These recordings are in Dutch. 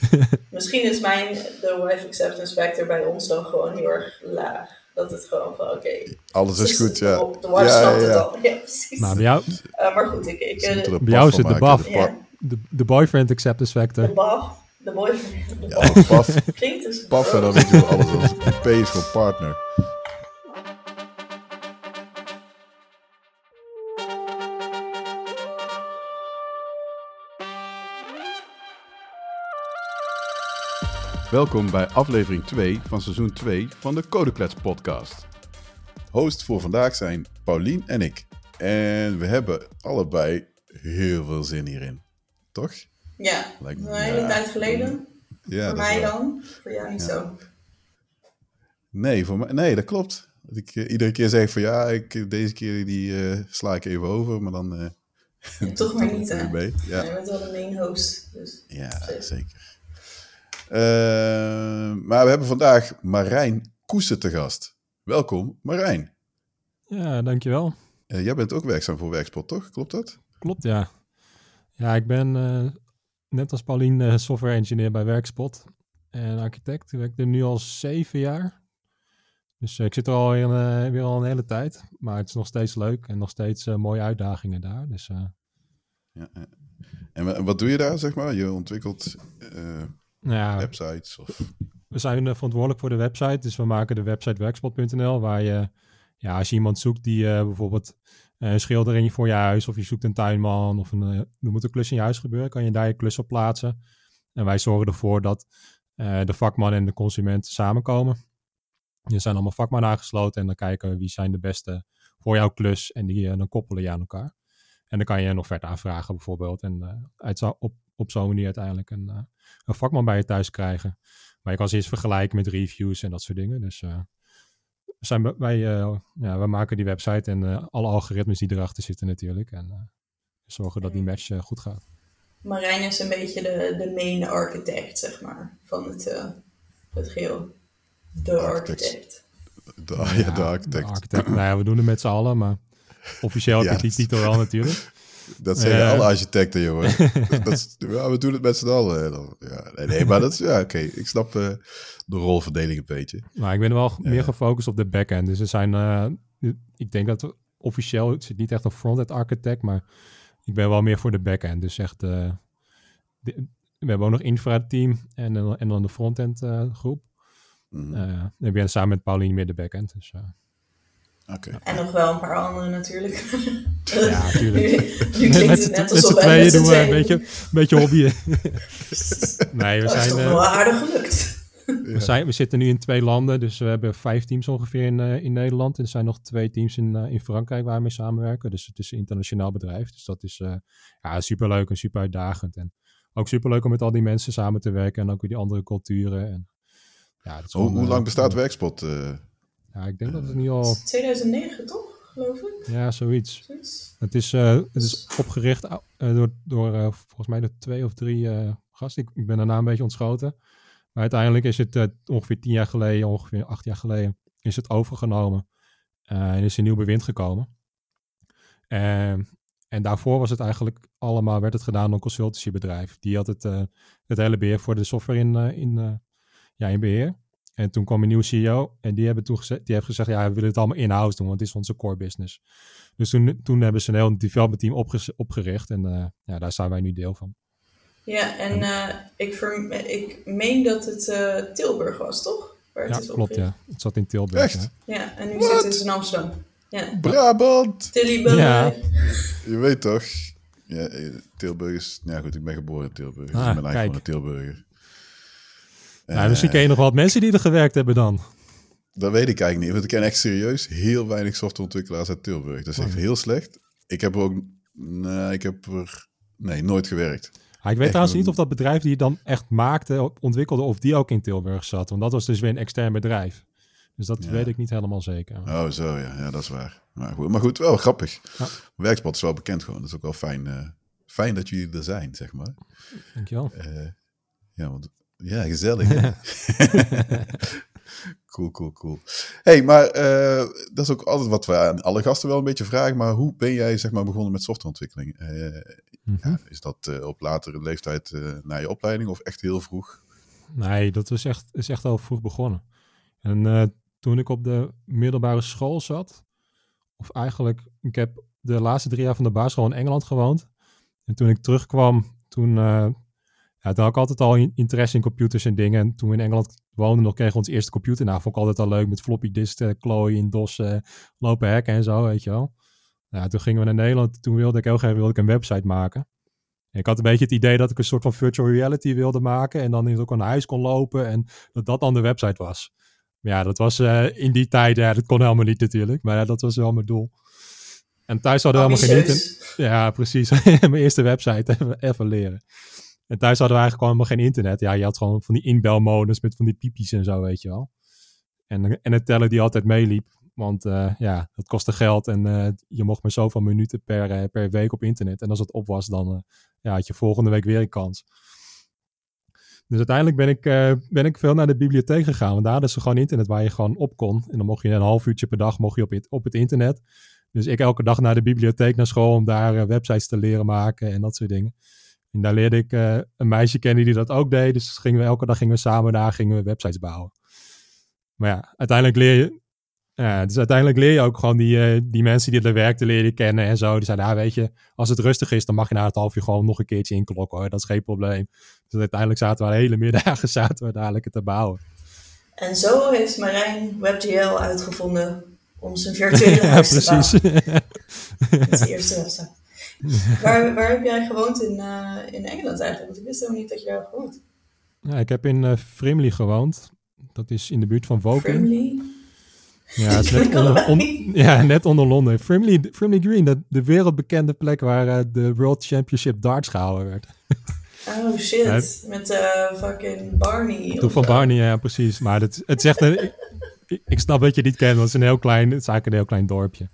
Misschien is mijn de wife acceptance factor bij ons dan gewoon heel erg laag. Dat het gewoon van oké. Alles is goed, ja. De, de wife Ja, snapt ja, het ja. al. Ja, precies. Nou, bij jou, Eh, maar goed, ik, ik eh, bij jou zit de baf. de de, de boyfriend acceptance de factor. baf, de boyfriend, de Ja, baf. paf, Klinkt dus paf en dan weet je wel alles. als P is gewoon partner. Welkom bij aflevering 2 van seizoen 2 van de Codeklets podcast. Host voor vandaag zijn Paulien en ik. En we hebben allebei heel veel zin hierin. Toch? Ja, Lijkt me- een hele ja. tijd geleden. Ja, Voor mij dan, voor jou niet zo. Nee, voor mij, nee, dat klopt. Dat ik eh, iedere keer zeg van ja, ik, deze keer die eh, sla ik even over, maar dan... eh toch maar niet, hè? Ja. Je bent wel de main host. Dus. ja Zeker. Zeker. Eh, maar we hebben vandaag Marijn Koesen te gast. Welkom, Marijn. Ja, dankjewel. Eh, jij bent ook werkzaam voor Werkspot, toch? Klopt dat? Klopt, ja. Ja, ik ben eh, net als Paulien eh, software engineer bij Werkspot. En architect. Ik werk er nu al zeven jaar. Dus ik zit er al weer, weer al een hele tijd. Maar het is nog steeds leuk en nog steeds mooie uitdagingen daar. Dus Ja. En wa- wat doe je daar, zeg maar? Je ontwikkelt ja, websites of... we zijn eh, verantwoordelijk voor de website. Dus we maken de website werkspot.nl. Waar je, ja, als je iemand zoekt die eh, bijvoorbeeld eh, een schildering voor je huis. Of je zoekt een tuinman. Of een, er moet een klus in je huis gebeuren. Kan je daar je klus op plaatsen. En wij zorgen ervoor dat de vakman en de consument samenkomen. Er zijn allemaal vakmannen aangesloten. En dan kijken we wie zijn de beste voor jouw klus. En die dan koppelen je aan elkaar. En dan kan je nog verder aanvragen bijvoorbeeld. En eh, uit zo- op, op zo'n manier uiteindelijk een, een vakman bij je thuis krijgen. Maar je kan ze eens vergelijken met reviews en dat soort dingen. Dus eh, we zijn, wij, eh, ja, wij maken die website en eh, alle algoritmes die erachter zitten natuurlijk. En eh, zorgen dat die match eh, goed gaat. Marijn is een beetje de, de main architect, zeg maar, van het, eh het geheel. De Architect. architect. De, ja, de architect. architect. nou ja, we doen het met z'n allen, maar officieel heb Ja, ik die titel wel natuurlijk. Dat zeggen alle architecten, jongen. dat is, ja, we doen het met z'n allen. dan. Ja, nee, nee, maar dat is, ja, oké. Ik snap eh, de rolverdeling een beetje. Maar ik ben wel Ja. meer gefocust op de backend. Dus er zijn, eh, ik denk dat officieel, het zit niet echt een front-end architect, maar ik ben wel meer voor de backend. Dus echt, eh, de- we hebben ook nog infra-team en, dan- en dan de front-end groep. En ik ben samen met Pauline meer de backend. Dus, eh, Oké. En nog wel een paar anderen natuurlijk. ja, natuurlijk. nu met het net alsof tweeën doen we een beetje, een beetje hobbyen. nee, we Dat is zijn, toch eh, wel aardig gelukt. we, zijn, we zitten nu in twee landen. Dus we hebben vijf teams ongeveer in, eh, in Nederland. En er zijn nog twee teams in, eh, in Frankrijk waar we mee samenwerken. Dus het is een internationaal bedrijf. Dus dat is eh ja, superleuk en super uitdagend. En ook superleuk om met al die mensen samen te werken. En ook weer die andere culturen. En, ja, dat is Hoe, gewoon, hoe eh, lang bestaat Werkspot? Eh? Ja, ik denk dat het nu al... 2009 toch, geloof ik? Ja, zoiets. Zoiets. Het is, eh, het is opgericht eh, door, door eh, volgens mij de twee of drie eh, gasten. Ik, ik ben daarna een beetje ontschoten. Maar uiteindelijk is het eh, ongeveer tien jaar geleden, ongeveer acht jaar geleden, is het overgenomen. Eh, en is een nieuw bewind gekomen. Ehm, en daarvoor was het eigenlijk allemaal, werd het gedaan door een consultancybedrijf. Die had het, eh, het hele beheer voor de software in, eh, in, eh, ja, in beheer. En toen kwam een nieuwe CEO en die, hebben toen gezegd, die heeft gezegd, ja, we willen het allemaal in-house doen, want het is onze core business. Dus toen, toen hebben ze een heel development team opge- opgericht en eh, ja, daar zijn wij nu deel van. Ja, en eh, ik, ik meen dat het eh, Tilburg was, toch? Waar het Ja, is klopt, opgericht. ja. Het zat in Tilburg. Echt? ja. Ja, en nu What? zitten ze in Amsterdam. Ja. Brabant! Tilly Ja. Je weet toch? Ja, Tilburg is... Ja goed, ik ben geboren in Tilburg. dus Ah, ik ben eigenlijk kijk. gewoon een Tilburger. Nou, Eh, misschien ken je nog wat mensen die er gewerkt hebben dan. Dat weet ik eigenlijk niet. Want ik ken echt serieus heel weinig softwareontwikkelaars uit Tilburg. Dat is echt Oh. heel slecht. Ik heb er ook... Nee, ik heb er... Nee, nooit gewerkt. Ah, ik weet Echt trouwens niet of dat bedrijf die het dan echt maakte, ontwikkelde, of die ook in Tilburg zat. Want dat was dus weer een extern bedrijf. Dus dat Ja. weet ik niet helemaal zeker. Oh, zo ja. Ja, dat is waar. Maar goed, maar goed wel grappig. Ja. Werkspot is wel bekend gewoon. Dat is ook wel fijn, eh, fijn dat jullie er zijn, zeg maar. Dankjewel. Eh, ja, want, ja, gezellig. Cool, cool, cool. hey, maar uh, dat is ook altijd wat we aan alle gasten wel een beetje vragen. Maar hoe ben jij zeg maar, begonnen met softwareontwikkeling? Uh, mm -hmm. ja, is dat uh, op latere leeftijd na je opleiding of echt heel vroeg? Nee, dat was echt, is echt al vroeg begonnen. En toen ik op de middelbare school zat, of eigenlijk, ik heb de laatste drie jaar van de basisschool in Engeland gewoond. En toen ik terugkwam, toen, ja, toen had ik altijd al interesse in computers en dingen. En toen we in Engeland woonden nog, kregen we ons eerste computer. Nou, vond ik altijd al leuk met floppy disks, klooien, DOS, lopen hacken en zo, weet je wel. Ja, toen gingen we naar Nederland. Toen wilde ik heel graag wilde ik een website maken. En ik had een beetje het idee dat ik een soort van virtual reality wilde maken. En dan ook aan huis kon lopen. En dat dat dan de website was. Maar ja, dat was uh, in die tijd, ja, dat kon helemaal niet natuurlijk. Maar dat was wel mijn doel. En thuis hadden we helemaal geen internet. Ja, precies. mijn eerste website even leren. En thuis hadden we eigenlijk gewoon helemaal geen internet. Ja, je had gewoon van die inbelmodus met van die piepjes en zo, weet je wel. En, en het tellen die altijd meeliep. Want uh, ja, dat kostte geld en uh, je mocht maar zoveel minuten per, uh, per week op internet. En als het op was, dan ja, had je volgende week weer een kans. Dus uiteindelijk ben ik, ben ik veel naar de bibliotheek gegaan. Want daar hadden ze gewoon internet waar je gewoon op kon. En dan mocht je een half uurtje per dag mocht je op, het, op het internet. Dus ik elke dag naar de bibliotheek naar school om daar websites te leren maken en dat soort dingen. En daar leerde ik een meisje kennen die dat ook deed. Dus gingen we, elke dag gingen we samen daar gingen we websites bouwen. Maar ja, uiteindelijk leer je, ja, dus uiteindelijk leer je ook gewoon die, uh, die mensen die er werkten leren kennen en zo. Die zeiden, ja, weet je, als het rustig is, dan mag je na het half uur gewoon nog een keertje inklokken hoor. Dat is geen probleem. Dus uiteindelijk zaten we de hele middagen zaten we dadelijk te bouwen. En zo heeft Marijn WebGL uitgevonden om zijn virtuele ja, huis precies. te bouwen. dat is de eerste website. waar, waar heb jij gewoond in, uh, in Engeland eigenlijk? Want ik wist helemaal niet dat je daar gewoond. Ja, ik heb in uh, Frimley gewoond. Dat is in de buurt van Woking. Frimley? Ja, het is net, onder, on, ja, net onder Londen. Frimley, Frimley Green, de, de wereldbekende plek waar uh, de World Championship darts gehouden werd. Oh shit, ja, met uh, fucking Barney. Toen van Barney, ja precies. Maar het, het zegt, ik, ik, snap dat je niet kent, want het is een heel klein, het is eigenlijk een heel klein dorpje.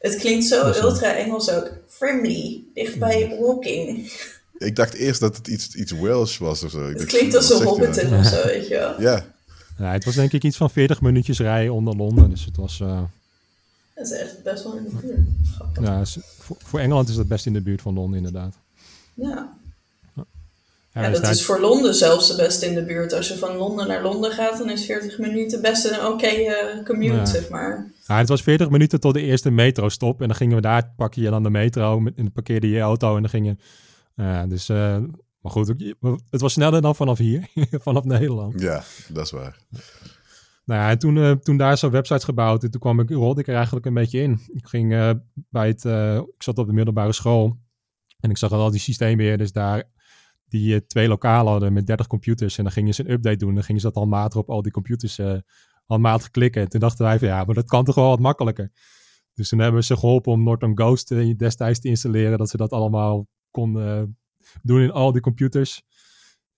Het klinkt zo ultra Engels ook. Frimley, dichtbij Walking. Ik dacht eerst dat het iets, iets Welsh was of zo. Het klinkt als een Hobbiton of zo, weet je wel. Ja. Ja, het was denk ik iets van 40 minuutjes rijden onder Londen. Dus het was... Uh... Dat is echt best wel in de buurt. Ja, voor, voor, Engeland is dat best in de buurt van Londen inderdaad. Ja. Ja, ja dus dat is voor Londen zelfs de beste in de buurt. Als je van Londen naar Londen gaat, dan is 40 minuten best een oké okay, uh, commute, ja. zeg maar. Ja, het was 40 minuten tot de eerste metro-stop. En dan gingen we daar, pak je dan de metro en dan parkeerde je auto en dan ging je... Uh, dus uh, maar goed, het was sneller dan vanaf hier, vanaf Nederland. Ja, dat is waar. Nou ja, en toen, uh, toen daar zo'n websites gebouwd, en toen kwam ik, rolde ik er eigenlijk een beetje in. Ik ging uh, bij het, uh, ik zat op de middelbare school en ik zag al die systeembeheerders daar, die twee lokalen hadden met 30 computers. En dan gingen ze een update doen, dan gingen ze dat handmatig op al die computers handmatig klikken. En toen dachten wij van ja, maar dat kan toch wel wat makkelijker. Dus toen hebben ze geholpen om Norton Ghost destijds te installeren, dat ze dat allemaal konden doen in al die computers.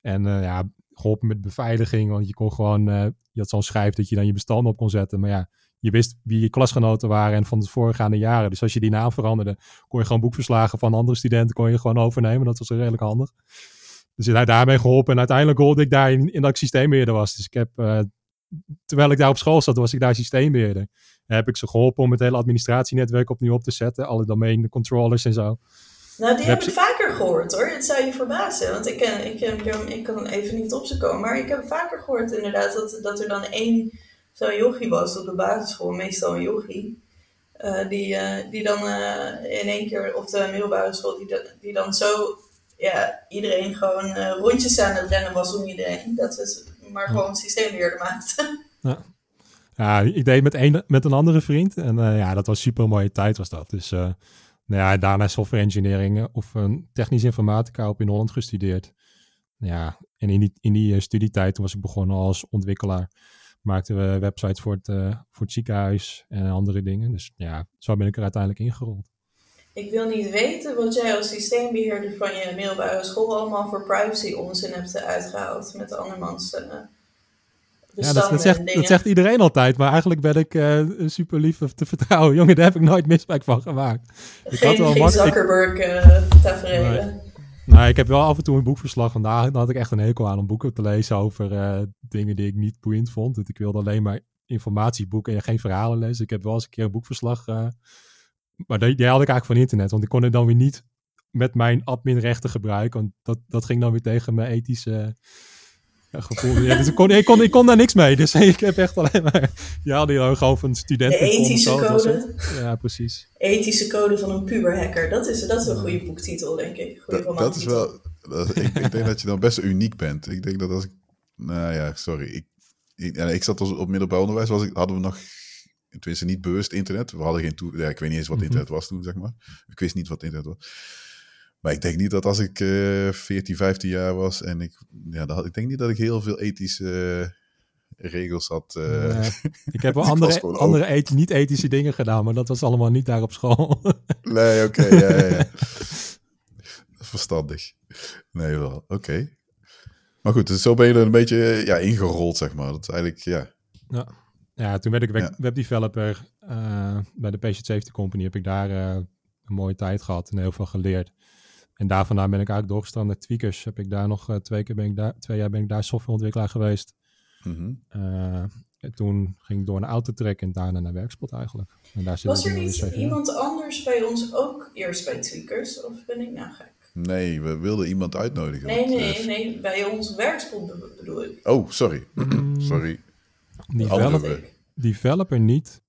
En ja, geholpen met beveiliging, want je kon gewoon, je had zo'n schijf dat je dan je bestanden op kon zetten. Maar ja, je wist wie je klasgenoten waren en van de voorgaande jaren. Dus als je die naam veranderde, kon je gewoon boekverslagen van andere studenten kon je gewoon overnemen. Dat was redelijk handig. Dus hij daarmee geholpen. En uiteindelijk hoorde ik daar in, in dat ik systeembeheerder was. Dus ik heb, uh, terwijl ik daar op school zat, was ik daar systeembeheerder. En heb ik ze geholpen om het hele administratienetwerk opnieuw op te zetten. Alle domain controllers en zo. Nou, die heb ik vaker gehoord hoor. Het zou je verbazen. Want ik, ken, ik, ik, ik kan even niet op ze komen. Maar ik heb vaker gehoord inderdaad dat, dat er dan één zo'n yogi was op de basisschool. Meestal een yogi. Uh, die, uh, die dan in één keer op de middelbare school, die, die dan zo ja, iedereen gewoon rondjes aan het rennen was om iedereen. Dat is maar gewoon systeembeheerder maakte. Ja. ja, ik deed met een, met een andere vriend. En ja, dat was super mooie tijd was dat. Dus nou ja, daarna software engineering of een technische informatica op in Holland gestudeerd. Ja, en in die, in die studietijd was ik begonnen als ontwikkelaar. Maakten we websites voor het, voor het ziekenhuis en andere dingen. Dus ja, zo ben ik er uiteindelijk ingerold. Ik wil niet weten wat jij als systeembeheerder van je middelbare school allemaal voor privacy onzin hebt uitgehaald met andermans uh, ja, dat, dat, zegt, dat zegt iedereen altijd, maar eigenlijk ben ik uh, super lief te vertrouwen. Jongen, daar heb ik nooit misbruik van gemaakt. Geen, ik had wel geen Zuckerberg uh. Nou, ik heb wel af en toe een boekverslag. Vandaag daar had ik echt een hekel aan om boeken te lezen over uh, dingen die ik niet boeiend vond. Want ik wilde alleen maar informatieboeken en geen verhalen lezen. Ik heb wel eens een keer een boekverslag. Maar die, die had ik eigenlijk van internet. Want ik kon het dan weer niet met mijn adminrechten gebruiken. Want dat, dat ging dan weer tegen mijn ethische ja, gevoel. Ja, dus ik, kon, ik, kon, ik kon daar niks mee. Dus ik heb echt alleen maar... Ja, die gewoon van studenten. De ethische code. Ja, precies. Ethische code van een puberhacker. Dat is, dat is een goede boektitel, denk ik. Goeie dat, dat is wel... Dat, ik, ik, denk dat je dan best uniek bent. Ik denk dat als ik... Nou ja, sorry. Ik, ik, ja, ik zat als, op middelbaar onderwijs. Was ik, hadden we nog... Tenminste, niet bewust internet. We hadden geen toe... Ja, ik weet niet eens wat mhm. internet was toen, zeg maar. Ik wist niet wat internet was. Maar ik denk niet dat als ik uh, 14, 15 jaar was en ik, ja, dat, ik denk niet dat ik heel veel ethische uh, regels had. Uh, ik heb wel andere, andere niet-ethische dingen gedaan, maar dat was allemaal niet daar op school. nee, oké, okay, ja, ja, ja. Verstandig. Nee, wel, oké. Maar goed, dus zo ben je er een beetje ja, ingerold, zeg maar. Dat is eigenlijk, ja. Ja, ja toen werd ik web, webdeveloper uh, bij de Patient Safety Company. Heb ik daar een mooie tijd gehad en heel veel geleerd. En daarvan ben ik eigenlijk doorgestaan naar Tweakers. Heb ik daar nog uh, twee keer ben ik daar, twee jaar ben ik daar softwareontwikkelaar geweest. Mm en toen ging ik door naar Autotrack en daarna naar Werkspot eigenlijk. En daar Was er niet iemand anders bij ons ook eerst bij Tweakers? Of ben ik nou gek? Nee, we wilden iemand uitnodigen. Nee, nee, nee, bij ons Werkspot bedoel ik. Oh, sorry. Sorry. Developer, developer niet.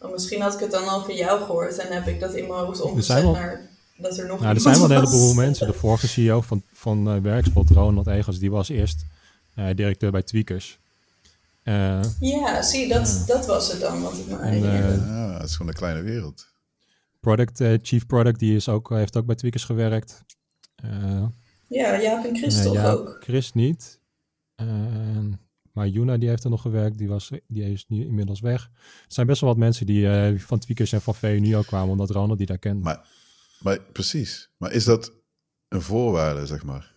Oh, misschien had ik het dan al van jou gehoord en heb ik dat in mijn hoofd omgezet naar dat er nog nou, Er zijn wel een heleboel mensen. De vorige CEO van, van uh, Werkspot, Ronald Egels, die was eerst uh, directeur bij Tweakers. Uh, ja, zie, dat, dat was het dan wat ik me herinnerde. ja, het is gewoon een kleine wereld. Product, Chief Product, die is ook, heeft ook bij Tweakers gewerkt. ja, Jaap en Chris toch ja, ook? Chris niet. Maar Juna die heeft er nog gewerkt, die, was, die is nu inmiddels weg. Er zijn best wel wat mensen die van Tweakers en van VU ook kwamen, omdat Ronald die daar kent. Maar maar precies. Maar is dat een voorwaarde, zeg maar?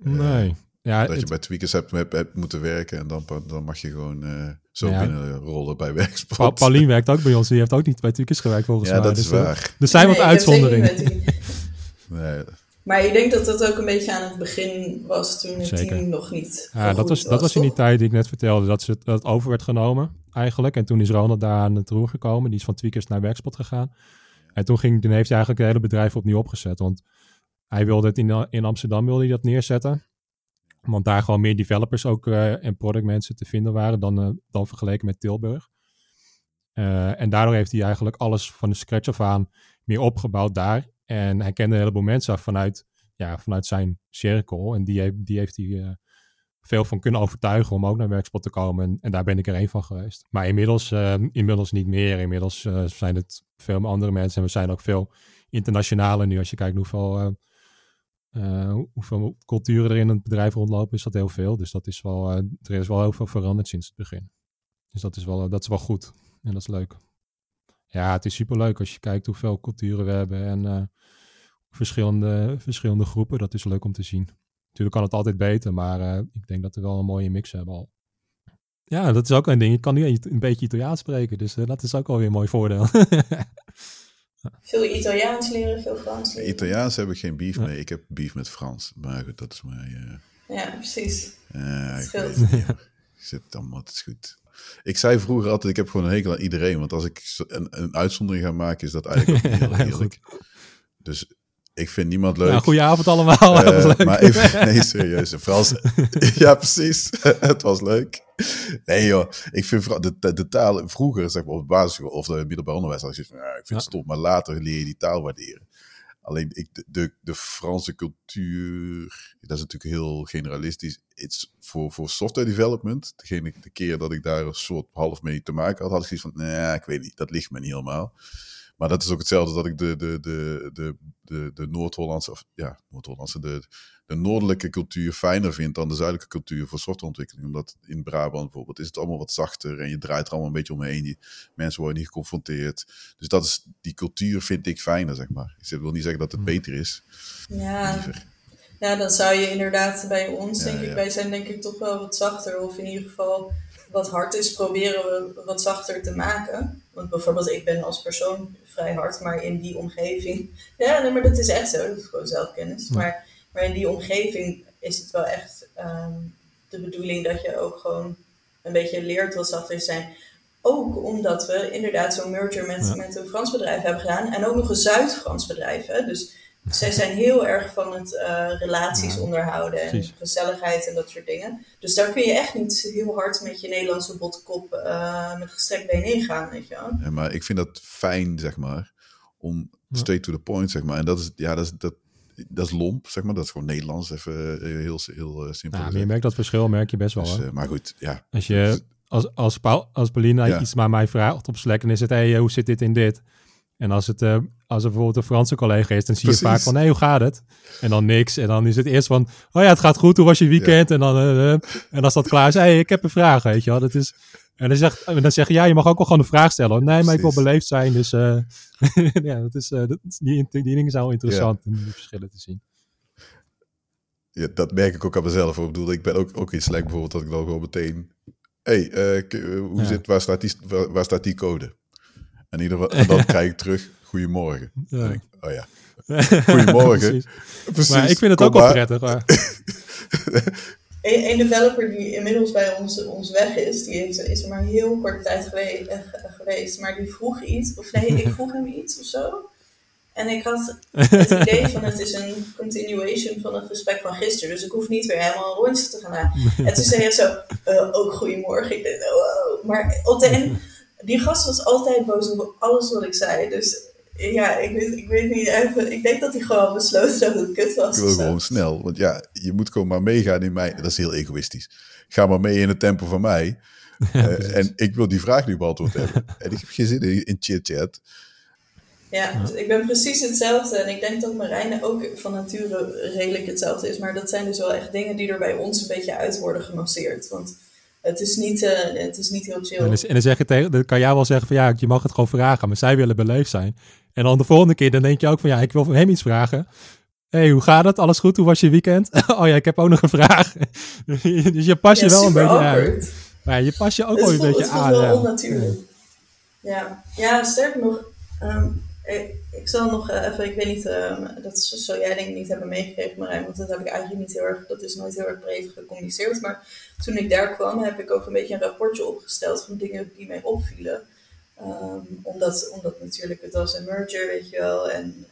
Nee. ja, dat je bij tweakers hebt, hebt, moeten werken en dan, dan mag je gewoon uh, zo ja. binnenrollen bij werkspot. Pa Pauline werkt ook bij ons, die heeft ook niet bij tweakers gewerkt volgens mij. Ja, dat is dus, waar. Er zijn wat uitzonderingen. nee. Maar ik denk dat dat ook een beetje aan het begin was toen het Zeker. team nog niet. Ja, dat was, dat was in die tijd die ik net vertelde, dat, ze, dat het over werd genomen eigenlijk. En toen is Ronald daar aan het roer gekomen. Die is van tweakers naar werkspot gegaan. En toen, ging, toen heeft hij eigenlijk het hele bedrijf opnieuw opgezet. Want hij wilde het in, in Amsterdam wilde hij dat neerzetten. Want daar gewoon meer developers ook uh, en productmensen te vinden waren dan, uh, dan vergeleken met Tilburg. Uh, en daardoor heeft hij eigenlijk alles van de scratch af aan meer opgebouwd daar. En hij kende een heleboel mensen vanuit, ja, vanuit zijn cirkel. En die, heeft, die heeft hij veel van kunnen overtuigen om ook naar Werkspot te komen. En, en daar ben ik er één van geweest. Maar inmiddels, uh, inmiddels niet meer. Inmiddels uh, zijn het veel andere mensen. En we zijn ook veel internationaler nu. Als je kijkt hoeveel, uh, hoeveel culturen er in het bedrijf rondlopen, is dat heel veel. Dus dat is wel, er is wel heel veel veranderd sinds het begin. Dus dat is wel, dat is wel goed. En dat is leuk. Ja, het is superleuk als je kijkt hoeveel culturen we hebben. En verschillende, verschillende groepen. Dat is leuk om te zien. Natuurlijk kan het altijd beter, maar uh, ik denk dat we wel een mooie mix hebben al. Ja, dat is ook een ding. Ik kan nu een beetje Italiaans spreken, dus uh, dat is ook alweer een mooi voordeel. veel Italiaans leren, veel Frans leren. Italiaans heb ik geen beef mee. Ik heb beef met Frans. Maar goed, dat is mij... Uh... Ja, precies. Uh, ik weet Zit het is goed. Ik zei vroeger altijd, ik heb gewoon een hekel aan iedereen. Want als ik een, een uitzondering ga maken, is dat eigenlijk ook heel eerlijk. Dus ik vind niemand leuk. Ja, goedenavond allemaal. Uh, maar even, nee, serieus. Frans. ja, precies. het was leuk. Nee joh, ik vind de, de, taal vroeger, zeg maar op het basisschool of de middelbaar onderwijs, als je van, ja, ik vind het stom, maar later leer je die taal waarderen. Alleen ik, de, de, Franse cultuur, dat is natuurlijk heel generalistisch. It's voor, voor software development, degene, de keer dat ik daar een soort half mee te maken had, had ik zoiets van, nee, ik weet niet, dat ligt me niet helemaal. Maar dat is ook hetzelfde dat ik de, de, de, de, de, de Noord-Hollandse, of ja, Noord-Hollandse, de, de noordelijke cultuur fijner vind dan de zuidelijke cultuur voor softwareontwikkeling. Omdat in Brabant bijvoorbeeld is het allemaal wat zachter en je draait er allemaal een beetje omheen. Die mensen worden niet geconfronteerd. Dus dat is, die cultuur vind ik fijner, zeg maar. Ik wil niet zeggen dat het hmm. beter is. Ja. Ja, dan zou je inderdaad bij ons, denk ik, wij zijn denk ik toch wel wat zachter. Of in ieder geval wat hard is, proberen we wat zachter te maken. Want bijvoorbeeld, ik ben als persoon vrij hard, maar in die omgeving. Ja, nee, maar dat is echt zo. Dat is gewoon zelfkennis. Maar, maar in die omgeving is het wel echt ehm, de bedoeling dat je ook gewoon een beetje leert wat zachter zijn. Ook omdat we inderdaad zo'n merger met, met een Frans bedrijf hebben gedaan. En ook nog een Zuid-Frans bedrijf. Hè? Dus zij zijn heel erg van het uh, relaties onderhouden en gezelligheid en dat soort dingen. Dus daar kun je echt niet heel hard met je Nederlandse botkop uh, met gestrekt been ingaan, weet je wel. Ja, maar ik vind dat fijn, zeg maar, om straight to the point, zeg maar. En dat is, ja, dat is, dat, dat is lomp, zeg maar. Dat is gewoon Nederlands, even eh, heel, heel simpel. Ja, maar je merkt dat verschil, merk je best wel. Dus, maar goed, ja. Als je, als, als, Paul, als Paulina ja. iets maar mij vraagt op Slack en is het, hey, hoe zit dit in dit? En als het als er bijvoorbeeld een Franse collega is, dan zie je vaak van, hé, hoe gaat het? En dan niks. En dan is het eerst van, oh ja, het gaat goed, hoe was je weekend? En, dan, uh, en als dat klaar is, hé, hey, ik heb een vraag, weet je wel. Dat is, en dan, zegt, dan zeg je, ja, je mag ook wel gewoon een vraag stellen. Nee, maar ik wil beleefd zijn, dus ja, dat is, dat, die, die dingen zijn wel interessant om die verschillen te zien. Ja, dat merk ik ook aan mezelf. Ik bedoel, ik ben ook, ook in Slack bijvoorbeeld, dat ik dan gewoon meteen, hé, hey, hoe zit, waar, staat die, waar, waar staat die code? En, ieder, en dan krijg ik terug, goedemorgen. Ja. Ik, oh ja. Goedemorgen. Precies. Maar ik vind het ook wel prettig. Maar. een, developer die inmiddels bij ons, ons weg is, die heeft, is er maar heel korte tijd geweest, uh, geweest, maar die vroeg iets, of nee, ik vroeg hem iets of zo. En ik had het idee van het is een continuation van het gesprek van gisteren. Dus ik hoef niet weer helemaal een rondje te gaan En toen zei hij zo, uh, ook goedemorgen. Ik dacht, oh, Maar op de die gast was altijd boos over alles wat ik zei. Dus ja, ik weet, ik weet niet even. Ik denk dat hij gewoon besloten dat het kut was. Ik wil gewoon snel. Want ja, je moet gewoon maar meegaan in mij. Dat is heel egoïstisch. Ga maar mee in het tempo van mij. uh, en ik wil die vraag nu beantwoord hebben. en ik heb geen zin in, in chit-chat. Ja, dus ik ben precies hetzelfde. En ik denk dat Marijn ook van nature redelijk hetzelfde is. Maar dat zijn dus wel echt dingen die er bij ons een beetje uit worden gemasseerd. Want het is niet, uh, het is niet heel chill. En, dan, zeg je tegen, dan kan jij wel zeggen van ja, je mag het gewoon vragen, maar zij willen beleefd zijn. En dan de volgende keer, dan denk je ook van ja, ik wil van hem iets vragen. hey, hoe gaat het? Alles goed? Hoe was je weekend? oh ja, ik heb ook nog een vraag. dus je pas je wel een beetje aan. Maar je pas je ook wel een beetje aan. Het is wel onnatuurlijk. Ja. ja, sterker nog, um, ik, ik, zal nog uh, even, ik weet niet, uh, dat zou jij denk ik niet hebben meegekregen Marijn, want dat heb ik eigenlijk niet heel erg, dat is nooit heel erg breed gecommuniceerd. Maar toen ik daar kwam, heb ik ook een beetje een rapportje opgesteld van dingen die mij opvielen. Um, omdat, omdat natuurlijk het was een merger, weet je wel. En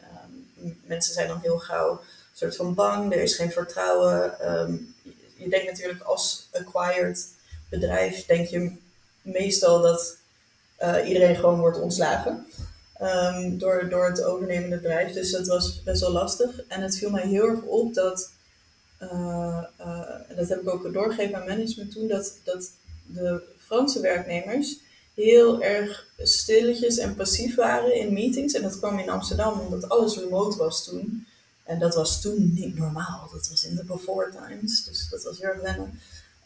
um, mensen zijn dan heel gauw soort van bang, er is geen vertrouwen. Je denkt natuurlijk als acquired bedrijf, denk je meestal dat uh, iedereen gewoon wordt ontslagen. Door, door het overnemende bedrijf. Dus dat was best wel lastig. En het viel mij heel erg op dat, uh, uh, dat heb ik ook doorgegeven aan management toen, dat, dat de Franse werknemers heel erg stilletjes en passief waren in meetings. En dat kwam in Amsterdam omdat alles remote was toen. En dat was toen niet normaal. Dat was in de before times. Dus dat was heel erg wennen.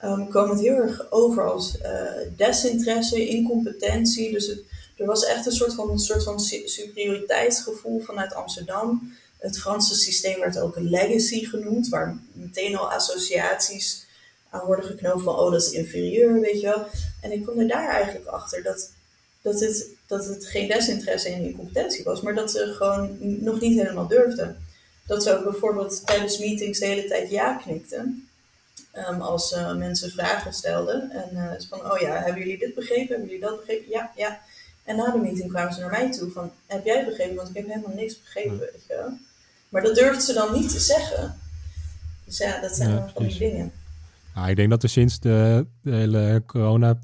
Um, kwam het heel erg over als uh, desinteresse, incompetentie. Dus het, er was echt een soort van, een soort van superioriteitsgevoel vanuit Amsterdam. Het Franse systeem werd ook een legacy genoemd, waar meteen al associaties aan worden geknoopt van, oh, dat is inferieur, weet je wel. En ik kom er daar eigenlijk achter dat, dat, het, dat het geen desinteresse in incompetentie was, maar dat ze gewoon nog niet helemaal durfden. Dat ze ook bijvoorbeeld tijdens meetings de hele tijd ja knikten. Um, als uh, mensen vragen stelden. En uh, van, oh ja, hebben jullie dit begrepen? Hebben jullie dat begrepen? Ja, ja. En na de meeting kwamen ze naar mij toe van, heb jij begrepen? Want ik heb helemaal niks begrepen, weet je wel. Maar dat durfden ze dan niet te zeggen. Dus ja, dat zijn ja, van die dingen. Nou, ik denk dat we sinds de, de, hele corona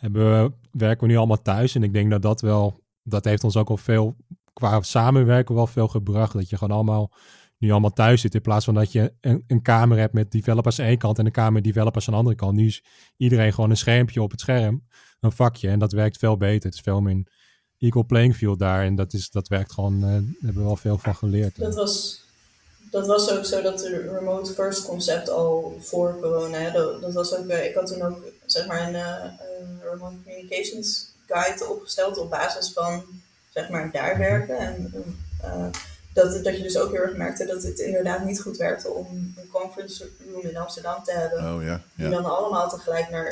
we, werken we nu allemaal thuis. En ik denk dat dat wel, dat heeft ons ook al veel, qua samenwerken wel veel gebracht. Dat je gewoon allemaal nu allemaal thuis zit. In plaats van dat je een, een kamer hebt met developers aan één kant en een kamer met developers aan de andere kant. Nu is iedereen gewoon een schermpje op het scherm, een vakje. En dat werkt veel beter. Het is veel meer een equal playing field daar. En dat, is, dat werkt gewoon, uh, daar hebben we wel veel van geleerd. Dat was dat was ook zo dat de remote first concept al voor corona, dat, dat, was ook, ik had toen ook zeg maar een, uh, remote communications guide opgesteld op basis van zeg maar daar werken. En dat, dat je dus ook heel erg merkte dat het inderdaad niet goed werkte om een conference room in Amsterdam te hebben. Oh ja, Die dan allemaal tegelijk naar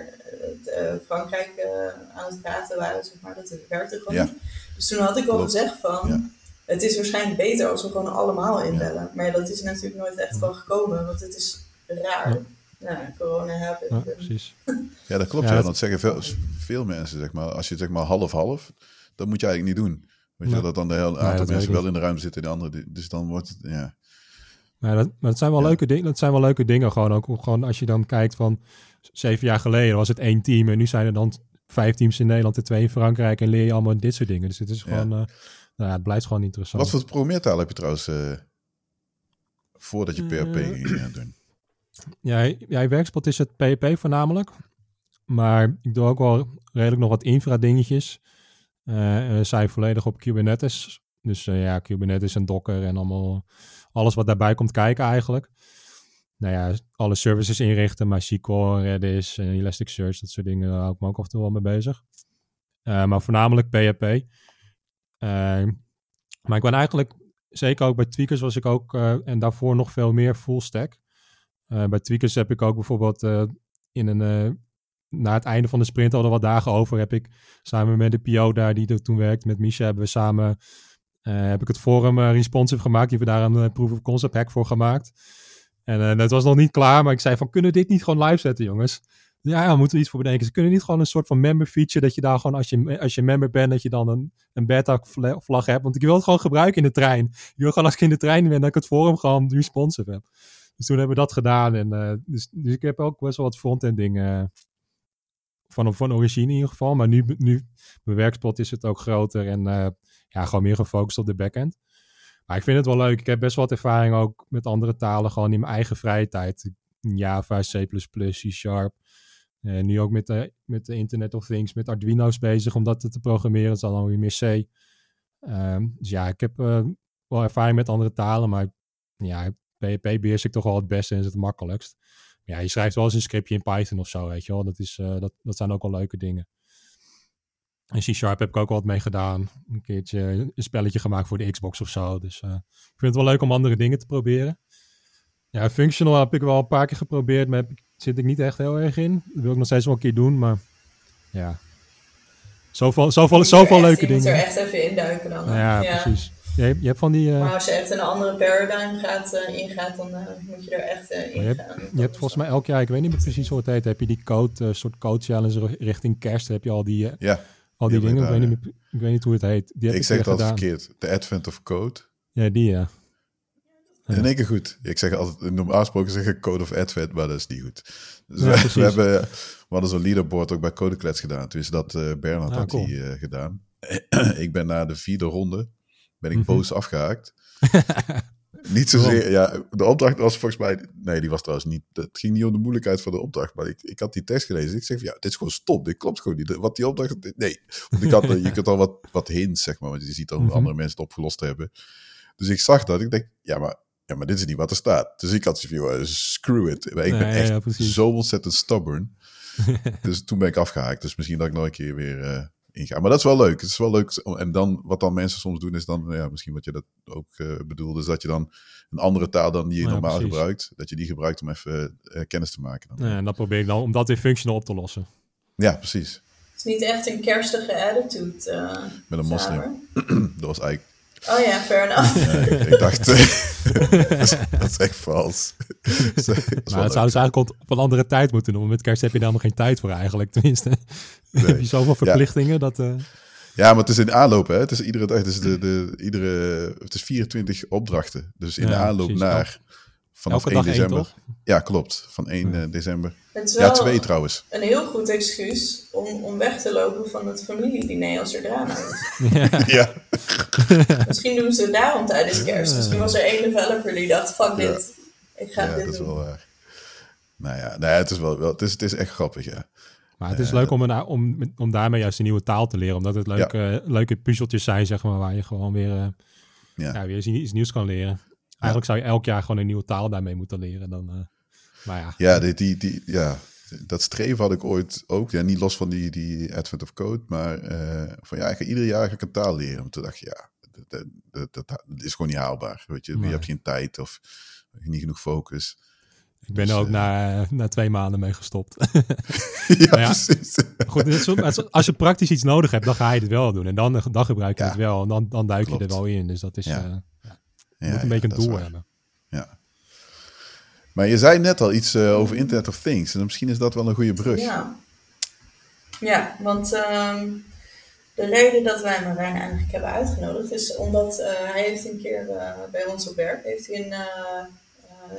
eh, eh, Frankrijk eh, aan het praten waren, zeg maar. Dat werkte gewoon Ja. niet. Dus toen had ik al gezegd van, het is waarschijnlijk beter als we gewoon allemaal inbellen. Maar ja, dat is er natuurlijk nooit echt van gekomen, want het is raar. Ja. Nou, corona hebben. Ja, precies. Ja, dat klopt. Ja, Ja, dat- dat zeggen veel, veel mensen, zeg maar. Als je zeg maar half-half, dat moet je eigenlijk niet doen. Weet je, Nee. dat dan de hele aantal mensen wel in de ruimte zitten en de andere... Dus dan wordt het, ja. Maar dat, maar dat zijn wel Ja. leuke dingen. Dat zijn wel leuke dingen. Gewoon ook gewoon als je dan kijkt van zeven jaar geleden was het één team en nu zijn er dan vijf teams in Nederland en twee in Frankrijk en leer je allemaal dit soort dingen. Dus het is Ja. gewoon, eh, nou ja, het blijft gewoon interessant. Wat voor programmeertaal heb je trouwens eh, voordat je PHP Eh. ging doen? Ja, jij werkspot is het PHP voornamelijk. Maar ik doe ook wel redelijk nog wat infra dingetjes. Eh eh, zijn volledig op Kubernetes. Dus eh, ja, Kubernetes en Docker en allemaal alles wat daarbij komt kijken eigenlijk. Nou ja, alle services inrichten, MySQL, Redis en Elasticsearch, dat soort dingen, daar hou ik me ook af en toe wel mee bezig. Maar voornamelijk PHP. Maar ik ben eigenlijk, zeker ook bij Tweakers was ik ook, en daarvoor nog veel meer full stack. Bij Tweakers heb ik ook bijvoorbeeld in een, na het einde van de sprint, al er wat dagen over, heb ik samen met de PO daar die er toen werkte, met Misha, hebben we samen, eh, heb ik het forum eh, responsive gemaakt. Die hebben we daar een eh, proof of concept hack voor gemaakt. En dat was nog niet klaar, maar ik zei van, kunnen we dit niet gewoon live zetten, jongens? Ja, ja, we moeten er iets voor bedenken. Ze kunnen niet gewoon een soort van member feature, dat je daar gewoon, als je, als je member bent, dat je dan een, een beta vla- vlag hebt. Want ik wil het gewoon gebruiken in de trein. Ik wil gewoon als ik in de trein ben, dat ik het forum gewoon responsive heb. Dus toen hebben we dat gedaan. En, dus, dus ik heb ook best wel wat front-end dingen van, van origine in ieder geval. Maar nu, nu mijn werkspot is het ook groter en eh, ja, gewoon meer gefocust op de backend. Maar ik vind het wel leuk. Ik heb best wel wat ervaring ook met andere talen, gewoon in mijn eigen vrije tijd. Java, C++, C-Sharp. Eh, nu ook met de, met de Internet of Things, met Arduino's bezig om dat te programmeren. Dat is dan weer meer C. Ehm, dus ja, ik heb eh, wel ervaring met andere talen, maar ja, PHP beheers ik toch wel het beste en is het makkelijkst. Ja, je schrijft wel eens een scriptje in Python of zo, weet je wel. Dat, is, eh, dat, dat zijn ook wel leuke dingen. En C-Sharp heb ik ook wel wat mee gedaan. Een keertje een spelletje gemaakt voor de Xbox of zo. Dus eh, ik vind het wel leuk om andere dingen te proberen. Ja, functional heb ik wel een paar keer geprobeerd, maar heb ik- zit ik niet echt heel erg in. Dat wil ik nog steeds wel een keer doen, maar ja. Zoveel, zoveel, zoveel echt- leuke Je moet er dingen. echt even induiken dan. Ja, precies. Je, je hebt van die... eh, Maar als je echt een andere paradigm gaat, eh, ingaat, dan eh, moet je er echt eh, in je gaan. Je hebt volgens mij elk jaar, ik weet niet meer precies hoe het heet, heb je die code, eh, soort code challenge richting kerst. Heb je al die, Ja, al die die dingen. Ik weet, niet meer, ik weet niet hoe het heet. Die heb ik ik zeg het altijd gedaan. verkeerd. De advent of code. Ja, die ja. In één keer goed. Ik zeg altijd, normaal gesproken zeg ik code of advent, maar dat is niet goed. Dus Ja, we, hebben, we hadden zo'n leaderboard ook bij Codeklets gedaan. Toen is dat eh Bernard Ah, had cool. die eh, gedaan. ik ben na de vierde ronde, ben ik Mhm. boos afgehaakt. niet zozeer, ja, de opdracht was volgens mij, nee, die was trouwens niet, het ging niet om de moeilijkheid van de opdracht, maar ik, ik had die tekst gelezen. Ik zeg van, ja, dit is gewoon stom, dit klopt gewoon niet. Wat die opdracht, nee. Want ik had, je kunt al wat, wat hints, zeg maar, want je ziet dan hoe Mhm. andere mensen het opgelost hebben. Dus ik zag dat, ik denk, ja, maar, ja, maar dit is niet wat er staat. Dus ik had zoiets van, screw it. Ik ben Nee, echt ja, zo ontzettend stubborn. dus toen ben ik afgehaakt. Dus misschien dat ik nog een keer weer eh inga. Maar dat is wel leuk. Het is wel leuk. En dan, wat dan mensen soms doen, is dan, ja, misschien wat je dat ook eh bedoelde, is dat je dan een andere taal dan die je Ja, normaal precies. gebruikt, dat je die gebruikt om even eh, kennis te maken. Dan. Ja, en dat probeer ik dan om dat weer functional op te lossen. Ja, precies. Het is niet echt een kerstige attitude. eh, Met een moslim. Dat was eigenlijk. Oh ja, fair enough. ja, ik, ik dacht, eh, dat, is, dat is echt vals. dat is wel Maar dat zouden ze eigenlijk op, een andere tijd moeten doen. Met kerst heb je daar nog geen tijd voor eigenlijk. Tenminste, heb je zoveel verplichtingen dat... eh, Ja, maar het is in aanloop, hè? Het is iedere dag. Het is, de, de, iedere, het is 24 opdrachten. Dus in de Ja, aanloop precies. naar. Vanaf Elke 1 dag één, december. ja, klopt. Van 1 eh, december. Het is Ja, wel twee trouwens. een heel goed excuus om, om weg te lopen van het familiediner als er drama is. ja. Misschien doen ze het daarom tijdens kerst. Misschien was er één developer die dacht, fuck Ja. dit, ik ga ja, dit dat is wel waar. Nou ja, nee, het is wel, wel het, is, het is echt grappig, ja. Maar het is leuk om, een, om, om daarmee juist een nieuwe taal te leren. Omdat het leuke, leuke puzzeltjes zijn, zeg maar, waar je gewoon weer, eh, Ja. ja. weer iets, iets nieuws kan leren. Eigenlijk zou je elk jaar gewoon een nieuwe taal daarmee moeten leren. Dan, eh, maar ja, Ja, die, die, die, ja, dat streven had ik ooit ook. Ja, niet los van die, die Advent of Code, maar eh, van ja, ik ga ieder jaar ga ik een taal leren. Want toen dacht je, ja, dat, dat, dat is gewoon niet haalbaar. Weet je, Nee. je hebt geen tijd of niet genoeg focus. Ik ben Dus, er ook eh, na, na twee maanden mee gestopt. ja, precies. Goed, zo- als- als je praktisch iets nodig hebt, dan ga je het wel doen. En dan, dan gebruik je Ja. het wel. En dan, dan duik je er wel in. Dus dat is, Ja. eh, je Ja, moet een beetje een doel hebben. Ja. Maar je zei net al iets eh, over Internet of Things. En misschien is dat wel een goede brug. Ja, ja want ehm, de reden dat wij Marijn eigenlijk hebben uitgenodigd is omdat eh, hij heeft een keer eh, bij ons op werk heeft hij een, eh,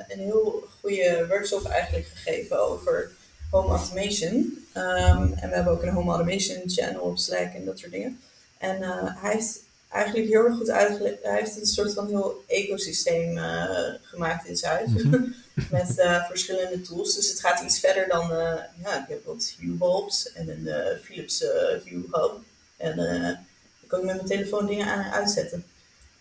een heel goede workshop eigenlijk gegeven over home automation. Ehm, en we hebben ook een home automation channel op Slack en dat soort dingen. En hij heeft eigenlijk heel erg goed uitgelegd. Hij heeft een soort van heel ecosysteem gemaakt in huis. Mhm. met verschillende tools. Dus het gaat iets verder dan, ja, ik heb wat Hue bulbs en een Philips Hue hub. En eh, ik kan met mijn telefoon dingen aan en uitzetten.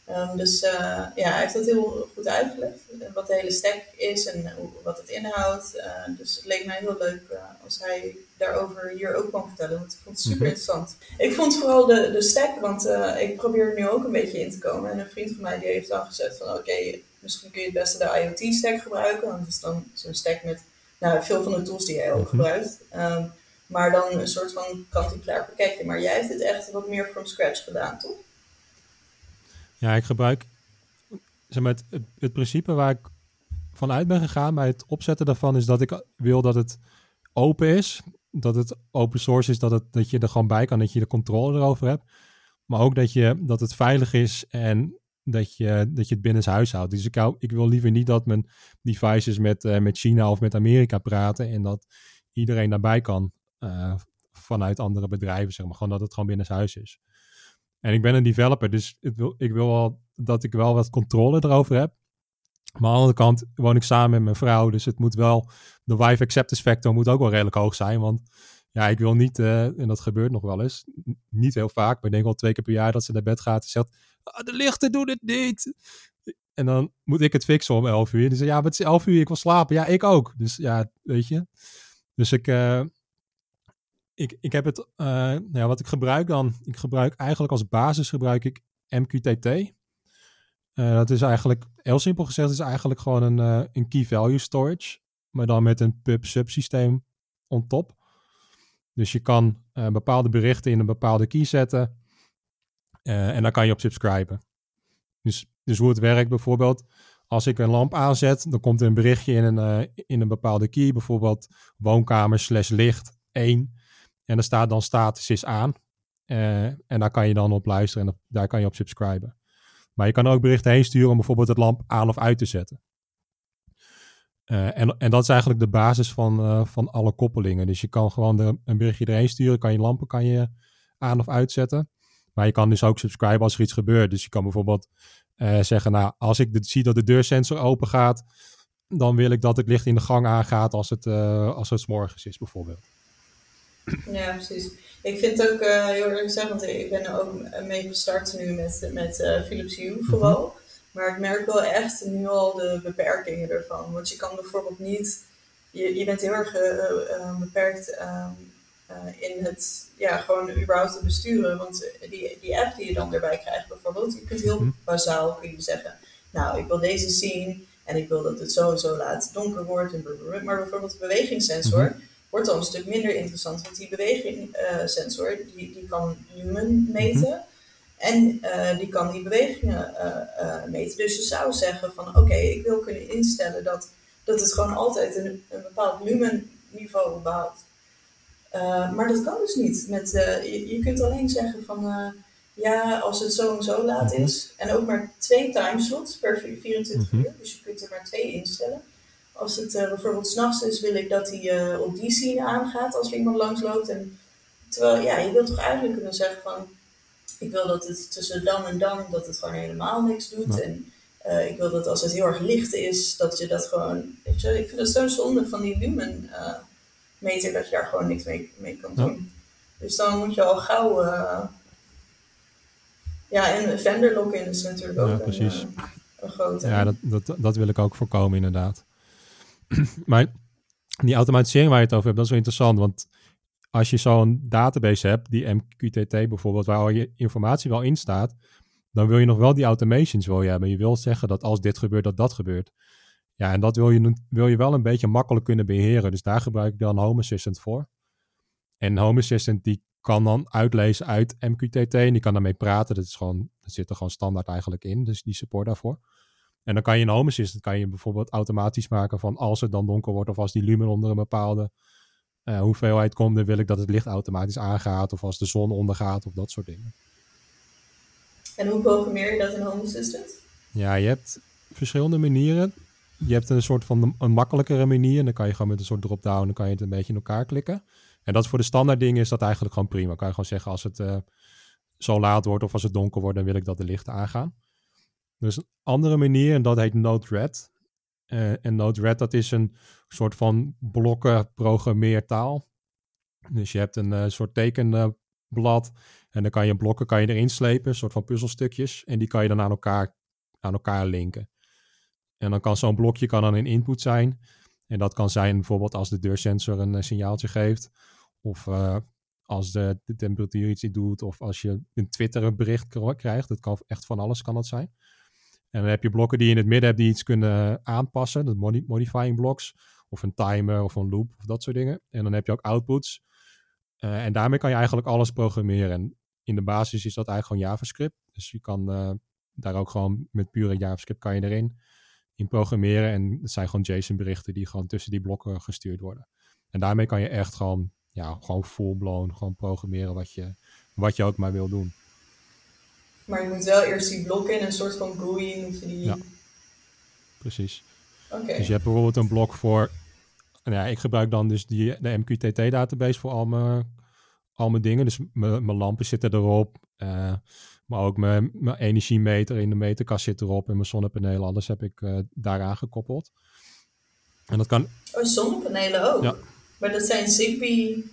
Ehm, dus eh, ja, hij heeft dat heel goed uitgelegd. eh, Wat de hele stack is en hoe- wat het inhoudt. Dus het leek mij heel leuk als hij daarover hier ook kan vertellen. Want ik vond het super Mhm. interessant. Ik vond vooral de, de stack, want ik probeer er nu ook een beetje in te komen. En een vriend van mij die heeft dan gezegd van oké, misschien kun je het beste de IoT-stack gebruiken. Want dat is dan zo'n stack met nou, veel van de tools die jij ook Mhm. gebruikt. Ehm, maar dan een soort van kant-en-klaar pakketje. Maar jij hebt dit echt wat meer from scratch gedaan, toch? Ja, ik gebruik zeg maar, het, het, het principe waar ik vanuit ben gegaan bij het opzetten daarvan is dat ik wil dat het open is. Dat het open source is, dat, het, dat je er gewoon bij kan, dat je de controle erover hebt. Maar ook dat, je, dat het veilig is en dat je, dat je het binnenshuis houdt. Dus ik, ik wil liever niet dat mijn devices met, eh, met China of met Amerika praten en dat iedereen daarbij kan eh, vanuit andere bedrijven, zeg maar. Gewoon dat het gewoon binnenshuis is. En ik ben een developer, dus ik wil, ik wil wel dat ik wel wat controle erover heb. Maar aan de andere kant woon ik samen met mijn vrouw, dus het moet wel, de wife acceptance factor moet ook wel redelijk hoog zijn. Want ja, ik wil niet, eh, en dat gebeurt nog wel eens, niet heel vaak, maar ik denk wel twee keer per jaar dat ze naar bed gaat en zegt, "Ah, de lichten doen het niet. En dan moet ik het fixen om 11 uur. Dus ja, het is 11 uur, ik wil slapen. Ja, ik ook. Dus ja, weet je. Dus ik, eh, ik, ik heb het, eh, nou ja, wat ik gebruik dan, ik gebruik eigenlijk als basis gebruik ik MQTT. Eh, dat is eigenlijk, heel simpel gezegd, is eigenlijk gewoon een, eh, een key value storage, maar dan met een pub subsysteem on top. Dus je kan bepaalde berichten in een bepaalde key zetten en dan kan je op subscriben. Dus, dus hoe het werkt bijvoorbeeld, als ik een lamp aanzet, dan komt er een berichtje in een, in een bepaalde key, bijvoorbeeld woonkamer slash licht 1. En er staat dan status is aan. Eh, en daar kan je dan op luisteren en daar kan je op subscriben. Maar je kan ook berichten heen sturen om bijvoorbeeld het lamp aan of uit te zetten. Eh, en, en dat is eigenlijk de basis van, eh, van alle koppelingen. Dus je kan gewoon een berichtje erheen sturen, kan je lampen kan je aan of uitzetten. Maar je kan dus ook subscriben als er iets gebeurt. Dus je kan bijvoorbeeld zeggen, nou, als ik zie dat de deursensor open gaat, dan wil ik dat het licht in de gang aangaat als het, als het 's morgens is bijvoorbeeld. Ja, precies. Ik vind het ook eh, heel eerlijk gezegd, want ik ben er ook mee gestart nu met, met eh, Philips Hue vooral. Maar ik merk wel echt nu al de beperkingen ervan. Want je kan bijvoorbeeld niet, je, je bent heel erg eh, beperkt ehm, eh, in het, ja, gewoon überhaupt te besturen. Want die, die app die je dan erbij krijgt bijvoorbeeld, je kunt heel Mhm. bazaal kun je zeggen, nou ik wil deze zien en ik wil dat het zo en zo laat donker wordt. En maar bijvoorbeeld de bewegingssensor wordt dan een stuk minder interessant. Want die bewegingssensor die, die kan lumen meten. En eh, die kan die bewegingen eh, eh, meten. Dus je zou zeggen van oké, ik wil kunnen instellen dat, dat het gewoon altijd een, een bepaald lumenniveau behoudt. Eh, maar dat kan dus niet. Met, eh, je, je kunt alleen zeggen van eh, ja, als het zo en zo laat Mhm. is. En ook maar twee timeslots per 24 Mhm. uur. Dus je kunt er maar twee instellen. Als het eh, bijvoorbeeld s'nachts is, wil ik dat hij eh, op die scene aangaat als er iemand langs loopt. En, terwijl, ja, je wilt toch eigenlijk kunnen zeggen van, ik wil dat het tussen dan en dan, dat het gewoon helemaal niks doet. Ja. En eh, ik wil dat als het heel erg licht is, dat je dat gewoon, weet je, ik vind het zo'n zonde van die lumen meter, dat je daar gewoon niks mee, mee kan Ja. doen. Dus dan moet je al gauw, ja, en vendor lock-in is natuurlijk ook Ja, een, precies. eh, een grote. Ja, dat, dat, dat wil ik ook voorkomen, inderdaad. maar die automatisering waar je het over hebt, dat is wel interessant. Want als je zo'n database hebt, die MQTT bijvoorbeeld, waar al je informatie wel in staat, dan wil je nog wel die automations wil je hebben. Je wil zeggen dat als dit gebeurt, dat dat gebeurt. Ja, en dat wil je, wil je wel een beetje makkelijk kunnen beheren. Dus daar gebruik ik dan Home Assistant voor. En Home Assistant die kan dan uitlezen uit MQTT en die kan daarmee praten. Dat, is gewoon, dat zit er gewoon standaard eigenlijk in, dus die support daarvoor. En dan kan je in Home Assistant kan je bijvoorbeeld automatisch maken van als het dan donker wordt of als die lumen onder een bepaalde uh, hoeveelheid komt, dan wil ik dat het licht automatisch aangaat of als de zon ondergaat of dat soort dingen. En hoe programmeer je dat in Home Assistant? Ja, je hebt verschillende manieren. Je hebt een soort van een makkelijkere manier. En dan kan je gewoon met een soort drop-down, dan kan je het een beetje in elkaar klikken. En dat voor de standaard dingen is dat eigenlijk gewoon prima. Kan je gewoon zeggen als het uh, zo laat wordt of als het donker wordt, dan wil ik dat de lichten aangaan. Dus een andere manier, en dat heet Node-RED. Uh, en Node-RED, dat is een soort van blokken programmeertaal. Dus je hebt een uh, soort tekenblad en dan kan je blokken kan je erin slepen, een soort van puzzelstukjes. En die kan je dan aan elkaar, aan elkaar linken. En dan kan zo'n blokje kan dan een input zijn. En dat kan zijn bijvoorbeeld als de deursensor een uh, signaaltje geeft. Of als de, de, temperatuur iets doet. Of als je een Twitter bericht krijgt. Dat kan echt van alles kan dat zijn. En dan heb je blokken die je in het midden hebt die iets kunnen aanpassen. Dat modi modifying blocks. Of een timer of een loop of dat soort dingen. En dan heb je ook outputs. Uh, en daarmee kan je eigenlijk alles programmeren. En in de basis is dat eigenlijk gewoon JavaScript. Dus je kan daar ook gewoon met pure JavaScript kan je erin in programmeren. En het zijn gewoon JSON-berichten die gewoon tussen die blokken gestuurd worden. En daarmee kan je echt gewoon, ja, gewoon full-blown gewoon programmeren wat je, wat je ook maar wil doen. Maar je moet wel eerst die blokken in een soort van GUI moet je die... Ja, precies. Oké. Dus je hebt bijvoorbeeld een blok voor... Nou ja, ik gebruik dan dus die, de MQTT-database voor al mijn, al mijn dingen. Dus mijn lampen zitten erop. Uh, maar ook mijn, mijn energiemeter in de meterkast zit erop en mijn zonnepanelen, alles heb ik uh, daaraan gekoppeld. En dat kan... Oh, zonnepanelen ook? Ja. Maar dat zijn Zigbee...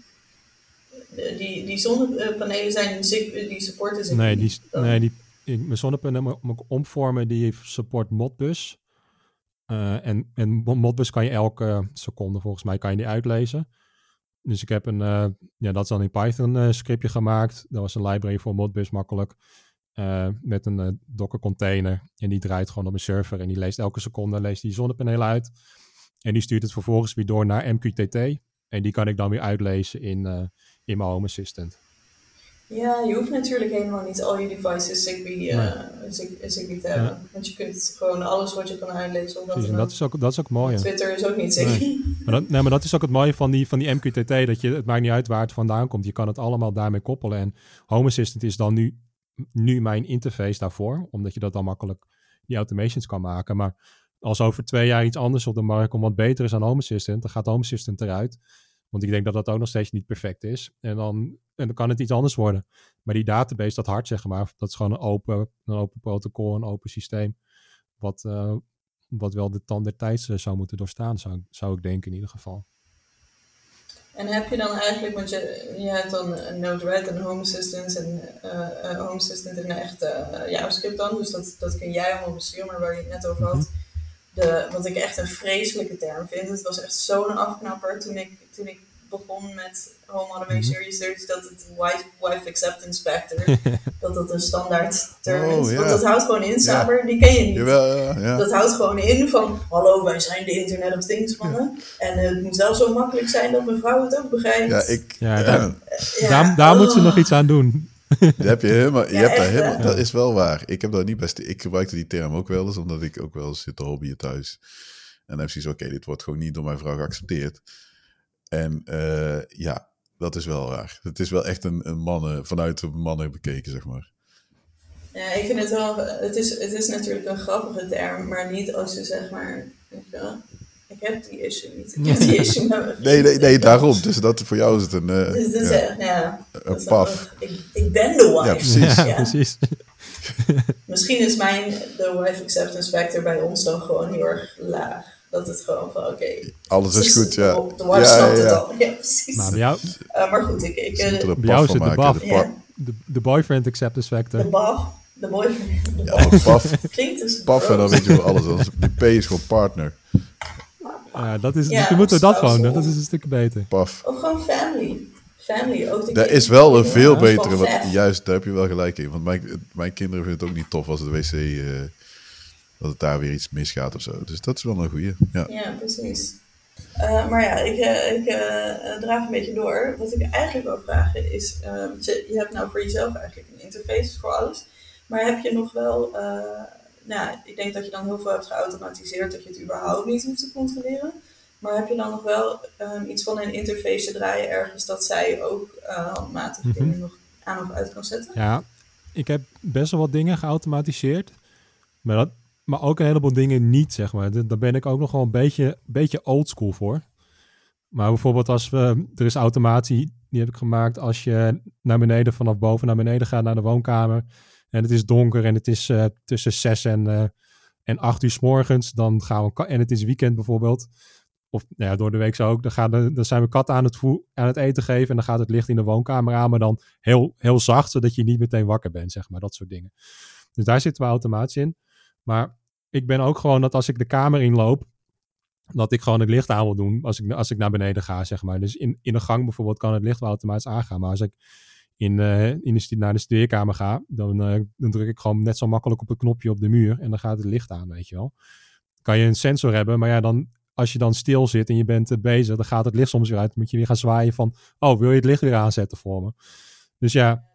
Die, die zonnepanelen zijn Zigbee, die supporten Zigbee? Nee, die, nee die, mijn zonnepanelen moet ik omvormen, die support Modbus. Uh, en, en Modbus kan je elke seconde volgens mij kan je die uitlezen. Dus ik heb een, uh, ja, dat is dan in Python uh, scriptje gemaakt. Dat was een library voor Modbus makkelijk. Met een Docker container. En die draait gewoon op een server. En die leest elke seconde leest die zonnepanelen uit. En die stuurt het vervolgens weer door naar MQTT. En die kan ik dan weer uitlezen in, in mijn Home Assistant. Ja, je hoeft natuurlijk helemaal niet al je devices Zigbee, nee. Zigbee te hebben. Ja. Want je kunt gewoon alles wat je kan uitlezen. Of Precies, en dat is, ook, dat is ook mooi. Twitter is ook niet Zigbee. Nee. Maar, dat, nee, maar dat is ook het mooie van die, van die MQTT. Dat je, het maakt niet uit waar het vandaan komt. Je kan het allemaal daarmee koppelen. En Home Assistant is dan nu, nu mijn interface daarvoor. Omdat je dat dan makkelijk die automations kan maken. Maar als over twee jaar iets anders op de markt komt wat beter is aan Home Assistant, dan gaat Home Assistant eruit. Want ik denk dat dat ook nog steeds niet perfect is. En dan, en dan kan het iets anders worden. Maar die database, dat hart zeg maar, dat is gewoon een open, een open protocol, een open systeem. Wat, uh, wat wel de tand der tijd zou moeten doorstaan, zou, zou ik denken in ieder geval. En heb je dan eigenlijk, want je, je hebt dan een Node-RED en Home Assistant en uh, Home Assistant en echt uh, JavaScript dan, dus dat, dat kun jij allemaal besturen, maar waar je het net over had, mm -hmm. De, wat ik echt een vreselijke term vind, het was echt zo'n afknapper toen ik, toen ik begon met Home Automation mm -hmm. Research, dat het wife, wife Acceptance Factor, dat dat een standaard term oh, is. Ja. Want dat houdt gewoon in, Saber, ja. die ken je niet. Jawel, ja. Dat houdt gewoon in van, hallo, wij zijn de Internet of Things mannen. En uh, het moet wel zo makkelijk zijn dat mijn vrouw het ook begrijpt. Ja, ik... Ja, daar, daar, daar oh. moet ze nog iets aan doen. Dat heb je helemaal, je hebt daar helemaal, dat is wel waar. Ik heb daar niet best, ik gebruikte die term ook wel eens, omdat ik ook wel eens zit te hobbyen thuis. En dan heb je zoiets oké, dit wordt gewoon niet door mijn vrouw geaccepteerd. En uh, ja, dat is wel raar. Het is wel echt een, een mannen, vanuit de mannen bekeken, zeg maar. Ja, ik vind het wel, het is, het is natuurlijk een grappige term, maar niet als je zeg maar, weet je wel, ik heb die issue niet. Ik heb die issue met Nee, nee, nee, daarom. Dus dat, voor jou is het een... Uh, dus dat is ja, echt, ja. Een paf. Ik, ik ben de wife. Ja, precies. Ja, precies. Misschien is mijn, de wife acceptance factor bij ons dan gewoon heel erg laag. Dat het gewoon van, oké. Okay, Alles is goed, ja. De, de wife ja, snapt ja, het ja. al. Ja, precies. Maar bij jou, Uh, maar goed, ik... ik uh, er bij jou zit de baf. de, de boyfriend acceptance factor. de baf, de boyfriend. De Ja, paf, Klinkt dus paf en dan weet je wel alles. De P is gewoon partner. Ja, dat is, Ja, dus je moet dat spousal. gewoon doen. Dat is een stuk beter. Paf. Of gewoon family. family. Ook de Dat is wel een veel betere. Want, juist, daar heb je wel gelijk in. Want mijn, mijn kinderen vinden het ook niet tof als de wc. eh, dat het daar weer iets misgaat of zo. Dus dat is wel een goeie. Ja. Ja, precies. Eh, maar ja, ik, eh, ik eh, eh, draaf een beetje door. Wat ik eigenlijk wil vragen is, eh, want je, je hebt nou voor jezelf eigenlijk een interface voor alles. Maar heb je nog wel, eh, nou, ik denk dat je dan heel veel hebt geautomatiseerd dat je het überhaupt niet hoeft te controleren. Maar heb je dan nog wel ehm, iets van een interface te draaien ergens dat zij ook eh handmatig Mhm. dingen nog aan of uit kan zetten? Ja, ik heb best wel wat dingen geautomatiseerd. Maar, dat, maar ook een heleboel dingen niet, zeg maar. Da- Daar ben ik ook nog wel een beetje, beetje oldschool voor. Maar bijvoorbeeld als we... Er is automatie, die heb ik gemaakt als je naar beneden, vanaf boven naar beneden gaat naar de woonkamer. En het is donker en het is eh, tussen zes en, eh, en acht uur s morgens. Dan gaan we, en het is weekend bijvoorbeeld. Of nou ja, door de week zo ook. Dan, gaan dan zijn we katten aan het, aan het eten geven. En dan gaat het licht in de woonkamer aan. Maar dan heel, heel zacht, zodat je niet meteen wakker bent, zeg maar. Dat soort dingen. Dus daar zitten we automatisch in. Maar ik ben ook gewoon dat als ik de kamer inloop, dat ik gewoon het licht aan wil doen als ik, als ik naar beneden ga, zeg maar. Dus in, in de gang bijvoorbeeld kan het licht wel automatisch aangaan. Maar als ik in, eh, in de, naar de studeerkamer ga, dan, eh, dan druk ik gewoon net zo makkelijk op het knopje op de muur en dan gaat het licht aan, weet je wel. Kan je een sensor hebben, maar ja, dan als je dan stil zit en je bent eh, bezig, dan gaat het licht soms weer uit. Dan moet je weer gaan zwaaien van, oh, wil je het licht weer aanzetten voor me? Dus ja,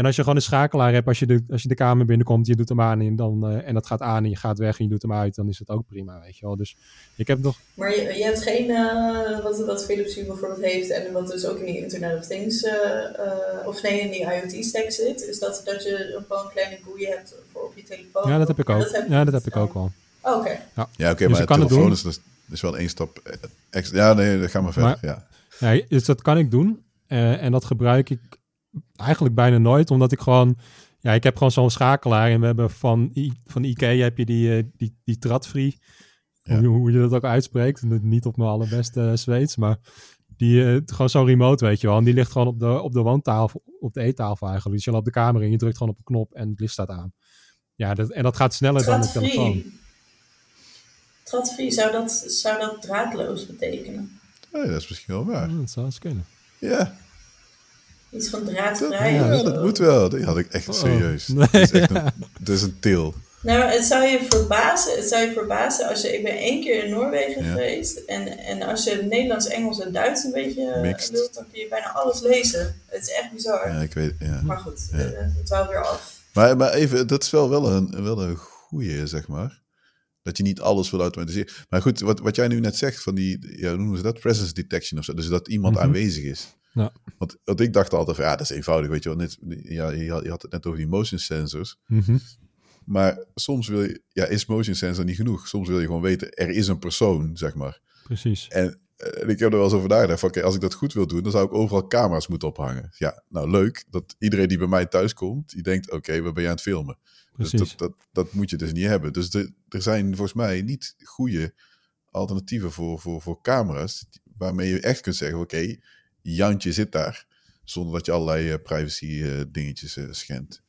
en als je gewoon een schakelaar hebt, als je de, als je de kamer binnenkomt, je doet hem aan en, dan, eh, en dat gaat aan en je gaat weg en je doet hem uit, dan is het ook prima, weet je wel. Dus ik heb nog, Maar je, je hebt geen, eh, wat, wat Philips Hue bijvoorbeeld heeft en wat dus ook in die Internet of Things, eh, eh, of nee, in die IoT-stack zit, is dat, dat je gewoon een kleine GUI hebt voor op je telefoon. ja, dat heb ik ook. Heb Ja, dat heb ik ook wel. Oh, Oké. Ja, oké, Dus maar het telefoon doen. is, dus, is wel één stap extra. Ja, nee, dan gaan we verder. Maar- ja. Ja, dus dat kan ik doen. Eh, en dat gebruik ik eigenlijk bijna nooit, omdat ik gewoon... Ja, ik heb gewoon zo'n schakelaar en we hebben van, I, van Ikea heb je die, eh, die, die Tradfree. Ja. Hoe, hoe je dat ook uitspreekt. Niet op mijn allerbeste eh, Zweeds, maar die, eh, gewoon zo'n remote, weet je wel. En die ligt gewoon op de, op de woontafel, op de eettafel eigenlijk. Dus je loopt de kamer in, je drukt gewoon op een knop en het licht staat aan. Ja, dat, en dat gaat sneller dan de telefoon. Tradfree. Tradfree, zou dat, zou dat draadloos betekenen? Nee, dat is misschien wel waar. Ja, dat zou eens kunnen. Ja, Iets van dat, draadvrij ja, dat moet wel. Die had ik echt Oh. serieus. Nee. Het is echt een, het is een til. Nou, het zou je verbazen, het zou je verbazen als je, ik ben één keer in Noorwegen Ja. geweest en, en als je Nederlands, Engels en Duits een beetje eh, Mixed. wilt, dan kun je bijna alles lezen. Het is echt bizar. Ja, ik weet ja. Maar goed, Ja. eh, het wel weer af. Maar, maar even, dat is wel, wel, een, wel een goeie, zeg maar. Dat je niet alles wil automatiseren. Maar goed, wat, wat jij nu net zegt van die, ja, hoe noemen ze dat? Presence detection of zo. Dus dat iemand Mhm. aanwezig is. Ja. Want, want ik dacht altijd van, ja, dat is eenvoudig, weet je wel. Net, ja, je, had, je had het net over die motion sensors. Mhm. Maar soms wil je, ja, is motion sensor niet genoeg. Soms wil je gewoon weten, er is een persoon, zeg maar. Precies. En, eh, en ik heb er wel eens over nagedacht van, oké, als ik dat goed wil doen, dan zou ik overal camera's moeten ophangen. Ja, nou leuk, dat iedereen die bij mij thuis komt, die denkt, oké, wat ben je aan het filmen? Dus Precies. dat, dat, dat moet je dus niet hebben. Dus de, er zijn volgens mij niet goede alternatieven voor, voor, voor camera's, waarmee je echt kunt zeggen, oké, Jantje zit daar, zonder dat je allerlei eh, privacy eh, dingetjes eh, schendt.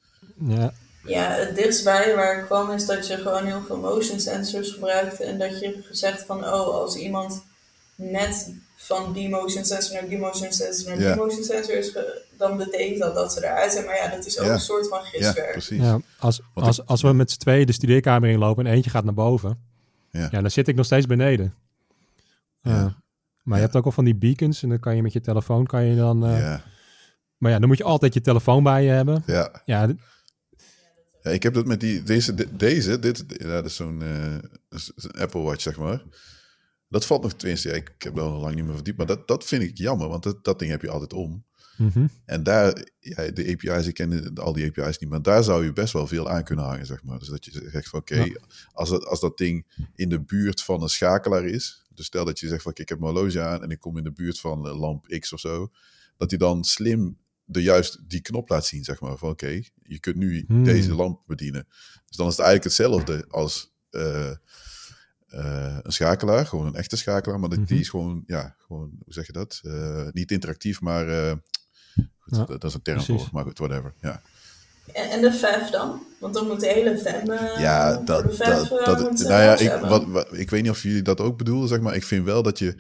Ja, Ja, het dichtstbij waar ik kwam is dat je gewoon heel veel motion sensors gebruikt en dat je gezegd van, oh, als iemand net van die motion sensor naar die motion sensor naar Ja. die motion sensor is, dan betekent dat dat ze eruit zijn. Maar ja, dat is ook Ja. een soort van Ja, giswerk. precies. Ja, als, als, ik- als we met z'n tweeën de studeerkamer inlopen en eentje gaat naar boven, Ja. ja. dan zit ik nog steeds beneden. Ja. Maar je hebt ook al van die beacons en dan kan je met je telefoon kan je dan. ja, Maar ja, dan moet je altijd je telefoon bij je hebben. ja. Ja, ik heb dat met die, deze, de- deze, dit, ja, dat is zo'n eh, Apple Watch, zeg maar. Dat valt nog, tenminste, ja, ik heb al lang niet meer verdiept, maar dat, dat vind ik jammer, want dat, dat ding heb je altijd om. Mhm. En daar, ja, de API's, ik ken al die API's niet, maar daar zou je best wel veel aan kunnen hangen, zeg maar. Dus dat je zegt van, oké, Ja. als, dat, als dat ding in de buurt van een schakelaar is, dus stel dat je zegt van, ik heb mijn horloge aan en ik kom in de buurt van eh, lamp X of zo, dat hij dan slim de juist die knop laat zien, zeg maar. Van oké, je kunt nu Hmm. deze lamp bedienen. Dus dan is het eigenlijk hetzelfde als eh, eh, een schakelaar, gewoon een echte schakelaar, maar dat, Mhm. die is gewoon, ja, gewoon, hoe zeg je dat? Niet interactief, maar dat, dat is een term voor, maar goed, whatever. Ja, En, en de VEF dan? Want dan moet de hele VEM eh, ja dat, de VEF dat, eh, dat, moet, eh, nou ja, ik, hebben. wat, wat, ik weet niet of jullie dat ook bedoelen, zeg maar. Ik vind wel dat je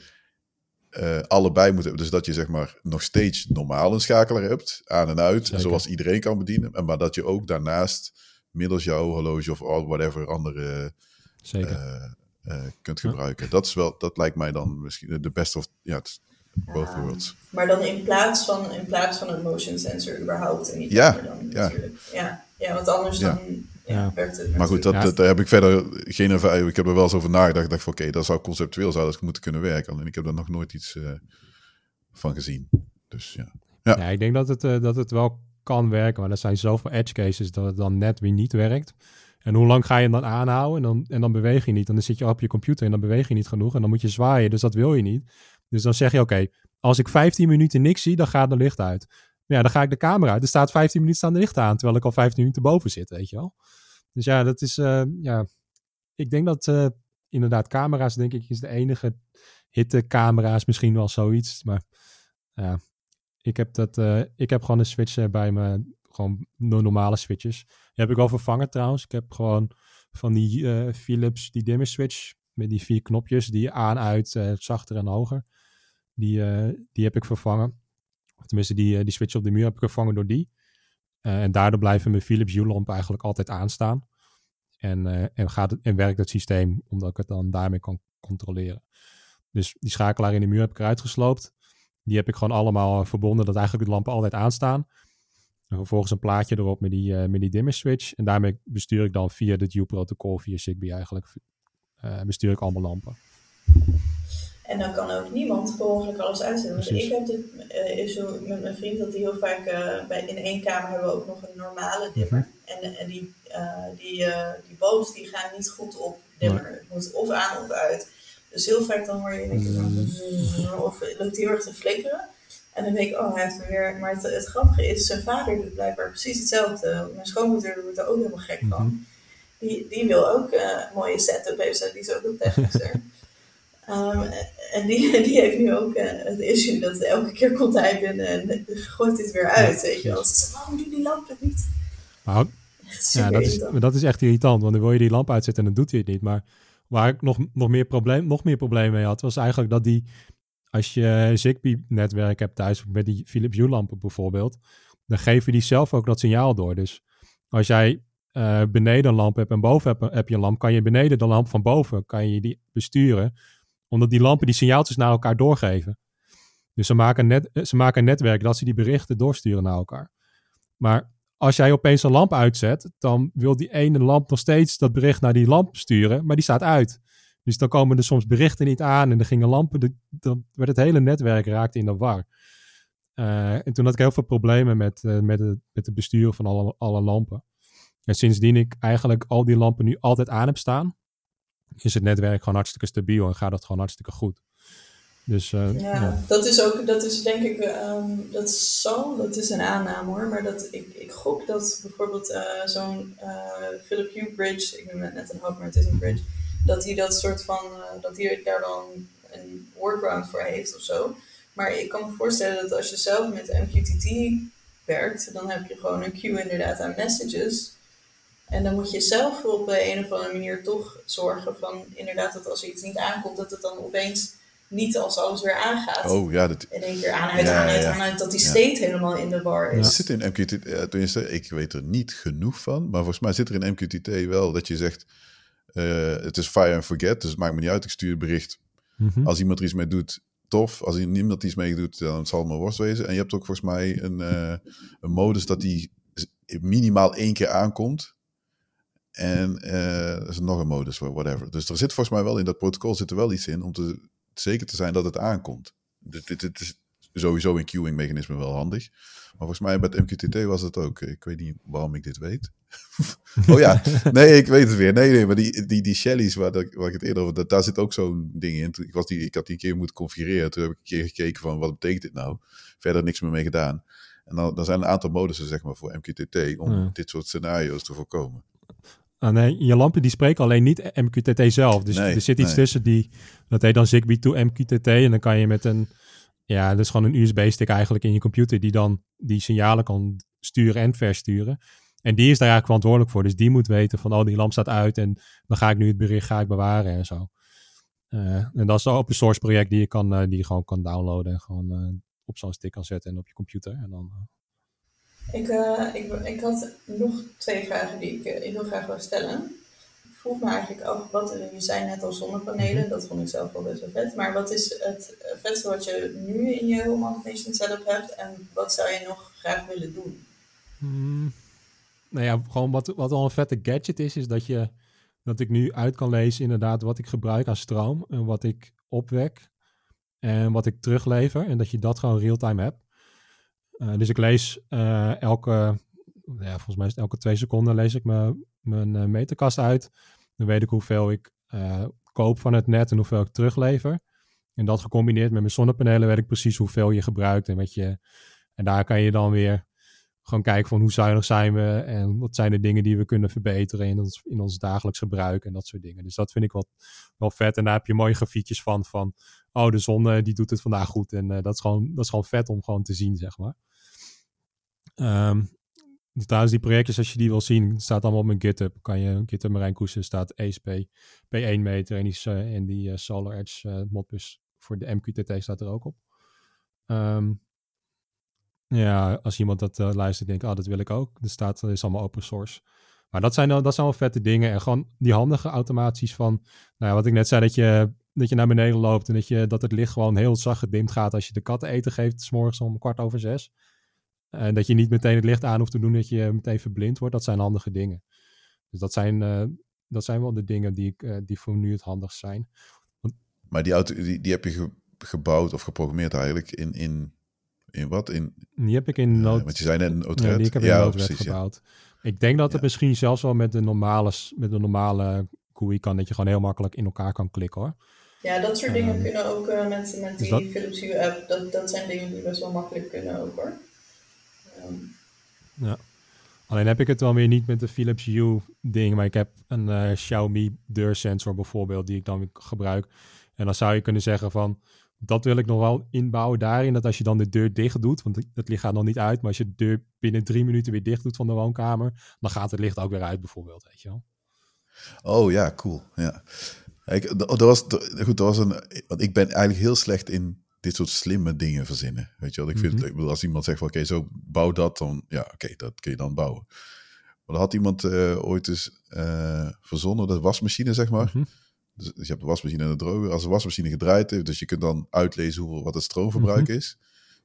eh, allebei moeten Dus dat je zeg maar nog steeds normaal een schakelaar hebt, aan en uit, Zeker. zoals iedereen kan bedienen. En Maar dat je ook daarnaast middels jouw horloge of all- whatever andere Zeker. eh, eh, kunt Ja. gebruiken. Dat, is wel, dat lijkt mij dan misschien de best of ja, het both worlds. Maar dan in plaats van, in plaats van een motion sensor überhaupt. En niet Ja, dan ja. natuurlijk. Ja, ja, want anders Ja. dan ja, Maar goed, dat, Ja. dat- daar heb ik verder geen ervaring. Ik heb er wel eens over nagedacht. Ik dacht van oké, dat zou conceptueel zou dat moeten kunnen werken. Alleen ik heb daar nog nooit iets eh, van gezien. Dus ja. ja. Ja, ik denk dat het, eh, dat het wel kan werken, maar er zijn zoveel edge cases dat het dan net weer niet werkt. En hoe lang ga je hem dan aanhouden en dan, en dan beweeg je niet. En dan zit je op je computer en dan beweeg je niet genoeg en dan moet je zwaaien, dus dat wil je niet. Dus dan zeg je, oké, als ik 15 minuten niks zie, dan gaat de licht uit. Ja, dan ga ik de camera uit. Er staat 15 minuten staan de licht aan, terwijl ik al 15 minuten boven zit, weet je wel. Dus ja, dat is, eh, ja, ik denk dat eh, inderdaad camera's, denk ik, is de enige hittecamera's misschien wel zoiets. Maar ja, ik heb, dat, eh, ik heb gewoon een switch bij me, gewoon de normale switches. Die heb ik al vervangen trouwens. Ik heb gewoon van die Philips, die dimmer switch met die vier knopjes, die aan, uit, zachter en hoger. Die, eh, die heb ik vervangen. Of tenminste, die, eh, die switch op de muur heb ik vervangen door die. Eh, en daardoor blijven mijn Philips Hue-lampen eigenlijk altijd aanstaan. En, en, gaat het, en werkt het systeem omdat ik het dan daarmee kan controleren. Dus die schakelaar in de muur heb ik eruit gesloopt. Die heb ik gewoon allemaal verbonden dat eigenlijk de lampen altijd aanstaan. En vervolgens een plaatje erop met die, eh, met dimmer switch. En daarmee bestuur ik dan via het Hue-protocol, via Zigbee eigenlijk, bestuur ik allemaal lampen. En dan kan ook niemand per ongeluk alles uitzetten. Ik heb dit eh, zo met mijn vriend dat hij heel vaak eh, bij, in één kamer hebben we ook nog een normale dimmer. En, en die, eh, die, die bulbs die gaan niet goed op dimmer. Het moet of aan of uit. Dus heel vaak dan hoor je een Mm. of het loopt heel erg te flikkeren. En dan denk ik, oh, hij heeft hem weer. Maar het, het grappige is, zijn vader doet blijkbaar precies hetzelfde. Mijn schoonmoeder wordt er ook helemaal gek van. Mhm. Die, die wil ook een mooie setup hebben, die is ook een technischer. Ehm, en die, die heeft nu ook eh, het issue dat elke keer komt hij binnen en gooit dit weer uit. Ja, weet je wel. precies. Ze zegt, waarom doe die lamp het niet? Ja, dat is, dat is echt irritant, want dan wil je die lamp uitzetten en dan doet hij het niet. Maar waar ik nog, nog, meer probleem, nog meer probleem mee had, was eigenlijk dat die, als je Zigbee-netwerk hebt thuis, met die Philips Hue-lampen bijvoorbeeld, dan geven die zelf ook dat signaal door. Dus als jij eh, beneden een lamp hebt en boven heb, heb je een lamp, kan je beneden de lamp van boven, kan je die besturen, omdat die lampen die signaaltjes naar elkaar doorgeven. Dus ze maken, net, eh, ze maken een netwerk dat ze die berichten doorsturen naar elkaar. Maar als jij opeens een lamp uitzet, dan wil die ene lamp nog steeds dat bericht naar die lamp sturen, maar die staat uit. Dus dan komen er soms berichten niet aan en er gingen lampen, de, dan werd het hele netwerk raakte in de war. Eh, en toen had ik heel veel problemen met, eh, met, het, met het besturen van alle, alle lampen. En sindsdien ik eigenlijk al die lampen nu altijd aan heb staan, is het netwerk gewoon hartstikke stabiel en gaat het gewoon hartstikke goed. Dus eh, Ja, ja. dat is ook, dat is denk ik, ehm, dat zal, dat is een aanname hoor, maar dat, ik, ik gok dat bijvoorbeeld eh, zo'n eh Philip Hue Bridge, ik noem het net een hub, maar het is een bridge, dat hij dat soort van, dat hij daar dan een workaround voor heeft of zo. Maar ik kan me voorstellen dat als je zelf met MQTT werkt, dan heb je gewoon een queue inderdaad aan messages. En dan moet je zelf op een of andere manier toch zorgen van inderdaad dat als er iets niet aankomt, dat het dan opeens niet als alles weer aangaat. Oh ja, dat In één keer aan, uit, Ja, aan, uit, ja. aan, uit, dat die Ja. state helemaal in de war Ja. is. zit in MQTT. eh, Tenminste, ik weet er niet genoeg van. Maar volgens mij zit er in MQTT wel dat je zegt: eh, het is fire and forget. Dus het maakt me niet uit. Ik stuur een bericht. Mhm. Als iemand er iets mee doet, tof. Als niemand iets mee doet, dan zal het maar worst wezen. En je hebt ook volgens mij een, eh, een modus dat die minimaal één keer aankomt. En eh, er is nog een modus, whatever. Dus er zit volgens mij wel in dat protocol zit er wel iets in om te, zeker te zijn dat het aankomt. Dit, dit, dit is sowieso een queuing mechanisme wel handig. Maar volgens mij met MQTT was het ook. Ik weet niet waarom ik dit weet. oh ja, nee, ik weet het weer. Nee, nee, maar die, die, die Shelly's waar, ik het eerder over... Dat, daar zit ook zo'n ding in. Ik, was die, ik had die een keer moeten configureren. Toen heb ik een keer gekeken van wat betekent dit nou? Verder niks meer mee gedaan. En dan, dan zijn een aantal modussen zeg maar voor MQTT om Ja. dit soort scenario's te voorkomen. Ah, nee, je lampen die spreken alleen niet MQTT zelf. Dus Nee, er zit iets nee. tussen die, dat heet dan Zigbee to MQTT. En dan kan je met een, ja, dat is gewoon een USB-stick eigenlijk in je computer die dan die signalen kan sturen en versturen. En die is daar eigenlijk verantwoordelijk voor. Dus die moet weten van, oh, die lamp staat uit en dan ga ik nu het bericht ga ik bewaren en zo. Uh, en dat is een open source project die je, kan, uh, die je gewoon kan downloaden en gewoon uh, op zo'n stick kan zetten en op je computer. En dan, ik, ik, ik had nog twee vragen die ik heel graag wil stellen. Ik vroeg me eigenlijk af, wat, je zei net al zonnepanelen, dat vond ik zelf wel best wel vet. Maar wat is het vetste wat je nu in je home automation setup hebt en wat zou je nog graag willen doen? Hmm. Nou ja, gewoon wat, wat al een vette gadget is, is dat je dat ik nu uit kan lezen inderdaad wat ik gebruik aan stroom en wat ik opwek en wat ik teruglever en dat je dat gewoon real-time hebt. Uh, dus ik lees uh, elke, ja, volgens mij is het elke twee seconden lees ik mijn uh, meterkast uit. Dan weet ik hoeveel ik koop van het net en hoeveel ik teruglever. En dat gecombineerd met mijn zonnepanelen weet ik precies hoeveel je gebruikt en wat je... En daar kan je dan weer gewoon kijken van hoe zuinig zijn we en wat zijn de dingen die we kunnen verbeteren in ons, in ons dagelijks gebruik en dat soort dingen. Dus dat vind ik wel, wel vet. En daar heb je mooie grafiekjes van, van oh de zon die doet het vandaag goed. En dat, is gewoon, dat is gewoon vet om gewoon te zien, zeg maar. Um, trouwens, die projectjes, als je die wil zien, staat allemaal op mijn GitHub. Kan je GitHub Marijn Koesen staat ESP P1 meter en die, uh, en die Solar Edge modbus voor de MQTT staat er ook op. Um, ja, als iemand dat uh, luistert, denkt, oh, dat wil ik ook. Er staat, is allemaal open source. Maar dat zijn, dat zijn wel vette dingen. En gewoon die handige automaties van, nou ja, wat ik net zei, dat je, dat je naar beneden loopt en dat, je, dat het licht gewoon heel zacht gedimd gaat als je de katten eten geeft, s morgens om kwart over zes. En dat je niet meteen het licht aan hoeft te doen, dat je meteen verblind wordt. Dat zijn handige dingen. Dus dat zijn, uh, dat zijn wel de dingen die, ik, uh, die voor nu het handigst zijn. Want, maar die auto, die, die heb je ge, gebouwd of geprogrammeerd eigenlijk in, in in wat? In, die heb ik in Node... want je zei net een ja, die ik heb in ja, precies, gebouwd. Ik denk dat het misschien zelfs wel met de normale, met de normale GUI kan, dat je gewoon heel makkelijk in elkaar kan klikken hoor. Ja, dat soort dingen um, kunnen ook uh, met, met die dat... Philips Hue app. Dat, dat zijn dingen die best wel makkelijk kunnen ook hoor. Ja. Alleen heb ik het wel weer niet met de Philips Hue ding, maar ik heb een uh, Xiaomi deursensor bijvoorbeeld die ik dan gebruik. En dan zou je kunnen zeggen van, dat wil ik nog wel inbouwen daarin. Dat als je dan de deur dicht doet, want het licht gaat nog niet uit, maar als je de deur binnen drie minuten weer dicht doet van de woonkamer, dan gaat het licht ook weer uit bijvoorbeeld, weet je wel. Oh ja, cool. Ja. Ik, dat was, goed, dat was een, want ik ben eigenlijk heel slecht in dit soort slimme dingen verzinnen. Weet je wat? Ik vind, mm -hmm. als iemand zegt van oké, zo bouw dat, dan ja, oké, dat kun je dan bouwen. Maar er had iemand uh, ooit eens uh, verzonnen, de wasmachine, zeg maar. -hmm. Dus, dus, je hebt de wasmachine en de droger. Als de wasmachine gedraaid heeft, dus je kunt dan uitlezen hoeveel, wat het stroomverbruik mhm. is.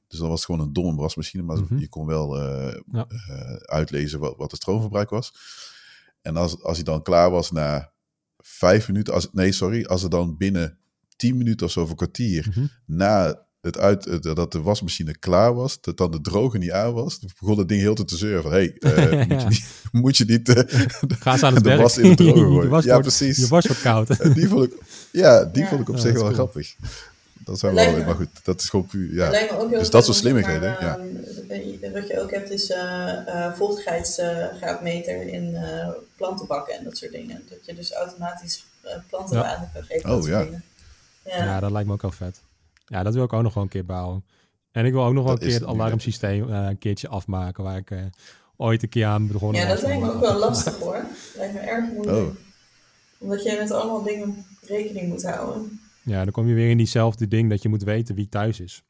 Dus dan was het gewoon een domme wasmachine, maar mhm. je kon wel uh, ja. uh, uitlezen wat, wat het stroomverbruik was. En als, als hij dan klaar was na vijf minuten, als, nee sorry, als er dan binnen tien minuten of zo of een kwartier mm -hmm. na het uit, dat de wasmachine klaar was, dat dan de droger niet aan was, begon het ding heel te zeuren van, hey, uh, moet, je niet, moet je niet uh, Ga aan het de was in de droger gooien. was ja, wordt, precies. Je was wat koud. die vond ik, ja, die ja. vond ik op ja, zich wel cool. grappig. Dat zou wel, maar goed, dat is gewoon puur, ja. Dus dat soort slimmigheden, ja. Uh, wat je ook hebt is uh, vochtigheidsgraadmeter in plantenbakken en dat soort dingen. Dat je dus automatisch plantenwater kan geven. Oh ja. Ja. Ja, dat lijkt me ook wel vet. Ja, dat wil ik ook nog wel een keer bouwen. En ik wil ook nog wel een keer het alarmsysteem uh, een keertje afmaken, waar ik uh, ooit een keer aan begonnen Ja, dat lijkt me ook wel lastig hoor. lijkt me erg moeilijk. Oh. Omdat je met allemaal dingen rekening moet houden. Ja, dan kom je weer in diezelfde ding dat je moet weten wie thuis is.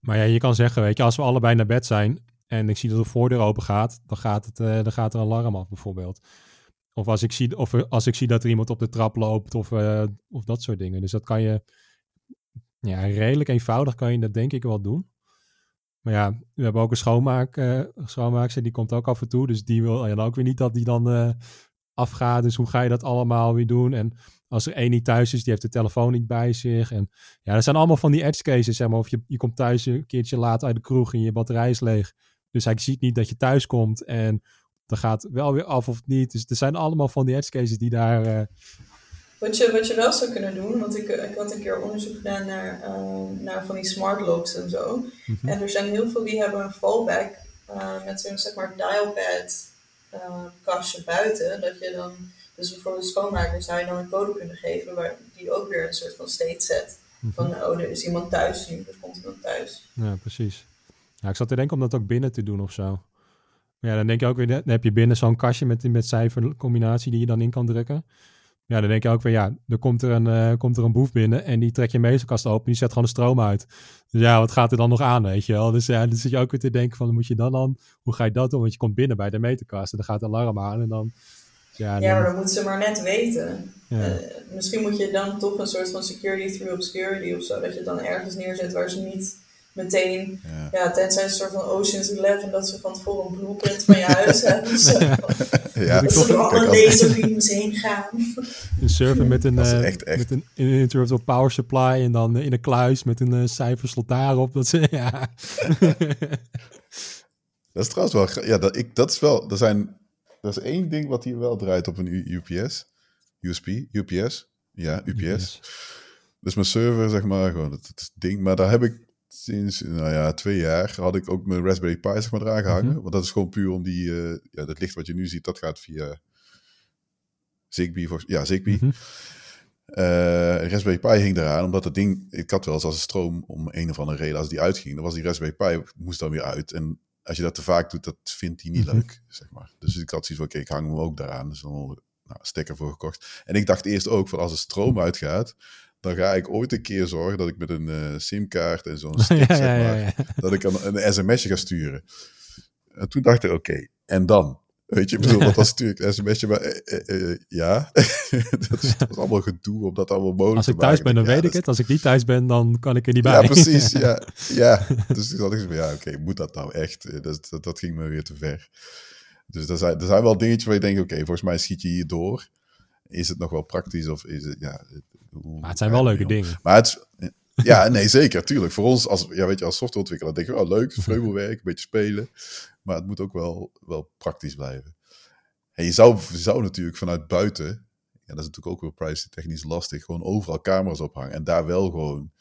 Maar ja, je kan zeggen, weet je, als we allebei naar bed zijn en ik zie dat de voordeur open gaat, dan gaat, het, uh, dan gaat er een alarm af bijvoorbeeld. Of als ik zie, of als ik zie dat er iemand op de trap loopt of, of dat soort dingen. Dus dat kan je ja, redelijk eenvoudig kan je dat denk ik wel doen. Maar ja, we hebben ook een schoonmaak, uh, schoonmaakster, die komt ook af en toe. Dus die wil dan ook weer niet dat die dan afgaat. Dus hoe ga je dat allemaal weer doen? En als er één niet thuis is, die heeft de telefoon niet bij zich. En ja, dat zijn allemaal van die edge cases, zeg maar. Of je, je komt thuis een keertje laat uit de kroeg en je batterij is leeg. Dus hij ziet niet dat je thuis komt en dan gaat wel weer af of niet. Dus er zijn allemaal van die edge cases die daar... Uh, wat je, wat je wel zou kunnen doen, want ik, ik had een keer onderzoek gedaan naar, uh, naar van die smart locks en zo. Mm -hmm. En er zijn heel veel die hebben een fallback uh, met zo'n zeg maar dialpad kastje buiten. Dat je dan, dus bijvoorbeeld schoonmaker zou je dan een code kunnen geven waar die ook weer een soort van state zet. Mm -hmm. Van oh, er is iemand thuis nu, er komt iemand thuis. Ja, precies. Ja, ik zat te denken om dat ook binnen te doen of zo. Ja, dan denk je ook weer, dan heb je binnen zo'n kastje met, met cijfercombinatie die je dan in kan drukken. Ja, dan denk je ook weer, ja, er komt er een, uh, komt er een boef binnen en die trek je meesterkast open en die zet gewoon de stroom uit. Dus ja, wat gaat er dan nog aan, weet je wel? Dus ja, dan zit je ook weer te denken van, moet je dan dan, hoe ga je dat doen? Want je komt binnen bij de meterkast en dan gaat het alarm aan en dan... Ja, ja maar dan moeten ze maar net weten. Ja. Uh, misschien moet je dan toch een soort van security through obscurity of zo, dat je het dan ergens neerzet waar ze niet meteen, ja, ja tenzij een soort van Ocean's Eleven, dat ze van tevoren een blueprint van je huis hebben. Zo. Ja. Dat ze door alle laserbeams heen gaan. Een server met een, uh, echt, echt. met een power supply en dan in een kluis met een uh, cijferslot daarop. Dat, ze, ja. dat is trouwens wel, ja, dat, ik, dat is wel, er zijn, dat is één ding wat hier wel draait op een UPS, USP, UPS, ja, UPS. UPS. Dus mijn server, zeg maar, gewoon het, het ding. Maar daar heb ik sinds nou ja, twee jaar had ik ook mijn Raspberry Pi zeg maar, eraan gehangen. Mhm. Want dat is gewoon puur om die, uh, ja, dat licht wat je nu ziet, dat gaat via Zigbee. Voor, ja, Zigbee. Mm Raspberry Pi hing eraan, omdat het ding, ik had wel eens als een stroom om een of andere reden, als die uitging, dan was die Raspberry Pi, moest dan weer uit. En als je dat te vaak doet, dat vindt hij niet mhm. leuk, zeg maar. Dus ik had zoiets van, oké, ik hang hem ook daaraan. Dus dan nou, stekker voor gekocht. En ik dacht eerst ook, van als de stroom uitgaat, dan ga ik ooit een keer zorgen dat ik met een uh, simkaart en zo'n stick, ja, zeg maar, ja, dat ik een, een sms'je ga sturen. En toen dacht ik, oké, en dan? Weet je, ik bedoel, want dan stuur ik een sms'je, maar uh, ja, dat, is, dat, is, allemaal gedoe om dat allemaal mogelijk Als ik thuis ben, dan weet ik het. Als ik niet thuis ben, dan kan ik er niet bij. Ja, precies, ja. ja. Dus toen dacht ik van, ja, oké, moet dat nou echt? Dat, dat, dat, ging me weer te ver. Dus er zijn, er zijn wel dingetjes waar je denkt, oké, volgens mij schiet je hier door. Is het nog wel praktisch of is het, ja, maar het zijn wel leuke dingen. Maar het, ja, nee, zeker, tuurlijk. Voor ons als, ja, weet je, als softwareontwikkelaar denk je, oh leuk, vleugelwerk, een beetje spelen. Maar het moet ook wel, wel praktisch blijven. En je zou, je zou natuurlijk vanuit buiten, ja, dat is natuurlijk ook weer privacy technisch lastig, gewoon overal camera's ophangen en daar wel gewoon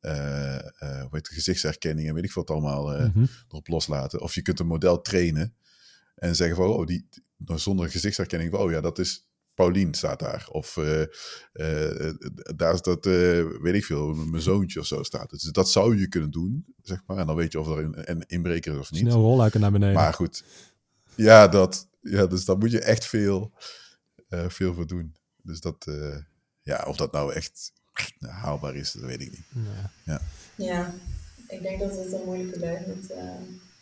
uh, uh, weet gezichtsherkenning en weet ik wat allemaal uh, mm erop loslaten. Of je kunt een model trainen en zeggen van, oh, die, zonder gezichtsherkenning, oh ja, dat is Paulien staat daar. Of uh, uh, daar is dat, uh, weet ik veel, mijn zoontje of zo staat. Dus dat zou je kunnen doen, zeg maar. En dan weet je of er een, een inbreker is of niet. Snel rolluiken naar beneden. Maar goed. Ja, dat, ja dus daar moet je echt veel, veel voor doen. Dus dat, ja, of dat nou echt haalbaar is, dat weet ik niet. Ja, ja. ja ik denk dat het een moeilijke blijft met,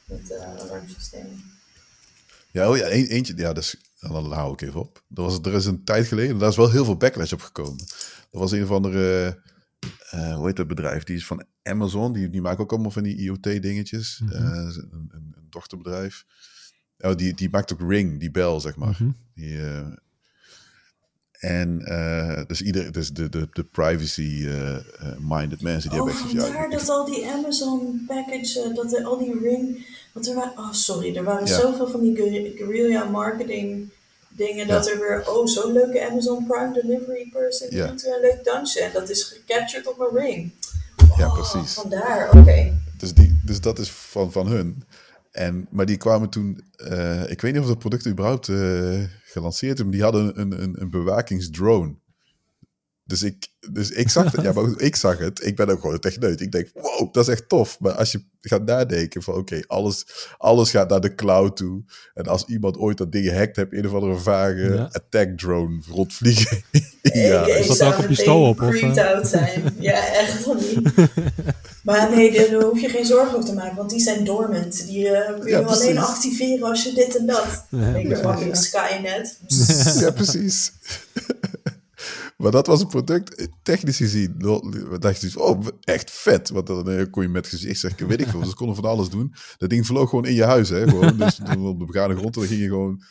met alarmsystemen. Ja, oh ja, eentje, ja, dus, dan hou ik even op. Er, was, er is een tijd geleden, daar is wel heel veel backlash op gekomen. Er was een of andere, uh, hoe heet dat bedrijf? Die is van Amazon, die, die maken ook allemaal van die IoT-dingetjes. Mm -hmm. uh, een, een, dochterbedrijf. Oh, die, die maakt ook Ring, die bel, zeg maar. Mm -hmm. die, uh, en uh, dus, ieder, dus de, de, de privacy-minded mensen die oh, hebben echt... vandaar dat al die Amazon package, dat er al die Ring want er waren, oh sorry, er waren zoveel van die guerrilla marketing dingen dat er weer, oh zo'n leuke Amazon Prime delivery person die doet een leuk dansje en dat is gecaptured op mijn ring. ja, oh, precies. Vandaar, oké. Dus, die, dus dat is van, van hun. En, maar die kwamen toen, uh, ik weet niet of dat product überhaupt uh, gelanceerd is, maar die hadden een, een, een bewakingsdrone. Dus ik, dus ik zag het, ja, maar ik zag het. Ik ben ook gewoon een techneut. Ik denk, wow, dat is echt tof. Maar als je gaat nadenken van, oké, alles, alles gaat naar de cloud toe. En als iemand ooit dat ding hackt, heb je een of andere vage attack drone rondvliegen. ja. Ik, is dat ook op je stoel op? Of? out zijn. ja, echt van niet. maar nee, daar hoef je geen zorgen over te maken, want die zijn dormant. Die uh, kun je ja, alleen activeren als je dit en dat. Ja, ik ben fucking Skynet. ja, precies. Maar dat was een product, technisch gezien, dacht je, oh, echt vet. Want dan eh, kon je met gezicht zeggen, weet ik veel. Ze konden van alles doen. Dat ding vloog gewoon in je huis, hè. Gewoon. Dus op de begane grond, dan ging je gewoon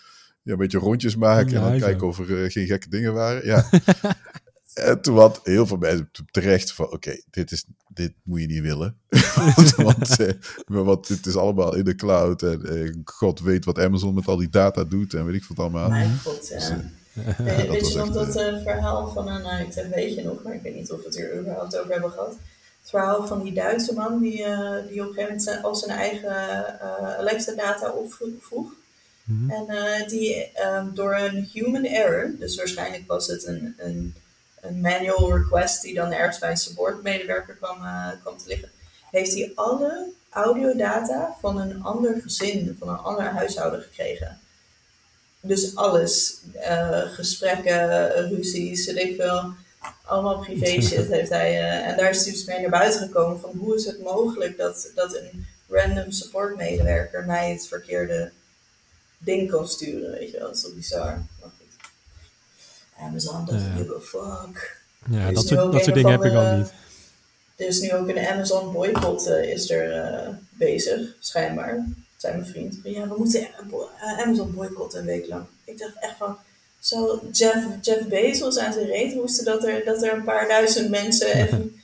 ja, een beetje rondjes maken. en dan kijken of er uh, geen gekke dingen waren. Ja. en toen had heel veel mensen terecht van, oké, dit dit, dit moet je niet willen. want, eh, want dit is allemaal in de cloud. En eh, God weet wat Amazon met al die data doet en weet ik wat allemaal. Mijn god, ja. Dus, eh, weet, weet je nog dat uh, verhaal van een, nou, ik weet je nog, maar ik weet niet of we het er überhaupt over hebben gehad. Het verhaal van die Duitse man die, uh, die op een gegeven moment al zijn eigen uh, Alexa-data opvroeg. Mm -hmm. En die um, door een human error, dus waarschijnlijk was het een, een, een manual request die dan ergens bij een supportmedewerker kwam, kwam te liggen, heeft hij alle audiodata van een ander gezin, van een ander huishouden gekregen. dus alles. eh, gesprekken, ruzies, weet ik veel. Allemaal privé shit heeft hij. eh, en daar is hij dus mee naar buiten gekomen van hoe is het mogelijk dat, dat een random supportmedewerker mij het verkeerde ding kan sturen, weet je wel. Dat is toch bizar. Maar. Amazon doesn't give a fuck. Ja, dat soort, dat soort dingen heb ik ook niet. Er is nu ook een Amazon boycott eh, is er eh, bezig, schijnbaar. Zei mijn vriend. Ja, we moeten eh, Amazon boycotten een week lang. Ik dacht echt van, zo Jeff, Jeff Bezos aan zijn reet hoesten dat er, dat er een paar duizend mensen even...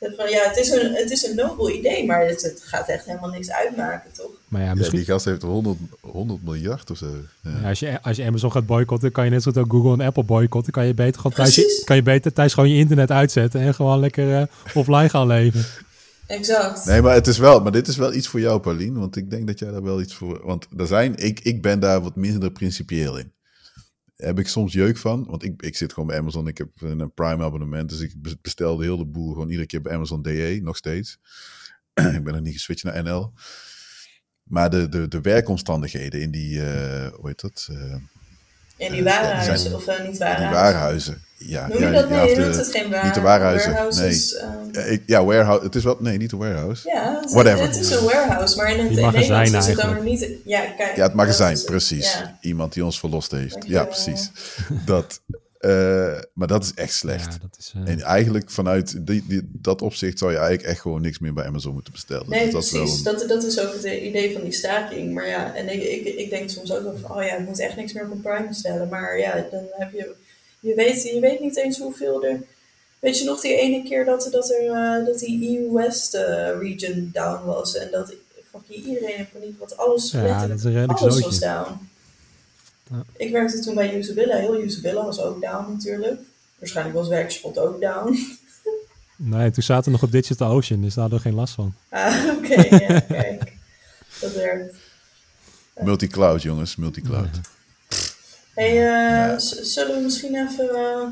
van, ja, het is, een, het is een nobel idee, maar het, het gaat echt helemaal niks uitmaken, toch? Maar ja, Ja, misschien, die gast heeft 100, 100 miljard of zo. Ja. ja, als, je, als je Amazon gaat boycotten, kan je net zoals ook Google en Apple boycotten. Kan je beter, gewoon thuis, Precies. kan je beter thuis gewoon je internet uitzetten en gewoon lekker eh, offline gaan leven. Exact. Nee, maar het is wel, maar dit is wel iets voor jou, Paulien. Want ik denk dat jij daar wel iets voor. Want er zijn, ik, ik ben daar wat minder principieel in. Heb ik soms jeuk van. Want ik, ik zit gewoon bij Amazon. Ik heb een Prime abonnement. Dus ik be- bestel de hele boel gewoon iedere keer bij Amazon DE. Nog steeds. ik ben nog niet geswitcht naar NL. Maar de, de, de werkomstandigheden in die, eh, hoe heet dat? Eh, In die die warenhuizen, zijn- of eh, niet die warenhuizen. warenhuizen. Ja, Noem ja, je dat? ja, Nee, of je de- noemt het geen waar, niet de warenhuizen, warehouses, ehm, Ja, ik- ja, warehouse. Het is wat, nee, niet een warehouse. Ja, het, Whatever. het is een warehouse, maar in het Die in Nederlands is het dan niet... Ja, kijk, Ja, het magazijn, is precies. Ja. Iemand die ons verlost heeft. Dankjewel. Ja, precies. dat, eh, maar dat is echt slecht. Ja, dat is, eh, En eigenlijk vanuit die, die, dat opzicht zou je eigenlijk echt gewoon niks meer bij Amazon moeten bestellen. Nee, dus dat is wel een- Dat, dat is ook het idee van die staking. Maar ja, en ik, ik, ik denk soms ook wel van, oh ja, ik moet echt niks meer van Prime bestellen. Maar ja, dan heb je, je weet, je weet niet eens hoeveel er... Weet je nog die ene keer dat, dat, er, eh, dat die EU West eh, region down was en dat fucking iedereen in paniek, want alles, ja, dat is alles was down. Ja. Ik werkte toen bij Usabilla, heel Usabilla was ook down natuurlijk. Waarschijnlijk was Werkspot ook down. Nee, toen zaten we nog op Digital Ocean, dus daar hadden we geen last van. Ah, oké, ja, kijk. Dat werkt. Multi-cloud, jongens. Multi-cloud. Hey, eh, z- zullen we misschien even eh,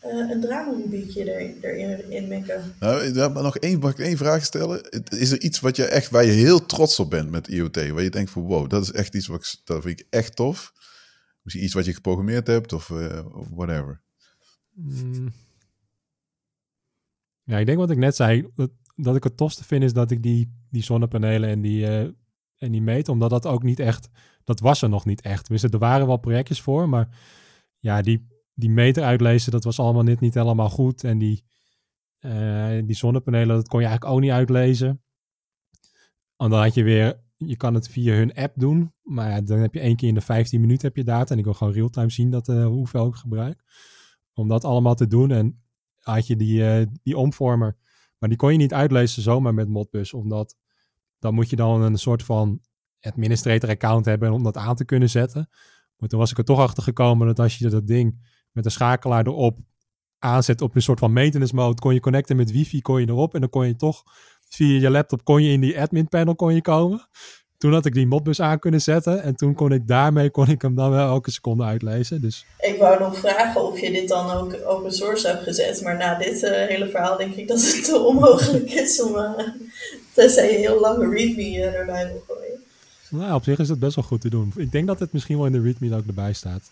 eh, een dramarubriekje er, erin in mikken? Nou, nog één, mag ik één vraag stellen? Is er iets wat je echt, waar je heel trots op bent met IoT? Waar je denkt van, wow, dat is echt iets wat ik, dat vind ik echt tof. Misschien iets wat je geprogrammeerd hebt of, eh, of whatever. Mm. Ja, ik denk wat ik net zei, dat, dat ik het tofste vind is dat ik die, die zonnepanelen en die, eh, en die meet, omdat dat ook niet echt, dat was er nog niet echt. Tenminste, er waren wel projectjes voor, maar ja, die, die meter uitlezen, dat was allemaal net niet helemaal goed. En die, eh, die zonnepanelen, dat kon je eigenlijk ook niet uitlezen. En dan had je weer, je kan het via hun app doen, maar dan heb je één keer in de 15 minuten heb je data. En ik wil gewoon real-time zien dat, eh, hoeveel ik gebruik. Om dat allemaal te doen. En had je die, eh, die omvormer, maar die kon je niet uitlezen zomaar met Modbus, omdat dan moet je dan een soort van administrator account hebben om dat aan te kunnen zetten. Maar toen was ik er toch achter gekomen dat als je dat ding met een schakelaar erop aanzet op een soort van maintenance mode, kon je connecten met wifi, kon je erop en dan kon je toch via je laptop kon je in die admin panel kon je komen. Toen had ik die modbus aan kunnen zetten en toen kon ik daarmee kon ik hem dan wel elke seconde uitlezen. Dus Ik wou nog vragen of je dit dan ook open source hebt gezet, maar na dit eh, hele verhaal denk ik dat het te onmogelijk is om, eh tenzij je heel lange readme eh, erbij wil gooien. nou, op zich is het best wel goed te doen. Ik denk dat het misschien wel in de readme ook erbij staat.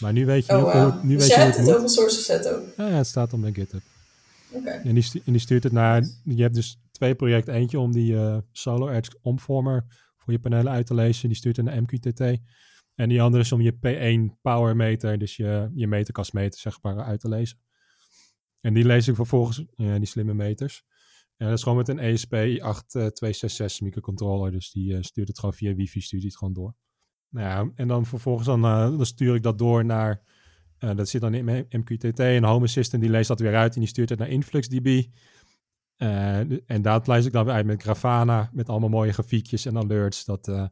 Maar nu weet je, Oh, nu, nu dus weet je hebt het open source gezet ook? Ja, ja, het staat op mijn GitHub. Oké. En die, en die stuurt het naar. Je hebt dus twee projecten. Eentje om die eh Solar Edge omvormer voor je panelen uit te lezen. Die stuurt naar MQTT. En die andere is om je P1 power meter, dus je, je meterkastmeter, zeg maar, uit te lezen. En die lees ik vervolgens, ja, die slimme meters. En dat is gewoon met een E ESP8266 microcontroller. Dus die eh, stuurt het gewoon via wifi, stuurt hij het gewoon door. Nou ja, en dan vervolgens dan, eh, dan stuur ik dat door naar eh, dat zit dan in MQTT en Home Assistant die leest dat weer uit en die stuurt het naar InfluxDB. Eh, en dat lees ik dan weer uit met Grafana, met allemaal mooie grafiekjes en alerts. Dat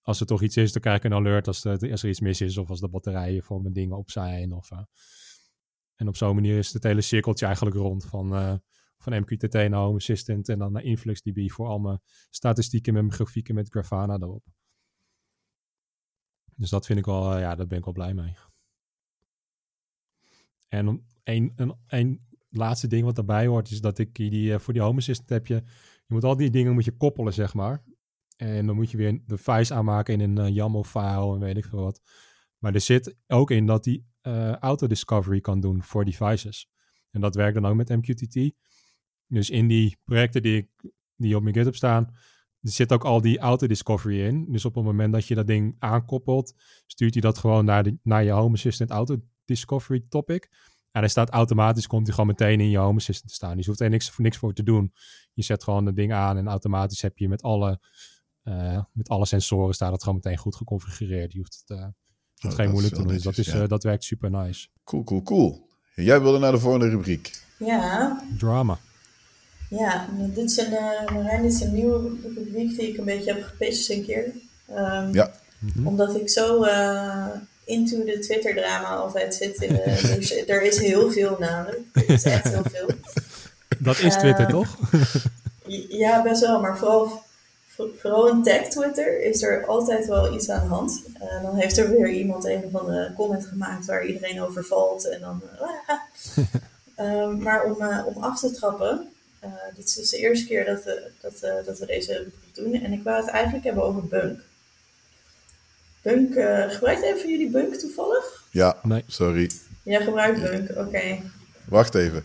als er toch iets is, dan krijg ik een alert als, er- iets mis is of als de batterijen voor mijn dingen op zijn. Of, en op zo'n manier is het hele cirkeltje eigenlijk rond van, van MQTT naar Home Assistant en dan naar InfluxDB voor al mijn statistieken met grafieken met Grafana erop. Dus dat vind ik wel, eh, ja, daar ben ik wel blij mee. En een, een, een laatste ding wat daarbij hoort, is dat ik die, eh, voor die Home Assistant heb je, moet al die dingen moet je koppelen, zeg maar. En dan moet je weer de device aanmaken in een YAML-file en weet ik veel wat. Maar er zit ook in dat die auto-discovery kan doen voor devices. En dat werkt dan ook met MQTT. Dus in die projecten die, ik, die op mijn GitHub staan, er zit ook al die auto-discovery in. Dus op het moment dat je dat ding aankoppelt, stuurt hij dat gewoon naar, de, naar je Home Assistant auto-discovery topic. En hij staat automatisch, komt hij gewoon meteen in je Home Assistant te staan. Dus je hoeft er niks, niks voor te doen. Je zet gewoon het ding aan en automatisch heb je met alle, uh, met alle sensoren staat het gewoon meteen goed geconfigureerd. Je hoeft het, uh, oh, geen moeilijk te doen. Dus dat, is, ja. uh, dat werkt super nice. Cool, cool, cool. Jij wilde naar de volgende rubriek. Ja. Drama. Ja, dit is een, uh, Marijn, dit is een nieuwe rubriek die ik een beetje heb gepitcht een keer. Um, ja. -hmm. Omdat ik zo uh, into de Twitter-drama altijd zit. In de, dus er is heel veel namelijk. Er is echt heel veel. Dat is Twitter, uh, toch? ja, best wel. Maar vooral, vooral in tech-Twitter is er altijd wel iets aan de hand. Uh, dan heeft er weer iemand een of andere comment gemaakt waar iedereen over valt. En dan... um, maar om, om af te trappen... Uh, dit is dus de eerste keer dat we, dat, uh, dat we deze doen. En ik wou het eigenlijk hebben over Bunk. Bunk, uh, gebruikt even jullie Bunk toevallig? Ja, nee. sorry. Jij gebruikt Bunk, oké. Okay. Wacht even.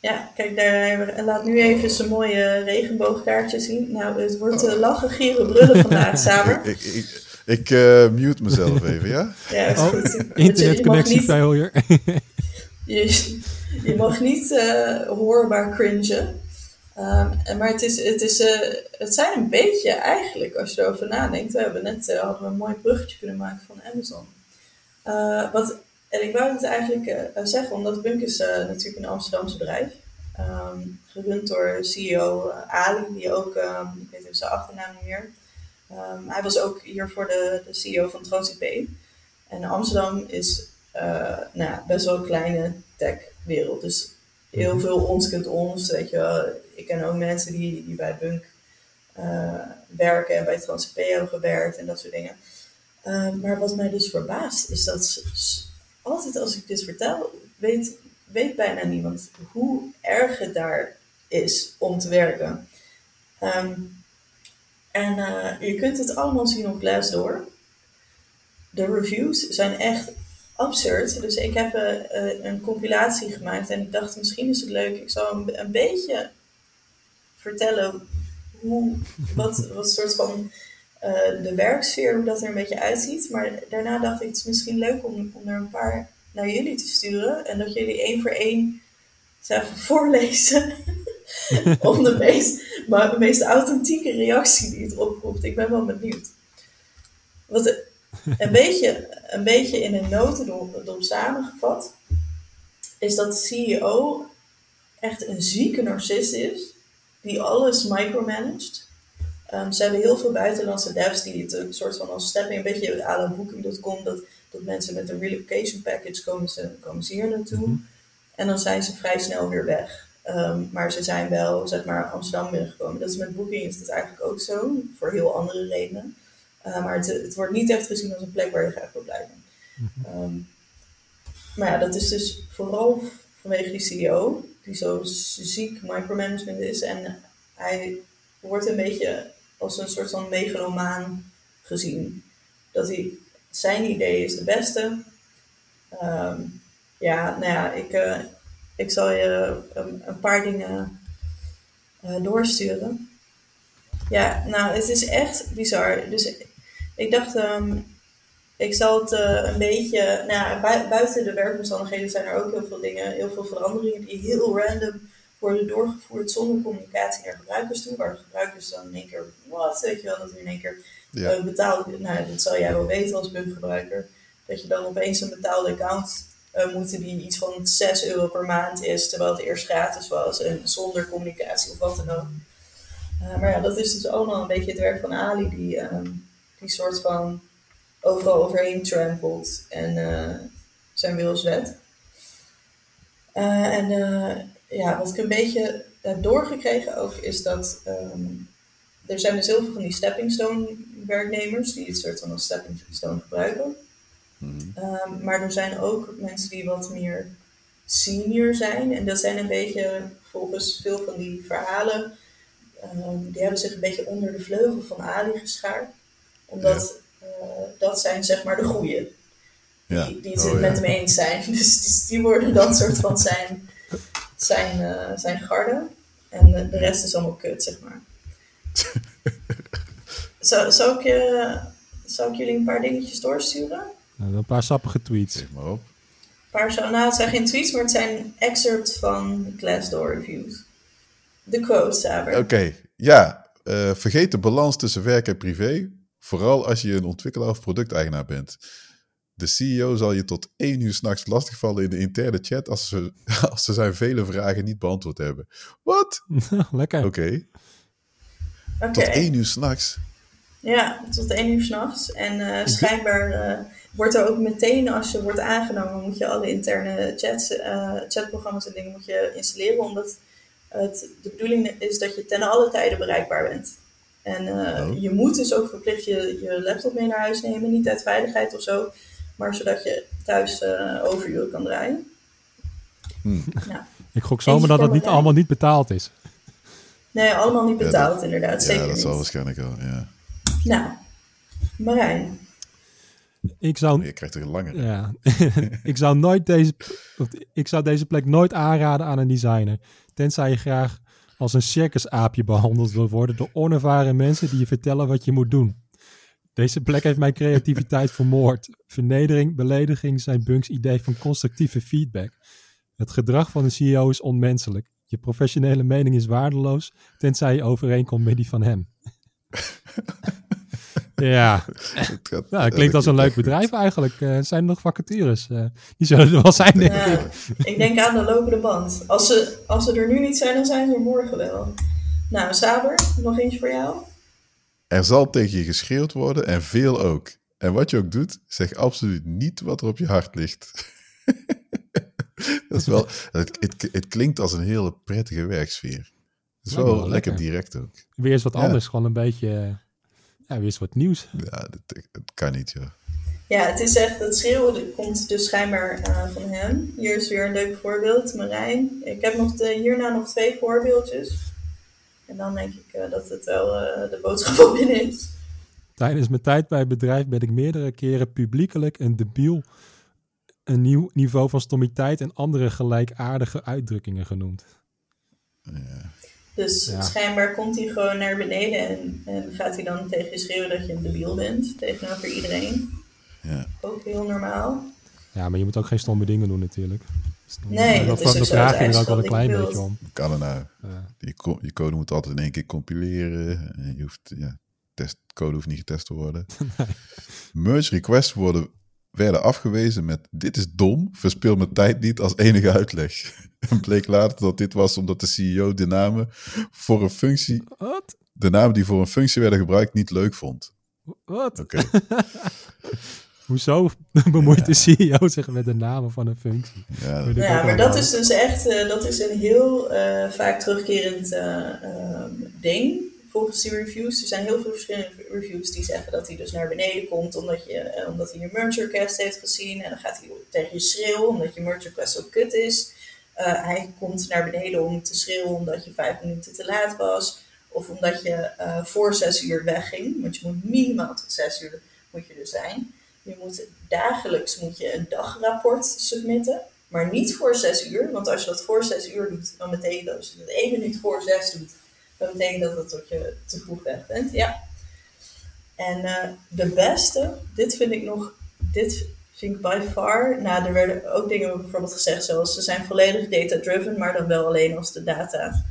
Ja, kijk, daar, en laat nu even zijn mooie regenboogkaartje zien. Nou, het wordt uh, lachen, gieren, brullen vandaag samen. ik ik, ik uh, mute mezelf even, ja? ja, is oh, goed. Internetconnectie failure. je, je mag niet uh, hoorbaar cringen. Um, maar het, is, het, is, uh, het zijn een beetje eigenlijk, als je erover nadenkt. We hebben net uh, hadden we een mooi bruggetje kunnen maken van Amazon. wat, en ik wou het eigenlijk zeggen, omdat Bunk is natuurlijk een Amsterdamse bedrijf. Um, gerund door CEO Ali, die ook, um, ik weet even zijn achternaam niet meer. hij was ook hier voor de, de CEO van TransIP. En Amsterdam is nou, best wel een kleine tech-wereld. Dus heel veel ons kent ons. Weet je wel. Ik ken ook mensen die, die bij Bunk uh, werken en bij TransP hebben gewerkt en dat soort dingen. Uh, maar wat mij dus verbaast is dat altijd als ik dit vertel, weet, weet bijna niemand hoe erg het daar is om te werken. Um, en uh, je kunt het allemaal zien op Glassdoor. De reviews zijn echt absurd. Dus ik heb uh, een compilatie gemaakt en ik dacht misschien is het leuk. Ik zal een, een beetje vertellen hoe, wat, wat soort van uh, de werksfeer, hoe dat er een beetje uitziet. Maar daarna dacht ik het is misschien leuk om, om er een paar naar jullie te sturen en dat jullie één voor één ze even voorlezen. om de meest, maar de meest authentieke reactie die het oproept. Ik ben wel benieuwd. Wat, een, beetje, een beetje in een notendop samengevat, is dat de CEO echt een zieke narcist is, die alles micromanagt. Um, ze hebben heel veel buitenlandse devs die het een soort van als stepping, een beetje à la booking.com, dat, dat mensen met een relocation package komen ze, komen ze hier naartoe. Mm -hmm. En dan zijn ze vrij snel weer weg. Um, maar ze zijn wel, zeg maar, Amsterdam binnengekomen. Dat is met Booking is dat eigenlijk ook zo, voor heel andere redenen. Uh, maar het, het, wordt niet echt gezien als een plek waar je graag wil blijven. Mm-hmm. Um, maar ja, dat is dus vooral vanwege die CEO, die zo ziek micromanagement is. En hij wordt een beetje als een soort van megalomaan gezien. Dat hij, zijn idee is de beste. Um, ja, nou ja, ik, uh, ik zal je een, een paar dingen uh, doorsturen. Ja, nou, het is echt bizar. Dus ik dacht, um, ik zal het uh, een beetje, nou, bu buiten de werkomstandigheden zijn er ook heel veel dingen, heel veel veranderingen die heel random worden doorgevoerd zonder communicatie naar gebruikers toe, waar gebruikers dan in één keer, wat, weet je wel, dat we in één keer ja. uh, betaald, nou, dat zal jij wel weten als bunkgebruiker, dat je dan opeens een betaalde account uh, moeten die iets van 6 euro per maand is, terwijl het eerst gratis was en zonder communicatie of wat dan ook. Maar ja, dat is dus allemaal een beetje het werk van Ali, die, um, die soort van overal overheen trampelt en uh, zijn wilswet. en ja, wat ik een beetje heb doorgekregen ook, is dat um, er zijn dus heel veel van die stepping stone werknemers die het soort van als stepping stone gebruiken. Mm. Um, maar er zijn ook mensen die wat meer senior zijn. En dat zijn een beetje, volgens veel van die verhalen, ehm, die hebben zich een beetje onder de vleugel van Ali geschaard. Omdat eh, dat zijn zeg maar de goeie. Ja. Die, die het Oh, met ja. hem eens zijn. Dus, dus die worden dan soort van zijn, zijn, eh, zijn garde. En de, de rest is allemaal kut, zeg maar. Zou, zou, ik, je, zou ik jullie een paar dingetjes doorsturen? Nou, een paar sappige tweets. Zeg maar op. Een paar zo, nou, het zijn geen tweets, maar het zijn excerpts van Glassdoor reviews. De quotes, Saber. Oké, ja. eh, vergeet de balans tussen werk en privé. Vooral als je een ontwikkelaar of producteigenaar bent. De CEO zal je tot één uur s'nachts lastigvallen in de interne chat als ze, als ze zijn vele vragen niet beantwoord hebben. Wat? Lekker. Oké, tot één uur s'nachts. Ja, tot één uur s'nachts. En eh, schijnbaar eh, wordt er ook meteen, als je wordt aangenomen, moet je alle interne chats, eh, chatprogramma's en dingen moet je installeren. Omdat het, de bedoeling is dat je ten alle tijden bereikbaar bent. En eh, Oh. je moet dus ook verplicht je, je laptop mee naar huis nemen. Niet uit veiligheid of zo, maar zodat je thuis eh overuren kan draaien. Hm. Nou, Ik gok zomaar dat het voor niet allemaal niet betaald is. nee, allemaal niet Ja, betaald inderdaad. Zeker Ja, dat niet. zal waarschijnlijk wel. Ja. Nou, Marijn. Ik zou, Je krijgt er een lange. ja, ik zou nooit deze, ik zou deze plek nooit aanraden aan een designer. Tenzij je graag als een circusaapje behandeld wil worden door onervaren mensen die je vertellen wat je moet doen. Deze plek heeft mijn creativiteit vermoord. Vernedering, belediging zijn Bunks idee van constructieve feedback. Het gedrag van een CEO is onmenselijk. Je professionele mening is waardeloos, tenzij je overeenkomt met die van hem. ja, Het gaat- nou, dat klinkt als een leuk bedrijf eigenlijk. Eh, zijn er nog vacatures? Eh, die zullen er wel zijn, denk ik. Ja, ik denk aan de lopende band. Als ze, als ze er nu niet zijn, dan zijn ze er morgen wel. Nou, Saber, nog eentje voor jou. Er zal tegen je geschreeuwd worden en veel ook. En wat je ook doet, zeg absoluut niet wat er op je hart ligt. dat is wel, het, het, het klinkt als een hele prettige werksfeer. Het is wel wel lekker lekker. direct ook. Weer eens wat Ja. anders, gewoon een beetje... Ja, weer eens wat nieuws. Ja, dat, het kan niet, joh. Ja, het is echt, het schreeuwen dat komt dus schijnbaar eh, van hem. Hier is weer een leuk voorbeeld, Marijn. Ik heb nog de, hierna nog twee voorbeeldjes. En dan denk ik eh, dat het wel eh, de boodschap al binnen is. Tijdens mijn tijd bij het bedrijf ben ik meerdere keren publiekelijk een debiel een nieuw niveau van stommiteit en andere gelijkaardige uitdrukkingen genoemd. Ja. Dus Ja. schijnbaar komt hij gewoon naar beneden en, en gaat hij dan tegen je schreeuwen dat je een debiel bent. Tegenover iedereen. Ja. Ook heel normaal. Ja, maar je moet ook geen stomme dingen doen natuurlijk. Dus Nee, dat is ook zo. vraag je Het er ook wel een klein beetje om. Kan er nou? Ja. Je, co- je code moet altijd in één keer compileren. En je hoeft, ja, test, code hoeft niet getest te worden. Merge requests worden, werden afgewezen met dit is dom, verspil mijn tijd niet als enige uitleg. En bleek later dat dit was omdat de CEO de namen voor een functie, Wat? de namen die voor een functie werden gebruikt niet leuk vond. Wat? Oké, Hoezo bemoeit de CEO zich met de namen van een functie? ja, maar dat is dus echt eh, dat is een heel eh, vaak terugkerend eh, ehm, ding volgens die reviews. Er zijn heel veel verschillende reviews die zeggen dat hij dus naar beneden komt omdat, je, eh, omdat hij je merge request heeft gezien. En dan gaat hij tegen je schreeuwen omdat je merge request zo kut is. Eh, hij komt naar beneden om te schreeuwen omdat je vijf minuten te laat was. Of omdat je eh, voor zes uur wegging. Want je moet minimaal tot zes uur moet je er zijn. Je moet dagelijks moet je een dagrapport submitten. Maar niet voor zes uur. Want als je dat voor zes uur doet, dan betekent dat als je dat één minuut voor zes doet, dan betekent dat dat je te vroeg weg bent. Ja. En eh, de beste, dit vind ik nog, dit vind ik by far. Nou, er werden ook dingen bijvoorbeeld gezegd zoals ze zijn volledig data-driven, maar dan wel alleen als de data,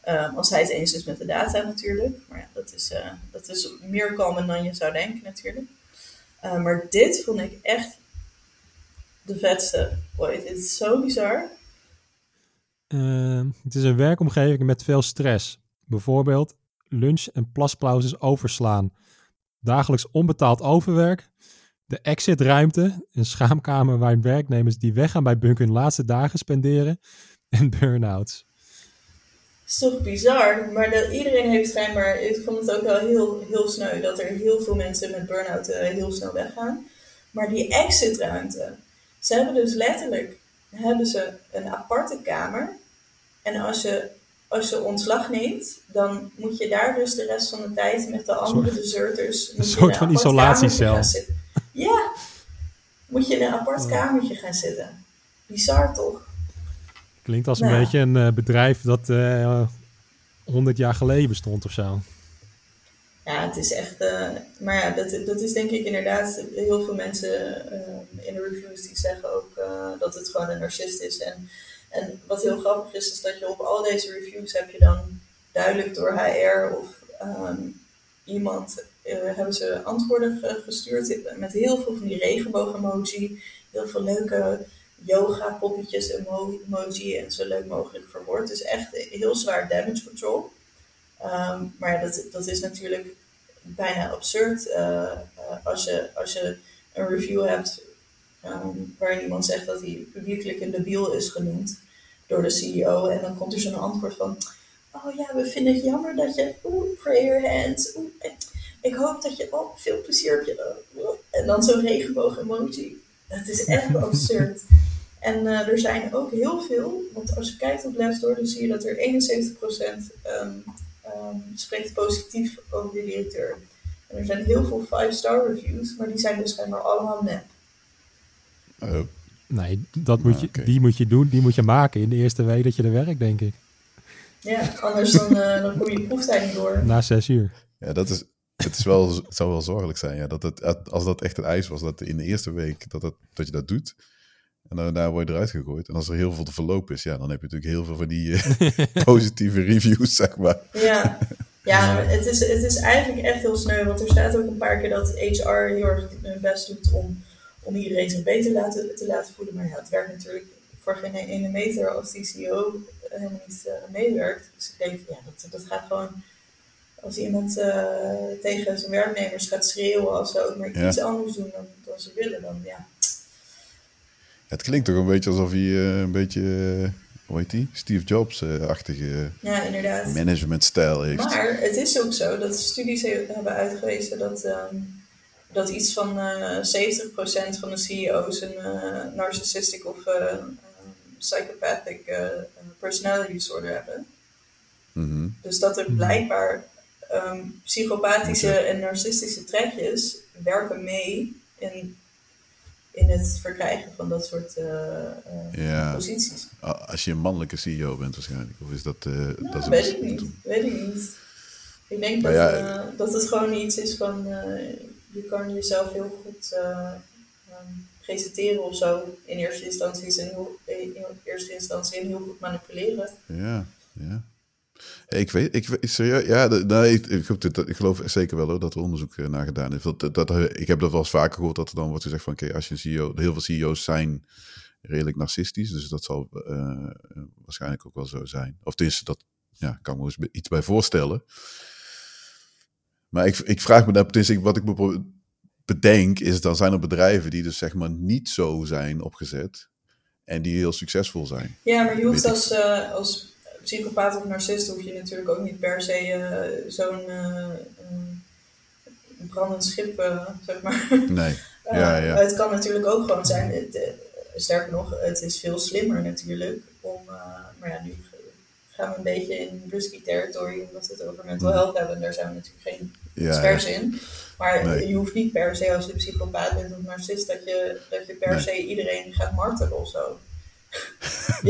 eh, als hij het eens is met de data natuurlijk. Maar ja, dat is, eh, dat is meer common dan je zou denken natuurlijk. Uh, maar dit vond ik echt de vetste ooit. Het is zo bizar. Uh, het is een werkomgeving met veel stress. Bijvoorbeeld lunch- en plaspauzes overslaan. Dagelijks onbetaald overwerk. De exitruimte, een schaamkamer waar werknemers die weggaan bij Bunk hun laatste dagen spenderen. En burn-outs. Is toch bizar, maar dat, iedereen heeft schijnbaar, ik vond het ook wel heel, heel sneu dat er heel veel mensen met burn-out uh, heel snel weggaan. Maar die exitruimte, ze hebben dus letterlijk hebben ze een aparte kamer. En als je als je ontslag neemt, dan moet je daar dus de rest van de tijd met de andere deserters... Een soort van isolatiecel. Ja, moet je in een apart kamertje gaan zitten. Bizar toch? Klinkt als een nou. beetje een uh, bedrijf dat uh, eh, 100 jaar geleden bestond of zo. Ja, het is echt. Uh, maar ja, dat, dat is denk ik inderdaad. Heel veel mensen in de reviews die zeggen ook dat het gewoon een narcist is. En, en wat heel grappig is, is dat je op al deze reviews heb je dan duidelijk door HR of um, iemand hebben ze antwoorden gestuurd met heel veel van die regenboog-emoji, heel veel leuke yoga poppetjes emoji en zo leuk mogelijk verwoord. Dus echt heel zwaar damage control. Ehm, maar dat, dat is natuurlijk bijna absurd uh, als, je, als je een review hebt um, waarin iemand zegt dat hij publiekelijk een debiel is genoemd door de CEO. En dan komt er zo'n antwoord van, oh ja, we vinden het jammer dat je, oeh, prayer hands, oeh, ik hoop dat je, oh, veel plezier op je, en dan zo'n regenboog emoji. Het is echt absurd. En uh, er zijn ook heel veel, want als je kijkt op Glassdoor, dan zie je dat er 71% um, um, spreekt positief over de directeur. En er zijn heel veel 5-star reviews, maar die zijn dus schijnbaar allemaal nep. Oh. Nee, dat moet je, die moet je doen, die moet je maken in de eerste week dat je er werkt, denk ik. Ja, anders dan, uh, dan kom je proeftijd niet door. Na zes uur. Ja, dat is, het, is wel, het zou wel zorgelijk zijn, ja, dat het, als dat echt een eis was, dat in de eerste week dat, het, dat je dat doet, en dan daar word je eruit gegooid. En als er heel veel te verlopen is, ja, dan heb je natuurlijk heel veel van die uh, positieve reviews, zeg maar. Ja, ja het, is, het is eigenlijk echt heel sneu. Want er staat ook een paar keer dat HR heel erg hun best doet om, om iedereen zich beter laten, te laten voelen. Maar ja, het werkt natuurlijk voor geen ene meter als die CEO helemaal niet uh, meewerkt. Dus ik denk, ja, dat, dat gaat gewoon als iemand uh, tegen zijn werknemers gaat schreeuwen als ze ook maar iets anders doen dan, dan ze willen, dan ja, het klinkt toch een beetje alsof hij uh, een beetje, hoe heet die? Steve Jobs-achtige ja, inderdaad. managementstijl heeft. Maar het is ook zo dat studies hebben uitgewezen dat, um, dat iets van uh, eh, 70% van de CEO's een narcissistic of psychopathic personality disorder hebben. Mm -hmm. Dus dat er blijkbaar um, psychopathische en narcistische trekjes werken mee in in het verkrijgen van dat soort uh, posities. Als je een mannelijke CEO bent waarschijnlijk. Of is dat... Uh, dat weet ik niet. Weet ik niet. Ik denk dat, ja, dat het gewoon iets is van... je kan jezelf heel goed um, presenteren of zo in eerste instantie. En heel, in eerste instantie en heel goed manipuleren. Ja, ja. Ik weet, ik weet, serieus, ja, nee, ik, ik, geloof zeker wel hoor, dat er onderzoek eh, naar gedaan is. Dat, dat, ik heb dat wel eens vaker gehoord, dat er dan wordt gezegd van, oké, als je een CEO, heel veel CEO's zijn redelijk narcistisch, dus dat zal waarschijnlijk ook wel zo zijn. Of tenminste, dat ja, kan me eens iets bij voorstellen. Maar ik, ik vraag me, tenminste, wat ik bedenk, is dan zijn er bedrijven die dus zeg maar niet zo zijn opgezet en die heel succesvol zijn. Ja, maar je hoeft als, uh, als psychopaat of narcist hoef je natuurlijk ook niet per se uh, zo'n uh, brandend schip, zeg maar. Nee. Ja, ja. Het kan natuurlijk ook gewoon zijn, het, sterker nog, het is veel slimmer natuurlijk om, maar ja, nu gaan we een beetje in risky territory, omdat we het over mental mm. health hebben. En daar zijn we natuurlijk geen in. Maar je hoeft niet per se als je psychopaat bent of narcist dat je, dat je per se iedereen gaat martelen of zo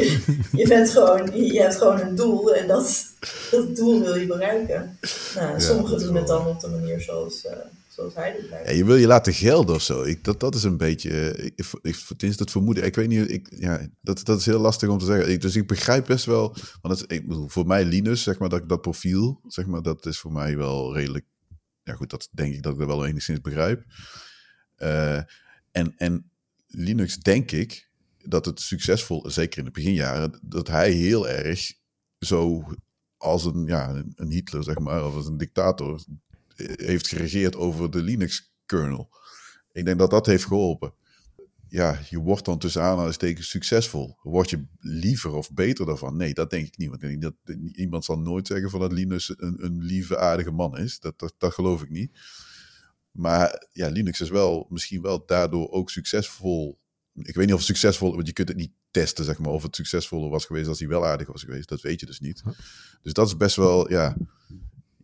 je, bent gewoon, je hebt gewoon een doel en dat, dat doel wil je bereiken. Nou, sommigen doen het dan op de manier zoals, uh, zoals hij lijkt. Ja, je wil je laten gelden of zo. Ik, dat, dat is een beetje, ik, ik, het is dat vermoeden. Ik weet niet, ik, ja, dat, dat is heel lastig om te zeggen. Ik, dus ik begrijp best wel, want het, ik bedoel, voor mij Linus, zeg maar, dat, dat profiel, zeg maar, dat is voor mij wel redelijk, ja goed, dat denk ik dat ik dat wel enigszins begrijp. Uh, en, en Linux, denk ik, dat het succesvol, zeker in de beginjaren, dat hij heel erg zo als een, ja, een Hitler, zeg maar, of als een dictator, eh, heeft geregeerd over de Linux-kernel. Ik denk dat dat heeft geholpen. Ja, je wordt dan tussen aanhalingstekens succesvol. Word je liever of beter daarvan? Nee, dat denk ik niet. Want dat, iemand zal nooit zeggen van dat Linux een, een lieve, aardige man is. Dat, dat, dat geloof ik niet. Maar ja, Linux is wel misschien wel daardoor ook succesvol ik weet niet of het succesvol, want je kunt het niet testen, zeg maar, of het succesvoller was geweest als hij wel aardig was geweest. Dat weet je dus niet. Dus dat is best wel, ja,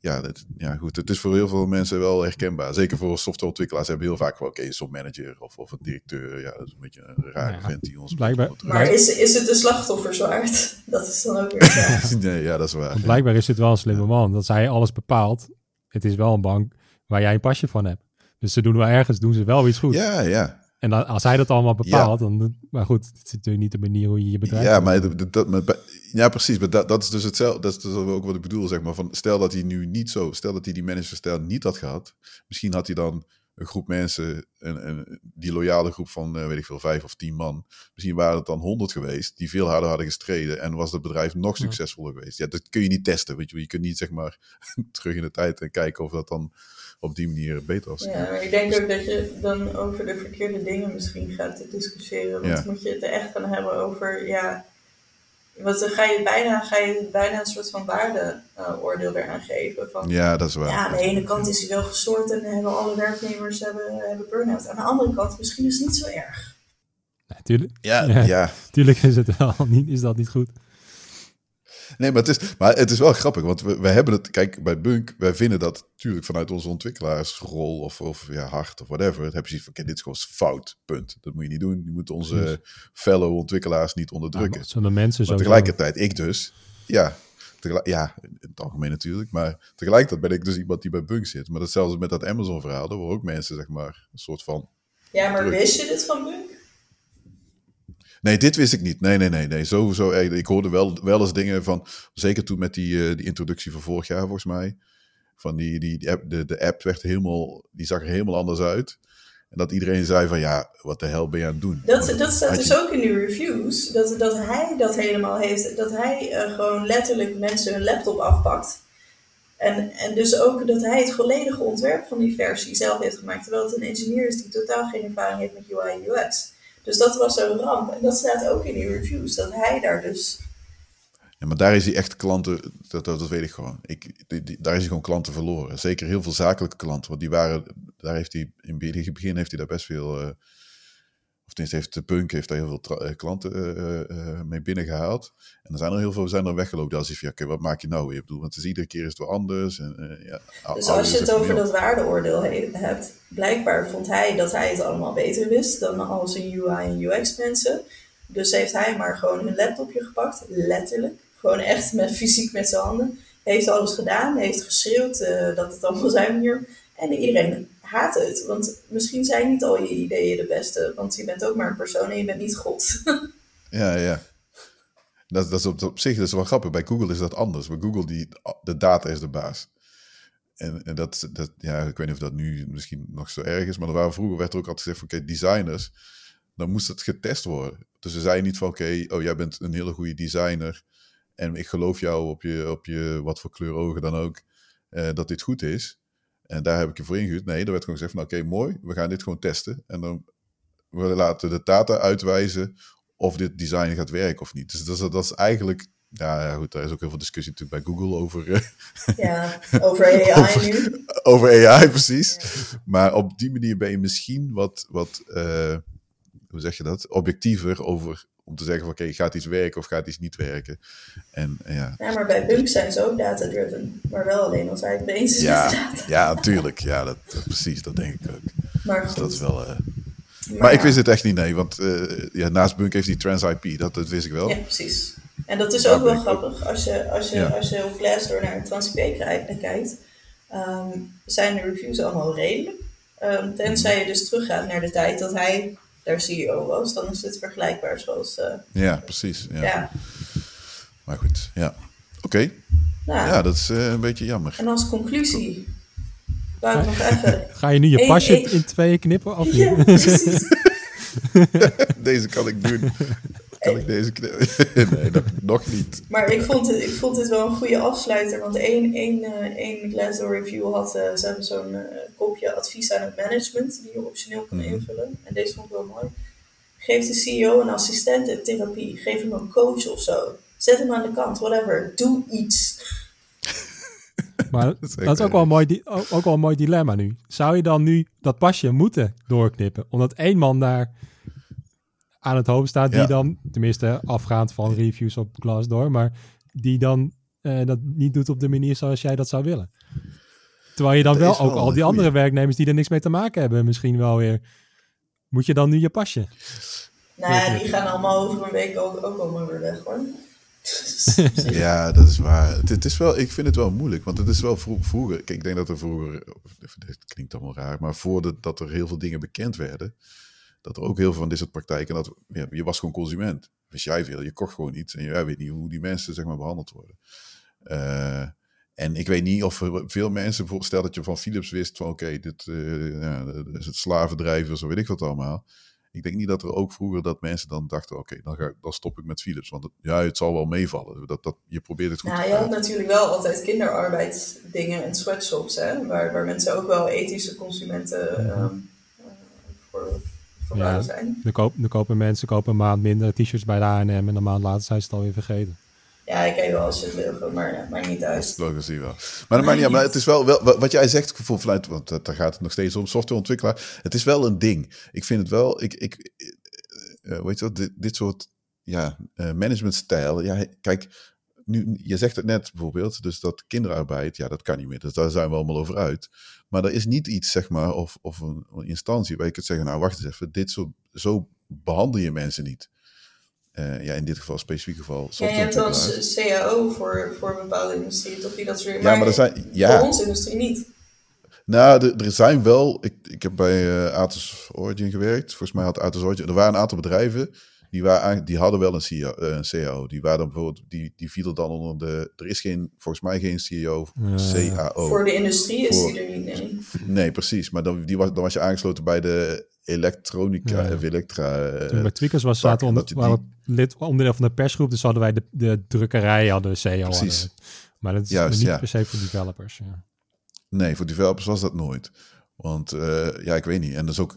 ja, dat, ja, goed. Het is voor heel veel mensen wel herkenbaar. Zeker voor softwareontwikkelaars hebben heel vaak wel, oké, okay, manager of, of een directeur. Ja, dat is een beetje een rare ja, vent die ons... Blijkbaar. Maar is, is het de slachtofferzwaard? Dat is dan ook weer Nee, ja, dat is waar. Blijkbaar is het wel een slimme man. Dat zij alles bepaalt. Het is wel een bank waar jij een pasje van hebt. Dus ze doen wel ergens, doen ze wel iets goed. Ja, ja. En dan, als hij dat allemaal bepaalt, dan... Maar goed, het is natuurlijk niet de manier hoe je je bedrijf... Ja, maar dat, dat, ja precies. Maar dat, dat is dus hetzelfde. Dat is dus ook wat ik bedoel, zeg maar. Van, stel dat hij nu niet zo... Stel dat hij die managementstijl niet had gehad. Misschien had hij dan een groep mensen... Een, een, die loyale groep van, uh, weet ik veel, vijf of tien man. Misschien waren het dan honderd geweest... die veel harder hadden gestreden... en was het bedrijf nog succesvoller geweest. Ja, dat kun je niet testen, weet je Je kunt niet, zeg maar, terug in de tijd en kijken of dat dan op die manier beter was. Ja, maar ik denk ook dat je dan over de verkeerde dingen misschien gaat discussiëren. Want moet je het er echt gaan hebben over, ja, want dan ga je bijna, ga je bijna een soort van waardeoordeel uh, eraan geven. Van, ja, dat is waar. Ja, aan de ene kant is hij wel gestoord en hebben alle werknemers hebben, hebben burn-out. Aan de andere kant misschien is het niet zo erg. Ja, tuurlijk. Ja, ja. ja. Tuurlijk is, het wel niet, is dat niet goed. Nee, maar het, is, maar het is wel grappig, want we, we hebben het, kijk, bij Bunk, wij vinden dat natuurlijk vanuit onze ontwikkelaarsrol of, of ja, hart of whatever, het heb je van, dit is gewoon fout, punt. Dat moet je niet doen. Je moet onze fellow ontwikkelaars niet onderdrukken. Ja, de mensen maar tegelijkertijd, ik dus, ja, ja, in het algemeen natuurlijk, maar tegelijkertijd ben ik dus iemand die bij Bunk zit. Maar datzelfde met dat Amazon-verhaal, daar worden ook mensen, zeg maar, een soort van... Ja, maar wist je dit van Bunk? Nee, dit wist ik niet. Nee, nee, nee. nee. Sowieso, ik hoorde wel, wel eens dingen van, zeker toen met die, uh, die introductie van vorig jaar volgens mij, van die, die, die app, de, de app werd helemaal, die zag er helemaal anders uit. En dat iedereen zei van, ja, wat de hel ben je aan het doen? Dat, dat staat dus ook in die reviews, dat, dat hij dat helemaal heeft, dat hij uh, gewoon letterlijk mensen hun laptop afpakt. En, en dus ook dat hij het volledige ontwerp van die versie zelf heeft gemaakt, terwijl het een engineer is die totaal geen ervaring heeft met UI en UX. Dus dat was een ramp. En dat staat ook in die reviews, dat hij daar dus... Ja, maar daar is hij echt klanten, dat, dat, weet ik gewoon. Ik, die, daar is hij gewoon klanten verloren. Zeker heel veel zakelijke klanten, want die waren, daar heeft hij, in het begin heeft hij daar best veel... Of tenminste heeft de Punk heeft daar heel veel uh, klanten uh, mee binnengehaald. En er zijn er heel veel zijn er weggelopen. Als je ja, okay, wat maak je nou weer? Ik bedoel, want het is iedere keer is het wel anders. En, ja, dus als je het over dat waardeoordeel hebt, blijkbaar vond hij dat hij het allemaal beter wist dan al zijn UI en UX mensen. Dus heeft hij maar gewoon hun laptopje gepakt, letterlijk. Gewoon echt met fysiek met zijn handen. Heeft alles gedaan, heeft geschreeuwd dat het allemaal zijn manier. En iedereen haat het. Want misschien zijn niet al je ideeën de beste. Want je bent ook maar een persoon en je bent niet God. ja, ja. Dat, dat is op, op, zich is wel grappig. Bij Google is dat anders. Bij Google, die, de data is de baas. En, en dat, dat, ja, ik weet niet of dat nu misschien nog zo erg is. Maar er waren, vroeger werd er ook altijd gezegd van, oké, designers. Dan moest het getest worden. Dus ze zeiden niet van, oké, oh, jij bent een hele goede designer. En ik geloof jou op je, op je wat voor kleur ogen dan ook. Uh, dat dit goed is. En daar heb ik je voor ingehuurd. Nee, er werd gewoon gezegd van oké, mooi, we gaan dit gewoon testen. En dan we laten de data uitwijzen of dit design gaat werken of niet. Dus dat is, dat is eigenlijk, ja, ja goed, daar is ook heel veel discussie natuurlijk bij Google over. Eh, ja, over AI over, nu. Over AI, precies. Maar op die manier ben je misschien wat, wat uh, hoe zeg je dat, objectiever over om te zeggen van oké, gaat iets werken of gaat iets niet werken. En, ja. ja, maar bij Bunk zijn ze ook data-driven, maar wel alleen als hij het eens is ja, data. Ja, natuurlijk. Ja, dat, precies, dat denk ik ook. Maar dus dat is wel... Uh, maar, maar ik wist het echt niet, nee, want uh, ja, naast Bunk heeft hij Trans IP, dat, dat wist ik wel. Ja, precies. En dat is ook wel grappig, als je, als je, als je op Glassdoor naar Trans IP kijkt, um, zijn de reviews allemaal redelijk. Um, tenzij je dus teruggaat naar de tijd dat hij daar CEO was, dan is het vergelijkbaar zoals... Uh, ja, precies. Ja. ja. Maar goed, ja. Oké. Nou, ja, dat is uh, een beetje jammer. En als conclusie... Wou ik nog even... Ga je nu je pasje in tweeën knippen? Of ja, precies. Deze kan ik doen. Kan ik deze knippen? nee, dat, nog niet. Maar ik vond, het, ik vond het wel een goede afsluiter. Want één, één, uh, één Glassdoor review had... Uh, ze hebben zo'n uh, kopje advies aan het management... die je optioneel kan mhm. invullen. En deze vond ik wel mooi. Geef de CEO een assistent therapie. Geef hem een coach of zo. Zet hem aan de kant, whatever. Doe iets. Maar dat is, ook, wel een mooi, ook wel een mooi dilemma nu. Zou je dan nu dat pasje moeten doorknippen? Omdat één man daar aan het hoofd staat, die Ja. dan, tenminste afgaand van reviews op Glassdoor, maar die dan eh, dat niet doet op de manier zoals jij dat zou willen. Terwijl je dan Dat wel ook al die goeie. andere werknemers die er niks mee te maken hebben, misschien wel weer. Moet je dan nu je pasje? Nou ja, die gaan allemaal over een week ook, ook allemaal weer weg hoor. Ja, dat is waar. Het, het is wel, ik vind het wel moeilijk, want het is wel vro- vroeger. Kijk, ik denk dat er vroeger, dit klinkt allemaal raar, maar voordat dat er heel veel dingen bekend werden, dat er ook heel veel van dit soort praktijken, dat ja, je was gewoon consument. Wist jij veel, je kocht gewoon iets en jij weet niet hoe die mensen zeg maar behandeld worden. Eh, en ik weet niet of veel mensen, bijvoorbeeld stel dat je van Philips wist van oké, dit eh, ja, is het slavendrijven, zo weet ik wat allemaal. Ik denk niet dat er ook vroeger dat mensen dan dachten, oké, dan, ga dan stop ik met Philips. Want het, ja, het zal wel meevallen. Dat, dat, je probeert het goed Nou, te je had natuurlijk wel altijd kinderarbeidsdingen en sweatshops, hè, waar, waar mensen ook wel ethische consumenten ehm, eh, voor, Ja. zouden zijn. Dan, koop, dan kopen mensen kopen een maand minder t-shirts bij de H&M en een maand later zijn ze het alweer vergeten. Ja, ik ken wel als je het logo, maar ja, maakt niet Dat uit. is logisch hier wel. Maar, dat maakt niet uit, maar het is wel, wel wat jij zegt, voor vanuit, want dat- daar gaat het nog steeds om, softwareontwikkelaar. Het is wel een ding. Ik vind het wel, ik, ik eh, eh, weet je wat, dit, dit soort ja, eh, managementstijl. Ja, kijk, nu, je zegt het net bijvoorbeeld, dus dat kinderarbeid, ja, dat kan niet meer. Dus daar zijn we allemaal over uit. Maar er is niet iets, zeg maar, of, of een, een instantie waar je kunt zeggen, nou, wacht eens even, dit soort, zo behandel je mensen niet. Eh, ja, in dit geval, specifiek geval, Ja, je hebt CAO voor, voor een bepaalde industrie, toch die dat soort Ja, maar er zijn, ja, voor onze industrie niet. Nou, er, er zijn wel. Ik, ik heb bij eh Atos Origin gewerkt. Volgens mij had Atos Origin. Er waren een aantal bedrijven. Die, waren, eigenlijk- die hadden wel een, CEO, eh, een CAO. Die waren dan bijvoorbeeld. Die, die vielen dan onder de. Er is geen, volgens mij geen CEO. CAO. Voor de industrie is Voor- die er niet, nee. Nee, precies. Maar dan, die was, dan was je aangesloten bij de elektronica Ja. of elektra. eh, Toen bij Tweakers was, zaten onder, dat je waren lid, onderdeel van de persgroep, dus hadden wij de, de drukkerij, hadden CEO. Precies. Maar dat is Juist, niet ja. per se voor developers. Ja. Nee, voor developers was dat nooit. Want eh, ja, ik weet niet. En er, is ook,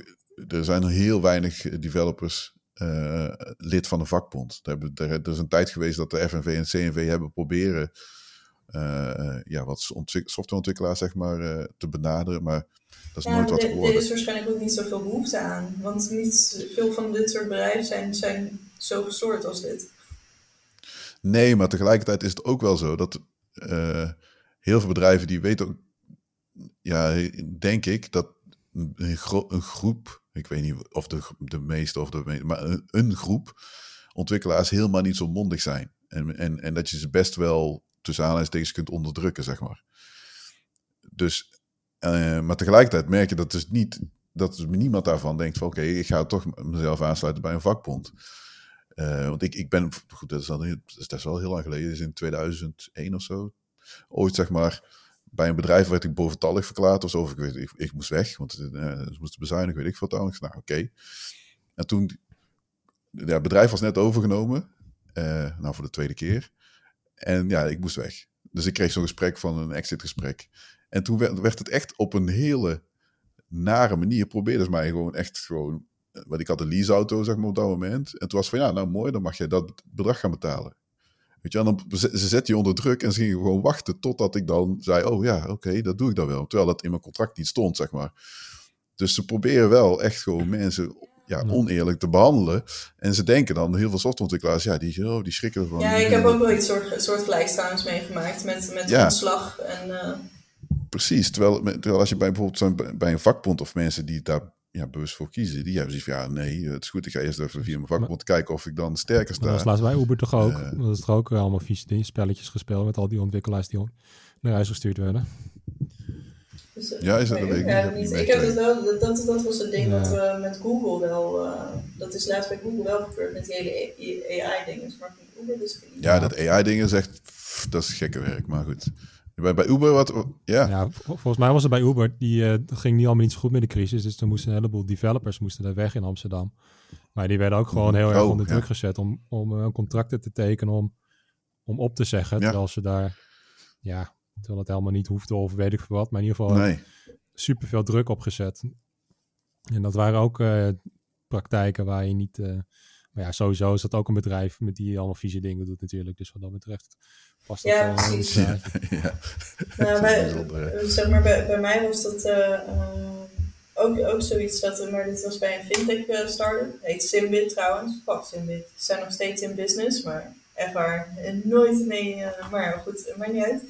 er zijn heel weinig developers eh, lid van een vakbond. Er, is een tijd geweest dat de FNV en CNV hebben proberen eh, ja, wat ontwik- softwareontwikkelaars zeg maar, eh, te benaderen. Maar dat is Ja, nooit wat er- er geworden. is waarschijnlijk ook niet zoveel behoefte aan. Want niet veel van dit soort bedrijven zijn, zijn zo gestoord als dit. Nee, maar tegelijkertijd is het ook wel zo dat eh, heel veel bedrijven die weten ook, ja, denk ik, dat een, gro- een groep, ik weet niet of de, de meeste of de maar een, groep ontwikkelaars helemaal niet zo mondig zijn. En, en, en dat je ze best wel tussen aanhalingstekens kunt onderdrukken, zeg maar. Dus, eh, maar tegelijkertijd merk je dat dus niet, dat dus niemand daarvan denkt van oké, ik ga toch mezelf aansluiten bij een vakbond. Eh, want ik, ik ben, goed, dat is, wel heel lang geleden, is in 2001 of zo. Ooit zeg maar, bij een bedrijf werd ik boventallig verklaard of zo. Ik, weet, ik, ik moest weg, want eh, ze moesten bezuinigen, weet ik. Ik zei, nou, oké. En toen, ja, het bedrijf was net overgenomen, eh, nou voor de tweede keer. En ja, ik moest weg. Dus ik kreeg zo'n gesprek van een exitgesprek. En toen werd, het echt op een hele nare manier, probeerden ze mij gewoon echt gewoon want ik had een leaseauto, zeg maar, op dat moment. En toen was van, ja, nou mooi, dan mag je dat bedrag gaan betalen. Weet je, en dan, ze, ze zetten je onder druk en ze gingen gewoon wachten totdat ik dan zei, oh ja, oké, dat doe ik dan wel. Terwijl dat in mijn contract niet stond, zeg maar. Dus ze proberen wel echt gewoon mensen ja, oneerlijk te behandelen. En ze denken dan, heel veel softwareontwikkelaars, ja, die, oh, die schrikken ervan. Ja, ik heb ook wel iets soort, soortgelijks trouwens meegemaakt met, met Ja. ontslag. En, eh, Precies, terwijl, terwijl als je bij bijvoorbeeld bij een vakbond of mensen die daar ja, bewust voor kiezen, die hebben zoiets van, ja, nee, het is goed, ik ga eerst even via mijn vakbond kijken of ik dan sterker Maar dat sta. laatst bij Uber toch ook. Eh. dat is toch ook allemaal vieze spelletjes gespeeld met al die ontwikkelaars die naar huis gestuurd werden. dus, eh, Ja, is dat- dat ik ja, niet. niet. Ik Ik heb het wel, dat, dat, dat was het ding Ja. wat we met Google wel, eh, dat is laatst bij Google wel gebeurd met die hele AI-dingen. Maar Uber dus. Ja, dat AI-ding is echt, pff, dat is gekke werk, maar goed. Bij, bij Uber, wat, ja, Ja, vol- volgens mij was het bij Uber, die eh, ging niet allemaal niet zo goed met de crisis. Dus er moesten een heleboel developers moesten daar weg in Amsterdam. Maar die werden ook gewoon heel erg Oh, onder ja. druk gezet om, om eh, contracten te tekenen om, om op te zeggen. Ja. Terwijl ze daar, ja, terwijl het helemaal niet hoefde of weet ik veel wat. Maar in ieder geval nee. super veel druk op gezet. En dat waren ook eh, praktijken waar je niet... maar ja, sowieso is dat ook een bedrijf met die allemaal vieze dingen doet natuurlijk. Dus wat dat betreft past dat Ja, wel precies. Ja, eh, ja. Nou, bij, eh, zeg maar, bij, bij mij was dat eh, eh, ook, ook zoiets dat we, maar dit was bij een fintech startup. Heet Simbit trouwens. Fuck Simbit. Ze zijn nog steeds in business, maar echt waar. Nooit mee, uh, maar goed, maakt niet uit.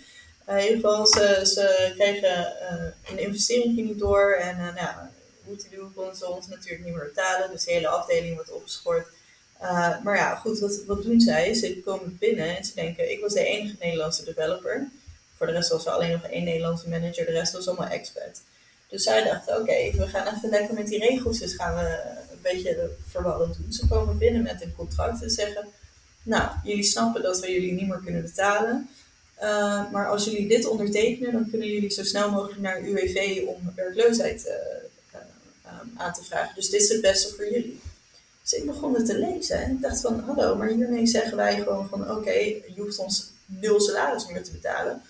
Uh, in ieder geval, ze, ze kregen een investering niet door. En nou, hoe te doen konden ze ons natuurlijk niet meer betalen. Dus de hele afdeling wordt opgeschort. Maar ja, goed, wat, wat doen zij? Ze komen binnen en ze denken, ik was de enige Nederlandse developer. Voor de rest was er alleen nog één Nederlandse manager, de rest was allemaal expert. Dus zij dachten, oké, we gaan even lekker met die regeltjes gaan we een beetje verwarrend doen. Ze komen binnen met een contract en zeggen, nou, jullie snappen dat we jullie niet meer kunnen betalen. Uh, maar als jullie dit ondertekenen, dan kunnen jullie zo snel mogelijk naar UWV om werkloosheid uh, aan te vragen. Dus dit is het beste voor jullie. Dus ik begon het te lezen en ik dacht van, hallo, maar hiermee zeggen wij gewoon van, oké, je hoeft ons nul salaris meer te betalen.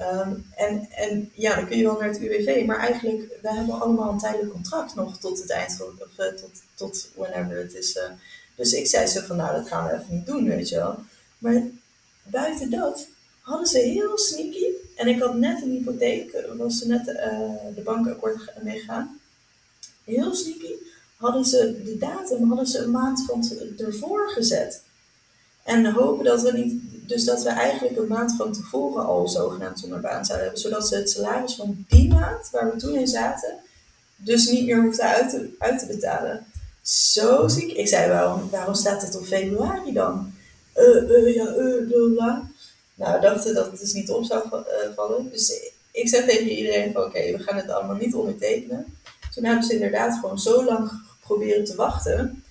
Um, en, en ja, dan kun je wel naar het UWV, maar eigenlijk, we hebben allemaal een tijdelijk contract nog tot het eind van, of uh, tot, tot whenever het is. Uh, dus ik zei ze van, nou, dat gaan we even niet doen, weet je wel. Maar buiten dat hadden ze heel sneaky, en ik had net een hypotheek, was net uh, de bankakkoord meegaan. Heel sneaky hadden ze de datum hadden ze een maand van ervoor gezet. En hopen dat we niet, dus dat we eigenlijk een maand van tevoren al zogenaamd zonder baan zouden hebben. Zodat ze het salaris van die maand, waar we toen in zaten, dus niet meer hoefden uit te, uit te betalen. Zo ziek. Ik zei, waarom, waarom staat het op februari dan? Uh, uh, ja, uh, bla, bla. Nou, we dachten dat het dus niet op zou vallen. Dus ik zeg tegen iedereen van, oké, we gaan het allemaal niet ondertekenen. Toen hebben ze inderdaad gewoon zo lang proberen te wachten,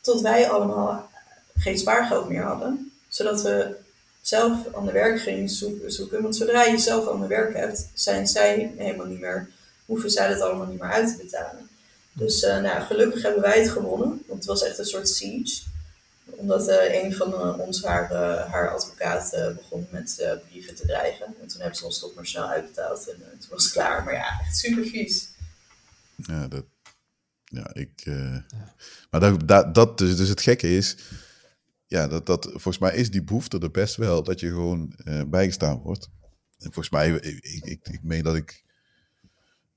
tot wij allemaal geen spaargeld meer hadden. Zodat we zelf aan de werk gingen zoeken. Want zodra je zelf aan de werk hebt, zijn zij helemaal niet meer, hoeven zij dat allemaal niet meer uit te betalen. Dus uh, nou, gelukkig hebben wij het gewonnen. Want het was echt een soort siege. Omdat uh, een van uh, ons, haar, haar advocaat, begon met brieven te dreigen. En toen hebben ze ons toch maar snel uitbetaald. En toen was het klaar. Maar ja, echt super vies. Ja, dat, ja, ik. Ja. Maar dat, dat, dat dus, dus het gekke is ja, dat, dat, volgens mij is die behoefte er best wel dat je gewoon uh, bijgestaan wordt. En volgens mij, ik, ik, ik meen dat ik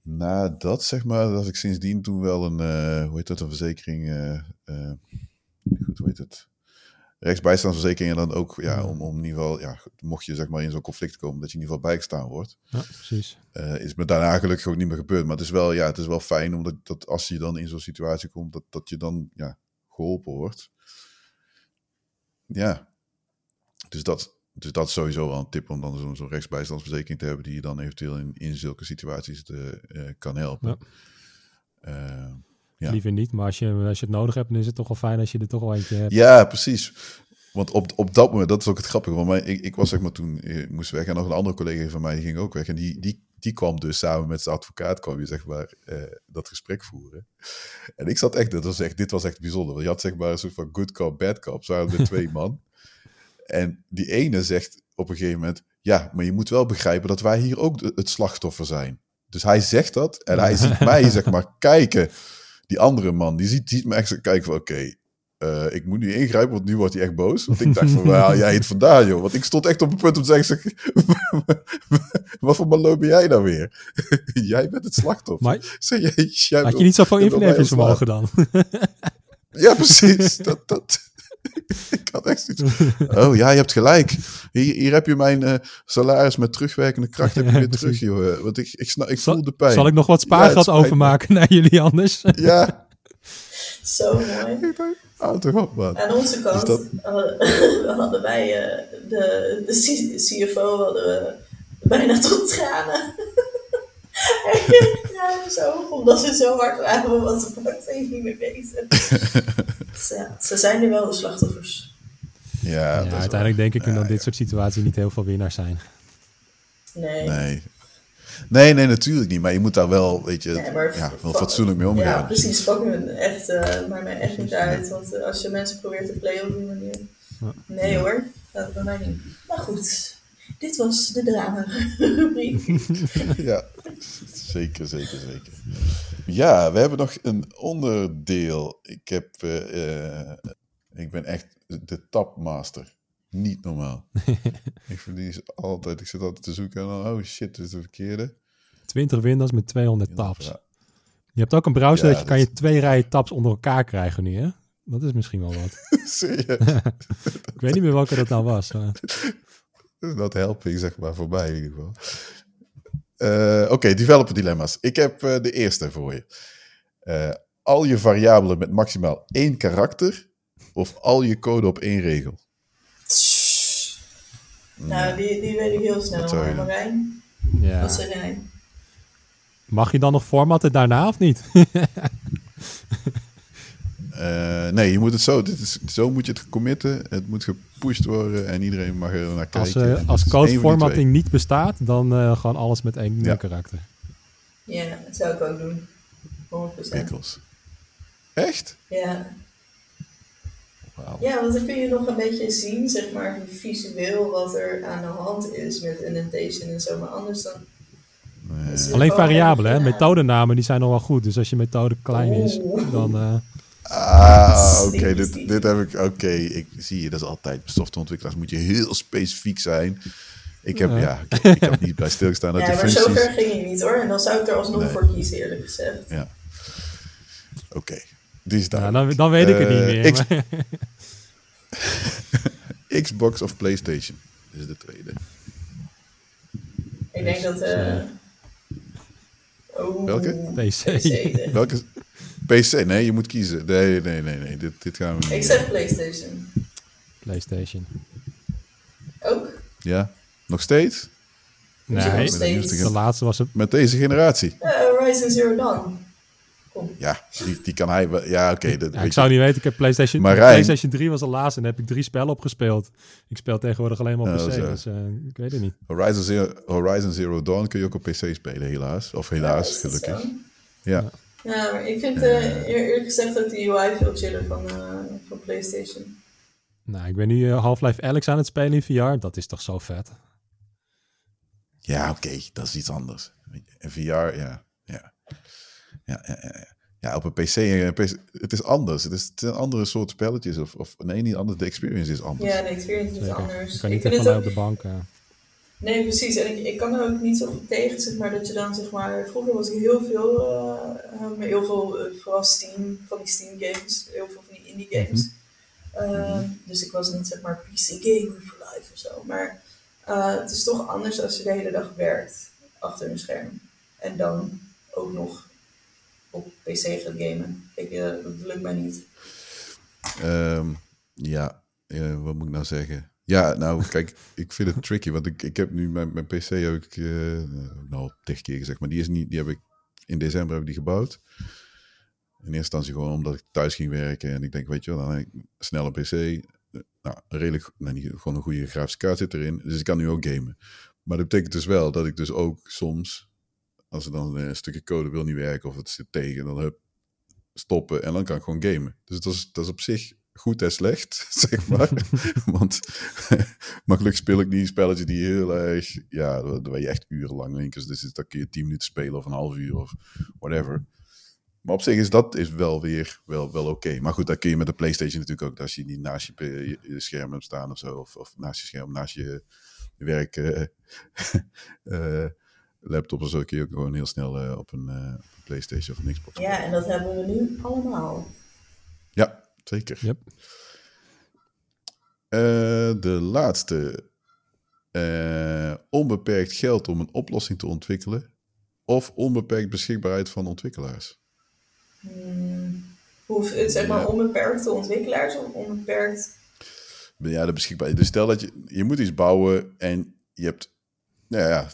na dat, zeg maar, dat ik sindsdien toen wel een, uh, hoe heet dat, een verzekering, goed, hoe heet het, rechtsbijstandsverzekering en dan ook, ja, om, om in ieder geval, ja, mocht je zeg maar in zo'n conflict komen, dat je in ieder geval bijgestaan wordt. Ja, precies. is me daarna gelukkig ook niet meer gebeurd, maar het is wel, ja, het is wel fijn omdat dat als je dan in zo'n situatie komt, dat, dat je dan, ja, geholpen wordt ja, dus dat, dus dat is sowieso wel een tip om dan zo'n zo rechtsbijstandsverzekering te hebben die je dan eventueel in, in zulke situaties te, uh, kan helpen. Ja. Uh, ja. Liever niet, maar als je, als je het nodig hebt, dan is het toch wel fijn als je er toch wel eentje hebt. Ja, precies. Want op, op dat moment, dat is ook het grappige, want mij, ik, ik was zeg maar toen, ik moest weg en nog een andere collega van mij ging ook weg en die, die, die kwam dus samen met zijn advocaat, kwam je zeg maar uh, dat gesprek voeren. En ik zat echt, dat was echt, dit was echt bijzonder, want je had zeg maar een soort van good cop, bad cop, zo waren er twee man. En die ene zegt op een gegeven moment, ja, maar je moet wel begrijpen dat wij hier ook het slachtoffer zijn. Dus hij zegt dat en hij ziet mij zeg maar kijken. Die andere man, die ziet, ziet me echt kijken van, oké, okay, uh, ik moet nu ingrijpen, want nu wordt hij echt boos. Want ik dacht van, waar haal jij het vandaan, joh? Want ik stond echt op het punt om te zeggen, wat voor malo ben jij nou weer? jij bent het slachtoffer. Maar, zeg, jij, jij had je niet zoveel inlevingsvermogen dan? ja, precies. Dat, dat. ik had echt zoiets. Oh ja, je hebt gelijk. Hier, hier heb je mijn uh, salaris met terugwerkende kracht heb je weer terug, joh. Want ik, ik, snap, ik voel de pijn. Zal ik nog wat spaargeld ja, overmaken naar jullie anders? ja. Zo mooi. Oh, toch op, man. Aan onze kant dat... hadden wij uh, de, de CFO hadden we bijna tot tranen. Hij kreeg tranen zo omdat ze zo hard waren, want ze pakte niet meer bezig. Ja, ze zijn nu wel de slachtoffers. Ja, ja uiteindelijk denk ik ja, dat dit soort situaties niet heel veel winnaars zijn. Nee. Nee. Nee, nee, natuurlijk niet. Maar je moet daar wel, weet je, ja, maar, ja, wel fatsoenlijk mee omgaan. Ja, precies. Fuck hun. Echt, uh, maakt mij echt niet uit. Want uh, als je mensen probeert te playen op die manier... Nee hoor, dat bij mij niet. Maar goed, dit was de drama-rubriek. ja, zeker, zeker, zeker. Ja, we hebben nog een onderdeel. Ik heb... Uh, ik ben echt de tapmaster. Niet normaal. ik verlies altijd. Ik zit altijd te zoeken en dan, oh shit, dit is de verkeerde. 20 winnaars met 200 taps. Ja. Je hebt ook een browser Ja, dat je kan je twee rijen tabs onder elkaar krijgen nu, hè? Dat is misschien wel wat. Ik weet niet meer welke dat nou was. maar- Dat not helping, zeg maar, voor mij in ieder geval. Eh, Oké, developer dilemma's. Ik heb eh, de eerste voor je. Eh, al je variabelen met maximaal één karakter of al je code op één regel. Nou, die, die weet ik heel snel. Wat zou? Marijn, Ja. wat zeg jij? Mag je dan nog formatten daarna of niet? Eh, nee, je moet het zo, dit is, zo moet je het committen. Het moet gepusht worden en iedereen mag er naar kijken. Als, En eh als is één van die codeformatting niet bestaat, dan eh, gewoon alles met één Ja. karakter. Ja, dat zou ik ook doen. 100%. twee Pickles. Echt? Ja. Wauw. ja, want dan kun je nog een beetje zien, zeg maar, visueel wat er aan de hand is met indentation en zo. Maar anders dan... Nee. Alleen variabelen, hè? Methodenamen die zijn nog wel goed. Dus als je methode klein is, Oeh. dan... eh, Ah, oké, dit, dit heb ik. Oké, ik zie je, dat is altijd. Softwareontwikkelaars moet je heel specifiek zijn. Ik heb, Ja. ja, ik, ik heb niet bij stilgestaan dat Ja, de maar functies. zover ging je niet hoor. En dan zou ik er alsnog Nee. voor kiezen, eerlijk gezegd. Ja. Oké, die is ja, daar. dan, dan weet ik het niet Eh, meer. X- Xbox of PlayStation? Is de tweede. Ik denk dat... eh oh, Welke? PC. PC. Welke? PC? Nee, je moet kiezen. Nee, nee, nee, nee. Dit, dit gaan we niet. Ik zeg PlayStation. PlayStation. Ook? Ja, nog steeds? Nog Nee, steeds? de laatste was het. Met deze generatie? Eh, Horizon Zero Dawn. Kom. Ja, die, die kan hij wel. Ja, oké. Ja, weet ik zou niet weten, ik heb PlayStation, Marijn. PlayStation 3 was de laatste en daar heb ik drie spellen op gespeeld. Ik speel tegenwoordig alleen maar op PC, dus eh, ik weet het niet. Horizon Zero, Horizon Zero Dawn kun je ook op PC spelen, helaas. Of helaas, Ja, gelukkig. Ja. Ja, maar ik vind eh, eer- eerlijk gezegd ook de UI veel chiller van, eh, van PlayStation. Nou, ik ben nu eh, Half-Life Alex aan het spelen in VR. Dat is toch zo vet. Ja, oké, dat is iets anders. VR, ja. Ja, ja, ja, ja, ja. Ja, op een PC, eh, PC het is anders. Het is, het zijn andere soort spelletjes. Of, of nee, niet anders. De experience is anders. Ja, de experience is Zeker. anders. Je kan Ik niet vind echt vanuit ook, op de bank. eh. Nee, precies. En ik, ik kan er ook niet zo goed tegen, zeg maar, dat je dan, zeg maar, vroeger was ik heel veel, met heel veel, eh, vooral Steam, van die Steam games, heel veel van die indie games. Eh, Dus ik was niet, zeg maar, PC gamer for life of zo. Maar het is toch anders als je de hele dag werkt achter een scherm. En dan ook nog op PC gaat gamen. Ik, dat lukt mij niet. Ehm, ja, wat moet ik nou zeggen? Ja, nou, kijk, ik vind het tricky, want ik, ik heb nu mijn, mijn PC heb ik, eh nou, tig keer gezegd, maar die is niet, die heb ik in december heb die gebouwd. In eerste instantie gewoon omdat ik thuis ging werken en ik denk, weet je wel, dan heb ik een snelle PC, eh, nou, redelijk, nou, niet, gewoon een goede grafische kaart zit erin, dus ik kan nu ook gamen. Maar dat betekent dus wel dat ik dus ook soms, als er dan een stukje code wil niet werken of het zit tegen, dan hup, stoppen en dan kan ik gewoon gamen. Dus dat is, dat is op zich goed en slecht, zeg maar. Want maar gelukkig speel ik niet spelletjes die heel erg, ja, waar je echt urenlang in kunt. Dus dan kun je tien minuten spelen of een half uur of whatever. Maar op zich is dat is wel weer wel, wel oké. Maar goed, dat kun je met de PlayStation natuurlijk ook. Als je niet naast je, p- je, je scherm hebt staan of zo. Of, of naast je scherm, naast je werk eh, eh, laptop of zo. Kun je ook gewoon heel snel eh, op, een, eh, op een PlayStation of een Xbox. Ja, en dat hebben we nu allemaal. Ja, zeker. Yep. Eh, de laatste. Eh, onbeperkt geld om een oplossing te ontwikkelen. Of onbeperkt beschikbaarheid van ontwikkelaars. Hoef het zeg maar Ja. onbeperkte ontwikkelaars of onbeperkt. Ja, de beschikbaarheid. Dus stel dat je, je moet iets bouwen en je hebt, nou ja,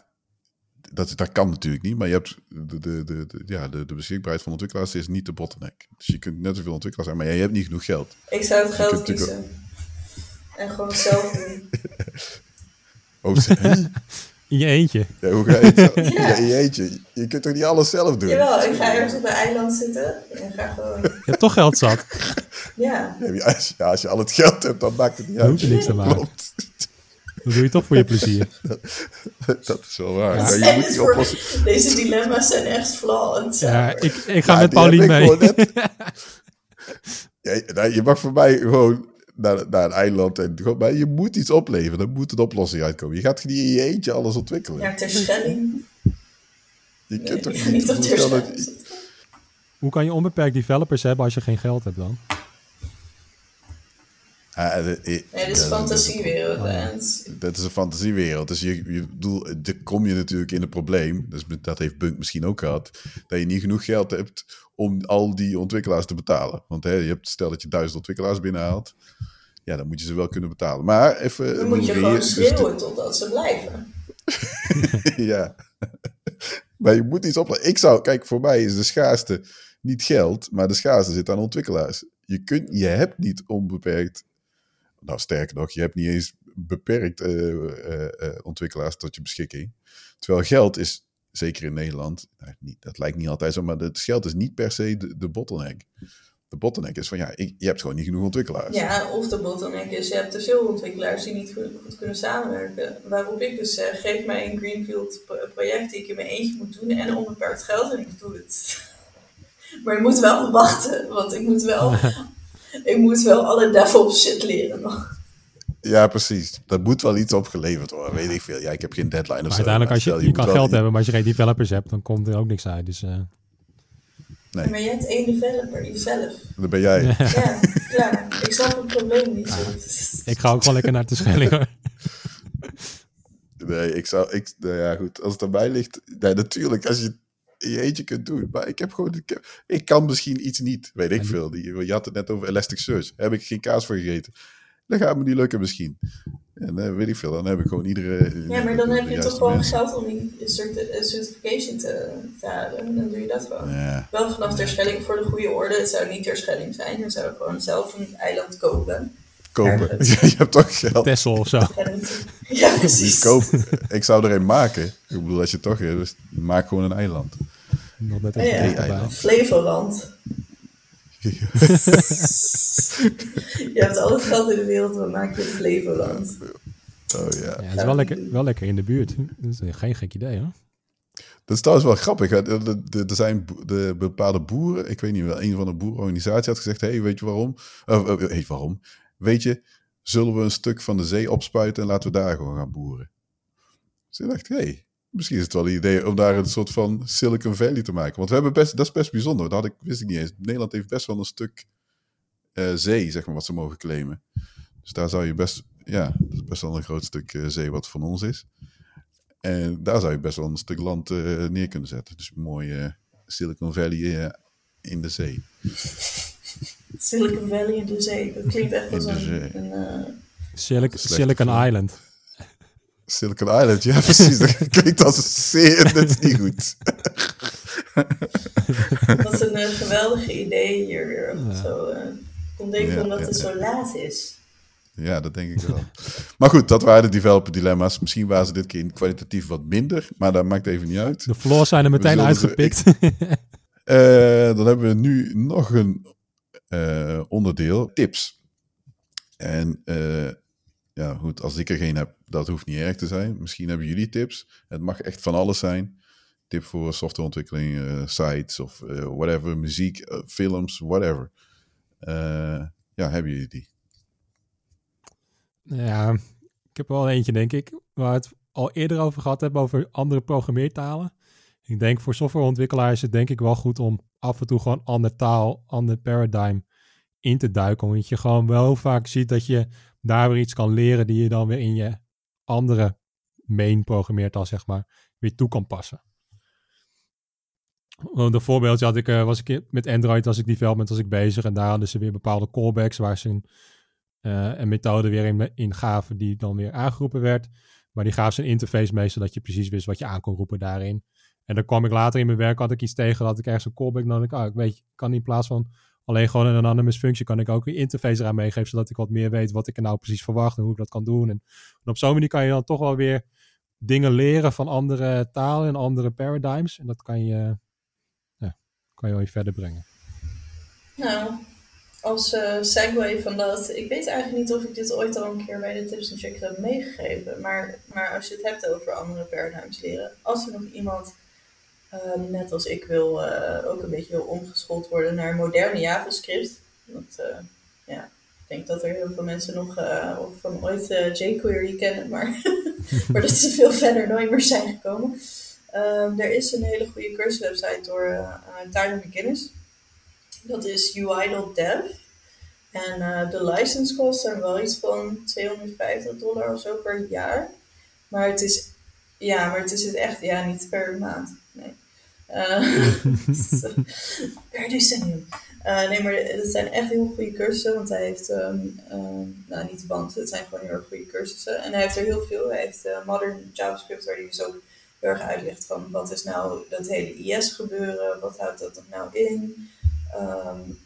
dat, dat kan natuurlijk niet, maar je hebt de, de, de, de- ja, de, de beschikbaarheid van ontwikkelaars is niet de bottleneck. Dus je kunt net zoveel ontwikkelaars zijn, maar je hebt niet genoeg geld. Ik zou het geld kiezen. En gewoon zelf doen. Oh? In je eentje. ja, hoe ga je het zo- Ja. ja, in je eentje. Je kunt toch niet alles zelf doen? Jawel, ik ga ergens op een eiland zitten en ga gewoon. Je hebt toch geld zat. Ja. Ja, als, je, ja, als je al het geld hebt, dan maakt het niet Dan uit. hoef je niks te maken. Klopt. Dat doe je toch voor je plezier. Dat is wel waar. Ja. Je moet die. Deze dilemma's zijn echt flawed. Ja, ik, ik ga Ja, met Paulien ik mee. Ja, nou, je mag voor mij gewoon naar, naar een eiland en gewoon, maar je moet iets opleveren. Dan moet een oplossing uitkomen. Je gaat niet in je eentje alles ontwikkelen. Naar Terschelling. je Nee, kunt toch niet dat- hoe kan je onbeperkt developers hebben als je geen geld hebt dan? Ah, de- eh, Nee, dit ja, is dat- fantasiewereld. Het- Dat is een fantasiewereld. Dus je, je bedoel, dan kom je natuurlijk in een probleem. Dus dat heeft Bunk misschien ook gehad. Dat je niet genoeg geld hebt om al die ontwikkelaars te betalen. Want hè, je hebt, stel dat je duizend ontwikkelaars binnenhaalt. Ja, dan moet je ze wel kunnen betalen. Maar even... Dan moet je gewoon dus schreeuwen totdat ze blijven. ja. maar je moet iets opletten. Ik zou, kijk, voor mij is de schaarste niet geld, maar de schaarste zit aan ontwikkelaars. Je, kunt, je hebt niet onbeperkt, nou sterker nog, je hebt niet eens beperkt eh, eh, eh, ontwikkelaars tot je beschikking. Terwijl geld is, zeker in Nederland, nou, niet, dat lijkt niet altijd zo, maar het geld is niet per se de, de bottleneck. De bottleneck is van ja, ik, je hebt gewoon niet genoeg ontwikkelaars. Ja, of de bottleneck is, je hebt te veel ontwikkelaars die niet goed, goed kunnen samenwerken. Waarop ik dus zeg, geef mij een Greenfield pro- project die ik in mijn eentje moet doen en onbeperkt geld en ik doe het. Maar je moet wel wachten, want ik moet wel, ik moet wel alle DevOps shit leren nog. Ja, precies. Dat moet wel iets opgeleverd worden, weet ik veel. Ja, ik heb geen deadline of Maar zo. uiteindelijk, als je, je, moet kan geld hebben, maar als je geen developers hebt, dan komt er ook niks uit. Dus eh, Nee. Maar je hebt één developer, jezelf. Dan ben jij. Ja, klaar. Ik snap het probleem niet zo. ik ga ook wel lekker naar de Schelling hoor. Nee, ik zou. Ik, nou ja, goed. Als het aan mij ligt. Nee, natuurlijk, als je je eentje kunt doen. Maar ik heb gewoon. Ik, heb- ik kan misschien iets niet. Weet ik veel. Die, je had het net over Elasticsearch. Daar heb ik geen kaas voor gegeten. Dan gaat me niet lukken misschien. En eh, weet ik veel. Dan heb ik gewoon iedere. Ja, maar dan heb je toch gewoon geld om die certi- eh, certification te, te halen. En dan doe je dat gewoon. Ja. Wel vanaf Terschelling voor de goede orde. Het zou niet Terschelling zijn. Dan zou ik gewoon zelf een eiland kopen. Kopen. Je hebt toch geld. Tessel of zo. Ja, precies. kopen. Ik zou er een maken. Ik bedoel, als je toch. Dus maak gewoon een eiland. Nog net Oh even ja. dicht erbij. eiland. Flevoland. Je hebt al het geld in de wereld, maar maak je Flevoland. Oh ja. Ja, het is wel lekker, wel lekker in de buurt. Dat is geen gek idee hoor. Dat is trouwens wel grappig. Er- zijn de bepaalde boeren. Ik weet niet wel. Een van de boerenorganisaties had gezegd: hey, weet je waarom? Of, eh, weet je waarom? Weet je, zullen we een stuk van de zee opspuiten en laten we daar gewoon gaan boeren? Ik dacht: hey, misschien is het wel een idee om daar een soort van Silicon Valley te maken. Want we hebben best, dat is best bijzonder. Dat had ik, wist ik niet eens. Nederland heeft best wel een stuk eh, zee, zeg maar, wat ze mogen claimen. Dus daar zou je best, ja, best wel een groot stuk eh, zee wat van ons is. En daar zou je best wel een stuk land eh, neer kunnen zetten. Dus mooie Silicon Valley in de zee. Silicon Valley in de zee. Dat klinkt echt als een... zee. een eh, Slechte Silicon. Island. Silicon Island, ja precies. Dat klinkt als een zeer, dat is niet goed. Wat een eh, geweldige idee hier weer. Ja. Zo, kon denken Ja, omdat ja, het ja. zo laat is. Ja, dat denk ik wel. Maar goed, dat waren de developer dilemma's. Misschien waren ze dit keer kwalitatief wat minder, maar dat maakt even niet uit. De floors zijn er meteen ze- uitgepikt. Eh, dan hebben we nu nog een eh, onderdeel, tips. En eh, ja, goed, als ik er geen heb, dat hoeft niet erg te zijn. Misschien hebben jullie tips. Het mag echt van alles zijn. Tip voor softwareontwikkeling, eh, sites of whatever, muziek, films, whatever. Ja, hebben jullie die? ja, ik heb wel eentje denk ik. Waar het al eerder over gehad hebben, over andere programmeertalen. Ik denk voor softwareontwikkelaars is het denk ik wel goed om af en toe gewoon ander taal, ander paradigm in te duiken. Omdat je gewoon wel vaak ziet dat je daar weer iets kan leren die je dan weer in je andere main programmeertaal, zeg maar, weer toe kan passen. Want een voorbeeldje had ik, eh, was ik met Android, als ik development was ik bezig en daar hadden ze weer bepaalde callbacks waar ze een, eh, een methode weer in, in gaven die dan weer aangeroepen werd. Maar die gaven ze een interface mee, zodat je precies wist wat je aan kon roepen daarin. En dan kwam ik later in mijn werk, had ik iets tegen, dat ik ergens een callback nodig. Ah, ik weet, ik kan in plaats van alleen gewoon een anonymous functie, kan ik ook een interface eraan meegeven, zodat ik wat meer weet wat ik er nou precies verwacht en hoe ik dat kan doen. En, op zo'n manier kan je dan toch wel weer dingen leren van andere talen en andere paradigms. En dat kan je, kan je wel weer verder brengen. Nou, als eh segue van dat, ik weet eigenlijk niet of ik dit ooit al een keer bij de tips en checks heb meegegeven, maar, maar als je het hebt over andere paradigms leren, als er nog iemand, eh, net als ik wil, eh, ook een beetje omgeschoold worden naar moderne JavaScript, want eh, ja, ik denk dat er heel veel mensen nog eh, van ooit jQuery kennen, maar, maar dat ze veel verder nooit meer zijn gekomen. Ehm, er is een hele goede cursuswebsite door Tyler McGinnis. Dat is UI.dev. En de license zijn wel iets van 250 dollar of zo per jaar. Maar het is, ja, maar het is het echt, ja, niet per maand. Nee. Uh, per decennium. Uh, nee, maar het zijn echt heel goede cursussen, want hij heeft, um, um, nou niet want, het zijn gewoon heel erg goede cursussen. En hij heeft er heel veel. Hij heeft uh, Modern JavaScript, waar hij dus ook heel erg uitlegt van wat is nou dat hele IS gebeuren, wat houdt dat nou in. Um,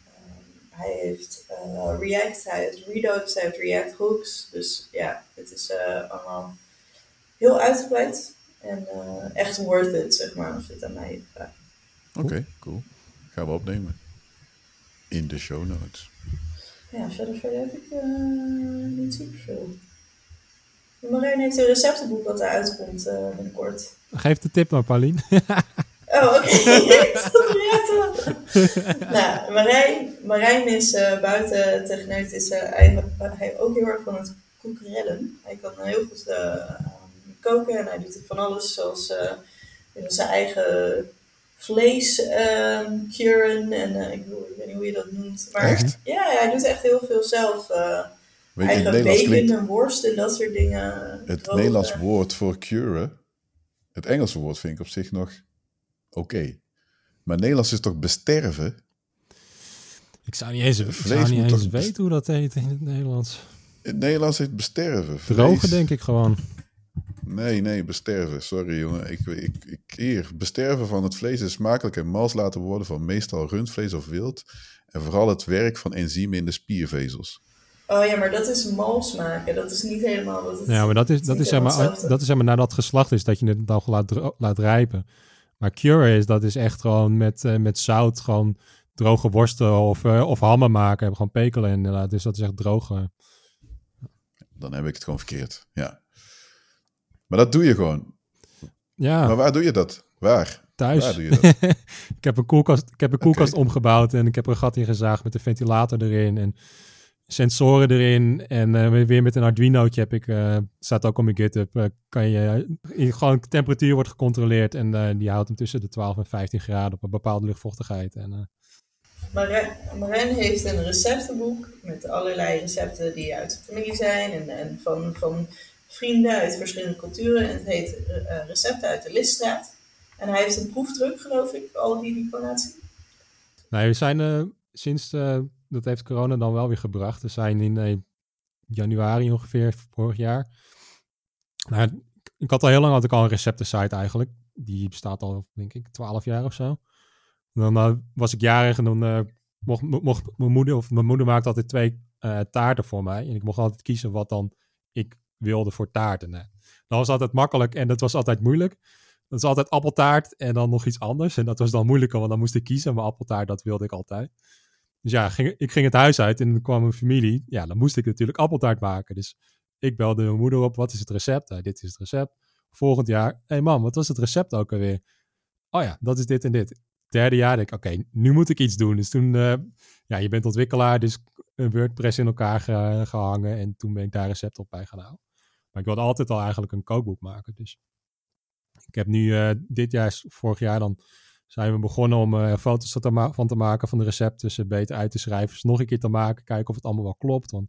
hij heeft uh, React, hij heeft Redux, hij heeft React Hooks. Dus ja, het is uh, allemaal heel uitgebreid en uh, echt worth it, zeg maar, als je het aan mij vraagt. Oké, okay, cool. Gaan we opnemen. In de show notes. Ja, verder, verder heb ik niet super veel. Marijn heeft een receptenboek wat eruit komt binnenkort. Geef de tip maar, Paulien. Oh, oké. nou, Marijn, Marijn is uh, buiten techneut, is uh, hij, hij ook heel erg van het koekerellen. Hij kan heel goed uh, koken en hij doet van alles, zoals zijn eigen vlees curen en ik, bedoel, ik weet niet hoe je dat noemt. Maar echt? ja, hij doet echt heel veel zelf. Weet eigen je, bacon klinkt, en worst en dat soort dingen. Het Nederlands woord voor curen, het Engelse woord vind ik op zich nog oké. Okay. Maar Nederlands is toch besterven? Ik zou niet eens, ik zou niet eens weten hoe dat heet in het Nederlands. In het Nederlands heet besterven. Drogen denk ik gewoon. Nee, nee, besterven. Sorry jongen. Ik, ik, ik, hier, besterven van het vlees is smakelijk en mals laten worden van meestal rundvlees of wild. En vooral het werk van enzymen in de spiervezels. Oh ja, maar dat is mals maken. Dat is niet helemaal wat het Ja, maar dat is, dat is, zeg maar, dat is zeg maar nadat het geslacht is dat je het dan laat, laat rijpen. Maar cure is, dat is echt gewoon met, uh, met zout gewoon droge worsten of, uh, of hammen maken. Hebben gewoon pekelen inderdaad. Dus dat is echt droge. Dan heb ik het gewoon verkeerd, ja. Maar dat doe je gewoon. Ja. Maar waar doe je dat? Waar? Thuis. Waar doe je dat? ik heb een koelkast, ik heb een koelkast okay. omgebouwd en ik heb er een gat in gezaagd met een ventilator erin. En sensoren erin en uh, weer met een Arduino'tje heb ik, uh, staat ook op mijn GitHub, uh, kan je, gewoon temperatuur wordt gecontroleerd en die houdt hem tussen de 12 en 15 graden op een bepaalde luchtvochtigheid. En, Marijn, Marijn heeft een receptenboek met allerlei recepten die uit zijn familie zijn en, en van, van vrienden uit verschillende culturen en het heet Recepten uit de Liststraat. En hij heeft een proefdruk, geloof ik, al die zien. Nee, we zijn sinds dat heeft corona dan wel weer gebracht. We zijn in eh, januari ongeveer vorig jaar. Nou, ik had al heel lang had ik al een receptensite eigenlijk. Die bestaat al, denk ik, 12 jaar of zo. Dan uh, was ik jarig en dan uh, mocht, mocht mijn moeder, of mijn moeder maakte altijd twee taarten voor mij. En ik mocht altijd kiezen wat dan ik wilde voor taarten. Dat was altijd makkelijk en dat was altijd moeilijk. Dat is altijd appeltaart en dan nog iets anders. En dat was dan moeilijker, want dan moest ik kiezen. Maar appeltaart, dat wilde ik altijd. Dus ja, ging, ik ging het huis uit en dan kwam mijn familie. Ja, dan moest ik natuurlijk appeltaart maken. Dus ik belde mijn moeder op, wat is het recept? Dit is het recept. Volgend jaar, hé hey mam, wat was het recept ook alweer? Oh ja, dat is dit en dit. Derde jaar denk ik, oké, nu moet ik iets doen. Dus toen, uh, ja, je bent ontwikkelaar, dus een WordPress in elkaar ge, gehangen. En toen ben ik daar recept op bij gaan. Maar ik wilde altijd al eigenlijk een kookboek maken. Dus ik heb nu uh, dit jaar, vorig jaar dan zijn we begonnen om uh, foto's van te maken van de recepten, ze beter uit te schrijven, ze nog een keer te maken, kijken of het allemaal wel klopt. Want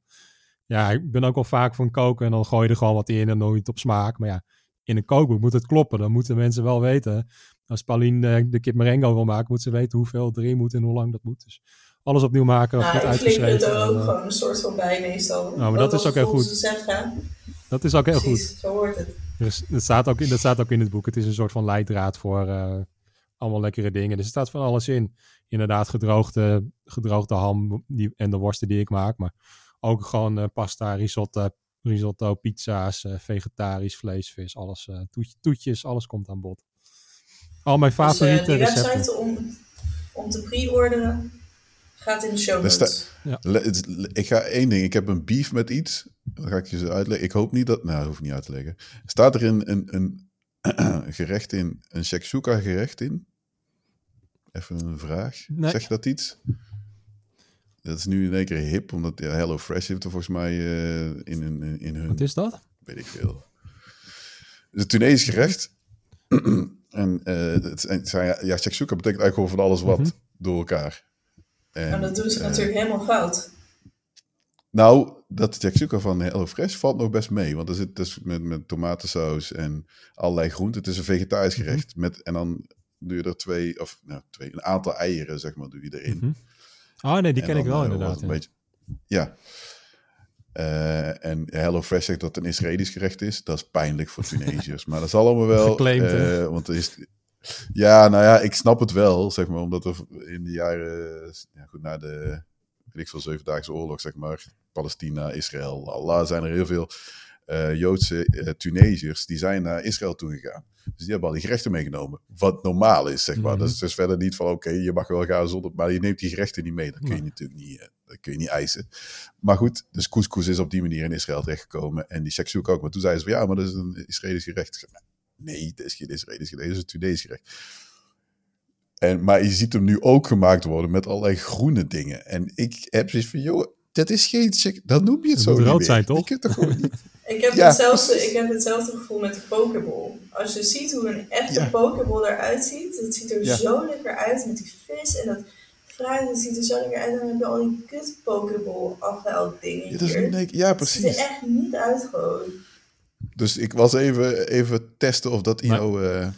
ja, ik ben ook wel vaak van koken en dan gooi je er gewoon wat in en nooit op smaak. Maar ja, in een kookboek moet het kloppen. Dan moeten mensen wel weten. Als Pauline uh, de kip merengo wil maken, moet ze weten hoeveel erin moet en hoe lang dat moet. Dus alles opnieuw maken. Nou, goed ik uitgeschreven. er ook en, gewoon een soort van bij meestal. Nou, maar dat is ook heel goed. Dat is ook heel Precies, goed. zo hoort het. Dus, dat, staat ook in, dat staat ook in het boek. Het is een soort van leidraad voor uh, allemaal lekkere dingen. Dus er staat van alles in. Inderdaad, gedroogde, gedroogde ham die, en de worsten die ik maak. Maar ook gewoon uh, pasta, risotto, risotto pizza's, uh, vegetarisch vlees, vis, alles. Toet, toetjes, alles komt aan bod. Al mijn favoriete dus, die recepten. website om, om te pre-orderen gaat in de show notes. Ja. Ik ga één ding. Ik heb een beef met iets. Dan ga ik je zo uitleggen. Ik hoop niet dat... Nou, dat hoef ik niet uit te leggen. Staat er een, een, een gerecht in, een shakshuka gerecht in? Even een vraag. Nee. Zeg je dat iets? Dat is nu in één keer hip, omdat ja, Hello Fresh heeft er volgens mij uh, in, in, in hun... Wat is dat? Weet ik veel. Het is een Tunesisch gerecht. en uh, het zijn, ja, shakshuka betekent eigenlijk gewoon van alles wat mm -hmm. door elkaar. En, dat doen ze eh, natuurlijk helemaal fout. Nou, dat Jacksuka van HelloFresh valt nog best mee. Want er zit dus met, met tomatensaus en allerlei groenten. Het is een vegetarisch Mhm. gerecht. met, en dan doe je er twee, of nou, twee, een aantal eieren, zeg maar, doe je erin. Mhm. Oh nee, die En ken ik wel eh, inderdaad. het Ja. een beetje- ja. Eh, en HelloFresh zegt dat het een Israëlisch gerecht is. Dat is pijnlijk voor Tunesiërs. maar dat zal allemaal wel. Geclaimd, eh, want er is. Ja, nou ja, ik snap het wel, zeg maar. Omdat er in de jaren. Ja, goed, na de. Weet ik veel, Zevendaagse Oorlog, zeg maar. Palestina, Israël, Allah. zijn er heel veel eh, Joodse eh, Tunesiërs. die zijn naar Israël toegegaan. Dus die hebben al die gerechten meegenomen. Wat normaal is, zeg maar. Mhm. Dat is dus verder niet van. oké, je mag wel gaan zonder. maar je neemt die gerechten niet mee. Dat kun je natuurlijk niet. dat kun je niet eisen. Maar goed, dus couscous is op die manier in Israël terechtgekomen. En die shakshuka ook. Maar toen zeiden ze van ja, maar dat is een Israëlisch gerecht. Ik Nee, dat is geen Israëlisch gerecht. Dat is een Tunesisch gerecht. En, maar je ziet hem nu ook gemaakt worden met allerlei groene dingen. En ik heb zoiets van, joh, dat is geen Dan noem je het Het zo niet rood meer. zijn, toch? Toch gewoon niet... Ik heb, Ja, hetzelfde, precies. ik heb hetzelfde gevoel met de pokeball. Als je ziet hoe een echte Ja. pokeball eruit ziet, dat ziet er Ja. zo lekker uit met die vis en dat fruit, dat ziet er zo lekker uit. En dan heb je al die kut pokeball afhaal dingen Ja, dat is ja Het ziet precies. er echt niet uit gewoon. Dus ik was even, even testen of dat in Maar- jouw eh, eh,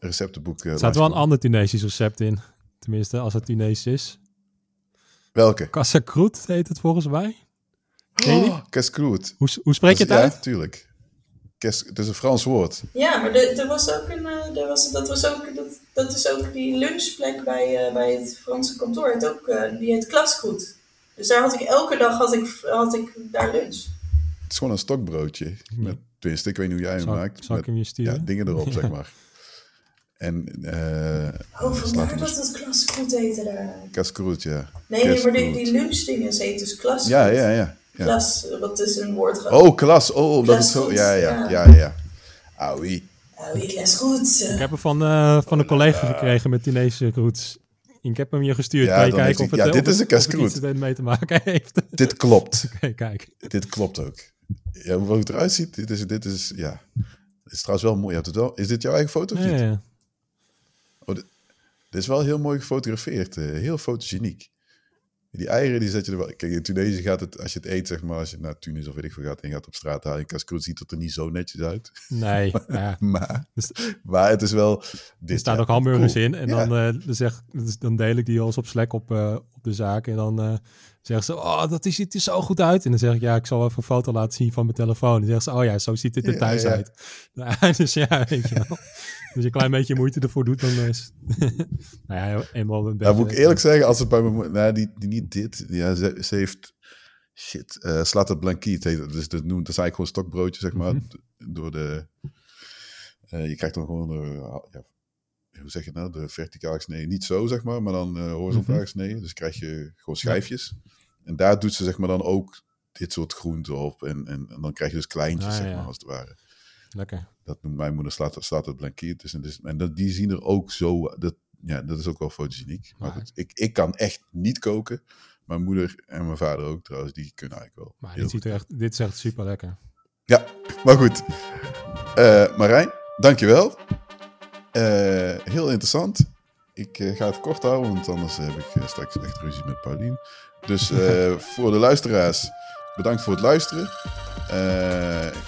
receptenboek eh, Er staat wel een ander Tunesisch recept in. Tenminste, als het Tunesisch is. Welke? Kassakroet heet het volgens mij. Oh, Keskroet. Hoe, hoe spreek je het uit? Ja, tuurlijk. Kes, het is een Frans woord. Ja, maar er er was ook een, er was, dat, was ook, dat, dat is ook die lunchplek bij, eh, bij het Franse kantoor. Het ook, eh, die heet Klasgoed. Dus daar had ik elke dag had ik, had ik daar lunch. Het is gewoon een stokbroodje. Met, tenminste, ik weet niet hoe jij hem Zal, maakt. zal ik met hem je ja, dingen erop, zeg maar. En eh Oh, vandaar hem dat dus het Klasgoed heette daar. Keskroet, ja. Nee, nee maar die, die lunchdingen heet dus Klasgoed. Ja, ja, ja. ja. Klas, wat is een woord Oh, klas. Oh, omdat het zo... Klasgoed, Ja, ja, ja. ja, ja. Auwie. Oh, Klasgoed. Ik heb hem van, eh, van een collega gekregen met Tunesische roots. Ik heb hem je gestuurd. Ja, kan je kijken of het, ja, of dit is het- een of kaskroet. ermee te maken heeft. Dit klopt. Oké, kijk. dit klopt ook. Ja, hoe het eruit ziet, dit is... Dit is ja. Dit is trouwens wel mooi. Je hebt het wel, is dit jouw eigen foto of Ja, niet? ja. Dit is wel heel mooi gefotografeerd. eh, heel fotogeniek. Die eieren, die zet je er wel... Kijk, in Tunesië gaat het, als je het eet, zeg maar, als je naar Tunis of weet ik veel gaat en je gaat op straat halen, in kaskroet ziet het er niet zo netjes uit. Nee, ja. Maar, Dus- maar het is wel... Dit, Er staan ja, ook hamburgers cool. in. En Ja. dan, eh, dan, zeg, dan deel ik die al eens op Slack op, eh, op de zaak. En dan zeggen ze, oh, dat is, ziet er zo goed uit. En dan zeg ik, ja, ik zal even een foto laten zien van mijn telefoon. En dan zeggen ze, oh ja, zo ziet het er thuis ja. uit. Nou, dus ja, weet je wel. Als je een klein beetje moeite ervoor doet, dan is nou ja, eenmaal een beetje... Nou, moet ik eerlijk zeggen, als het bij mijn moeder... Nou, die, die niet dit. Ja, ze, ze heeft... Shit, eh slaat het blanquiet. heet het. Dus dat, noemt, dat is eigenlijk gewoon stokbroodje, zeg maar. Mhm. Door de... eh, je krijgt dan gewoon... De, ja, hoe zeg je nou? De verticaal gesneden. Niet zo, zeg maar, maar dan eh horizontaal Mhm. gesneden. Dus krijg je gewoon schijfjes. En daar doet ze zeg maar dan ook dit soort groenten op. En, en, en dan krijg je dus kleintjes, Ah, zeg ja. maar, als het ware. Lekker. Dat noemt mijn moeder, slaat, slaat het blanquiet. Dus, en dus, en dat, die zien er ook zo... Dat, ja, dat is ook wel fotogeniek. Maar Maar- goed, ik, ik kan echt niet koken. Mijn moeder en mijn vader ook trouwens, die kunnen eigenlijk wel. Maar dit, ziet er echt, dit is echt super lekker. Ja, maar goed. Eh Marijn, dankjewel. Eh heel interessant. Ik eh, ga het kort houden, want anders heb ik eh, straks echt ruzie met Paulien. Dus voor de luisteraars, bedankt voor het luisteren.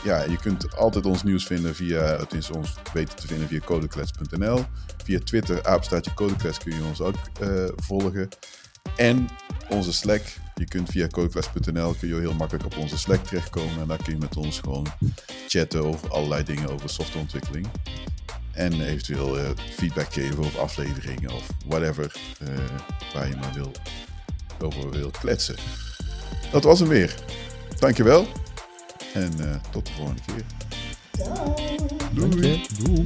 Ja, je kunt altijd ons nieuws vinden via, het is ons weten te vinden via codeklets.nl. Via Twitter, apenstaatje codeklets, kun je ons ook volgen. En onze Slack. Je kunt via codeklets.nl kun je heel makkelijk op onze Slack terechtkomen. En daar kun je met ons gewoon chatten over allerlei dingen over softwareontwikkeling. En eventueel eh, feedback geven over afleveringen of whatever eh, waar je maar wil, over wil kletsen. Dat was hem weer. Dankjewel. En eh, tot de volgende keer. Doei. Doei.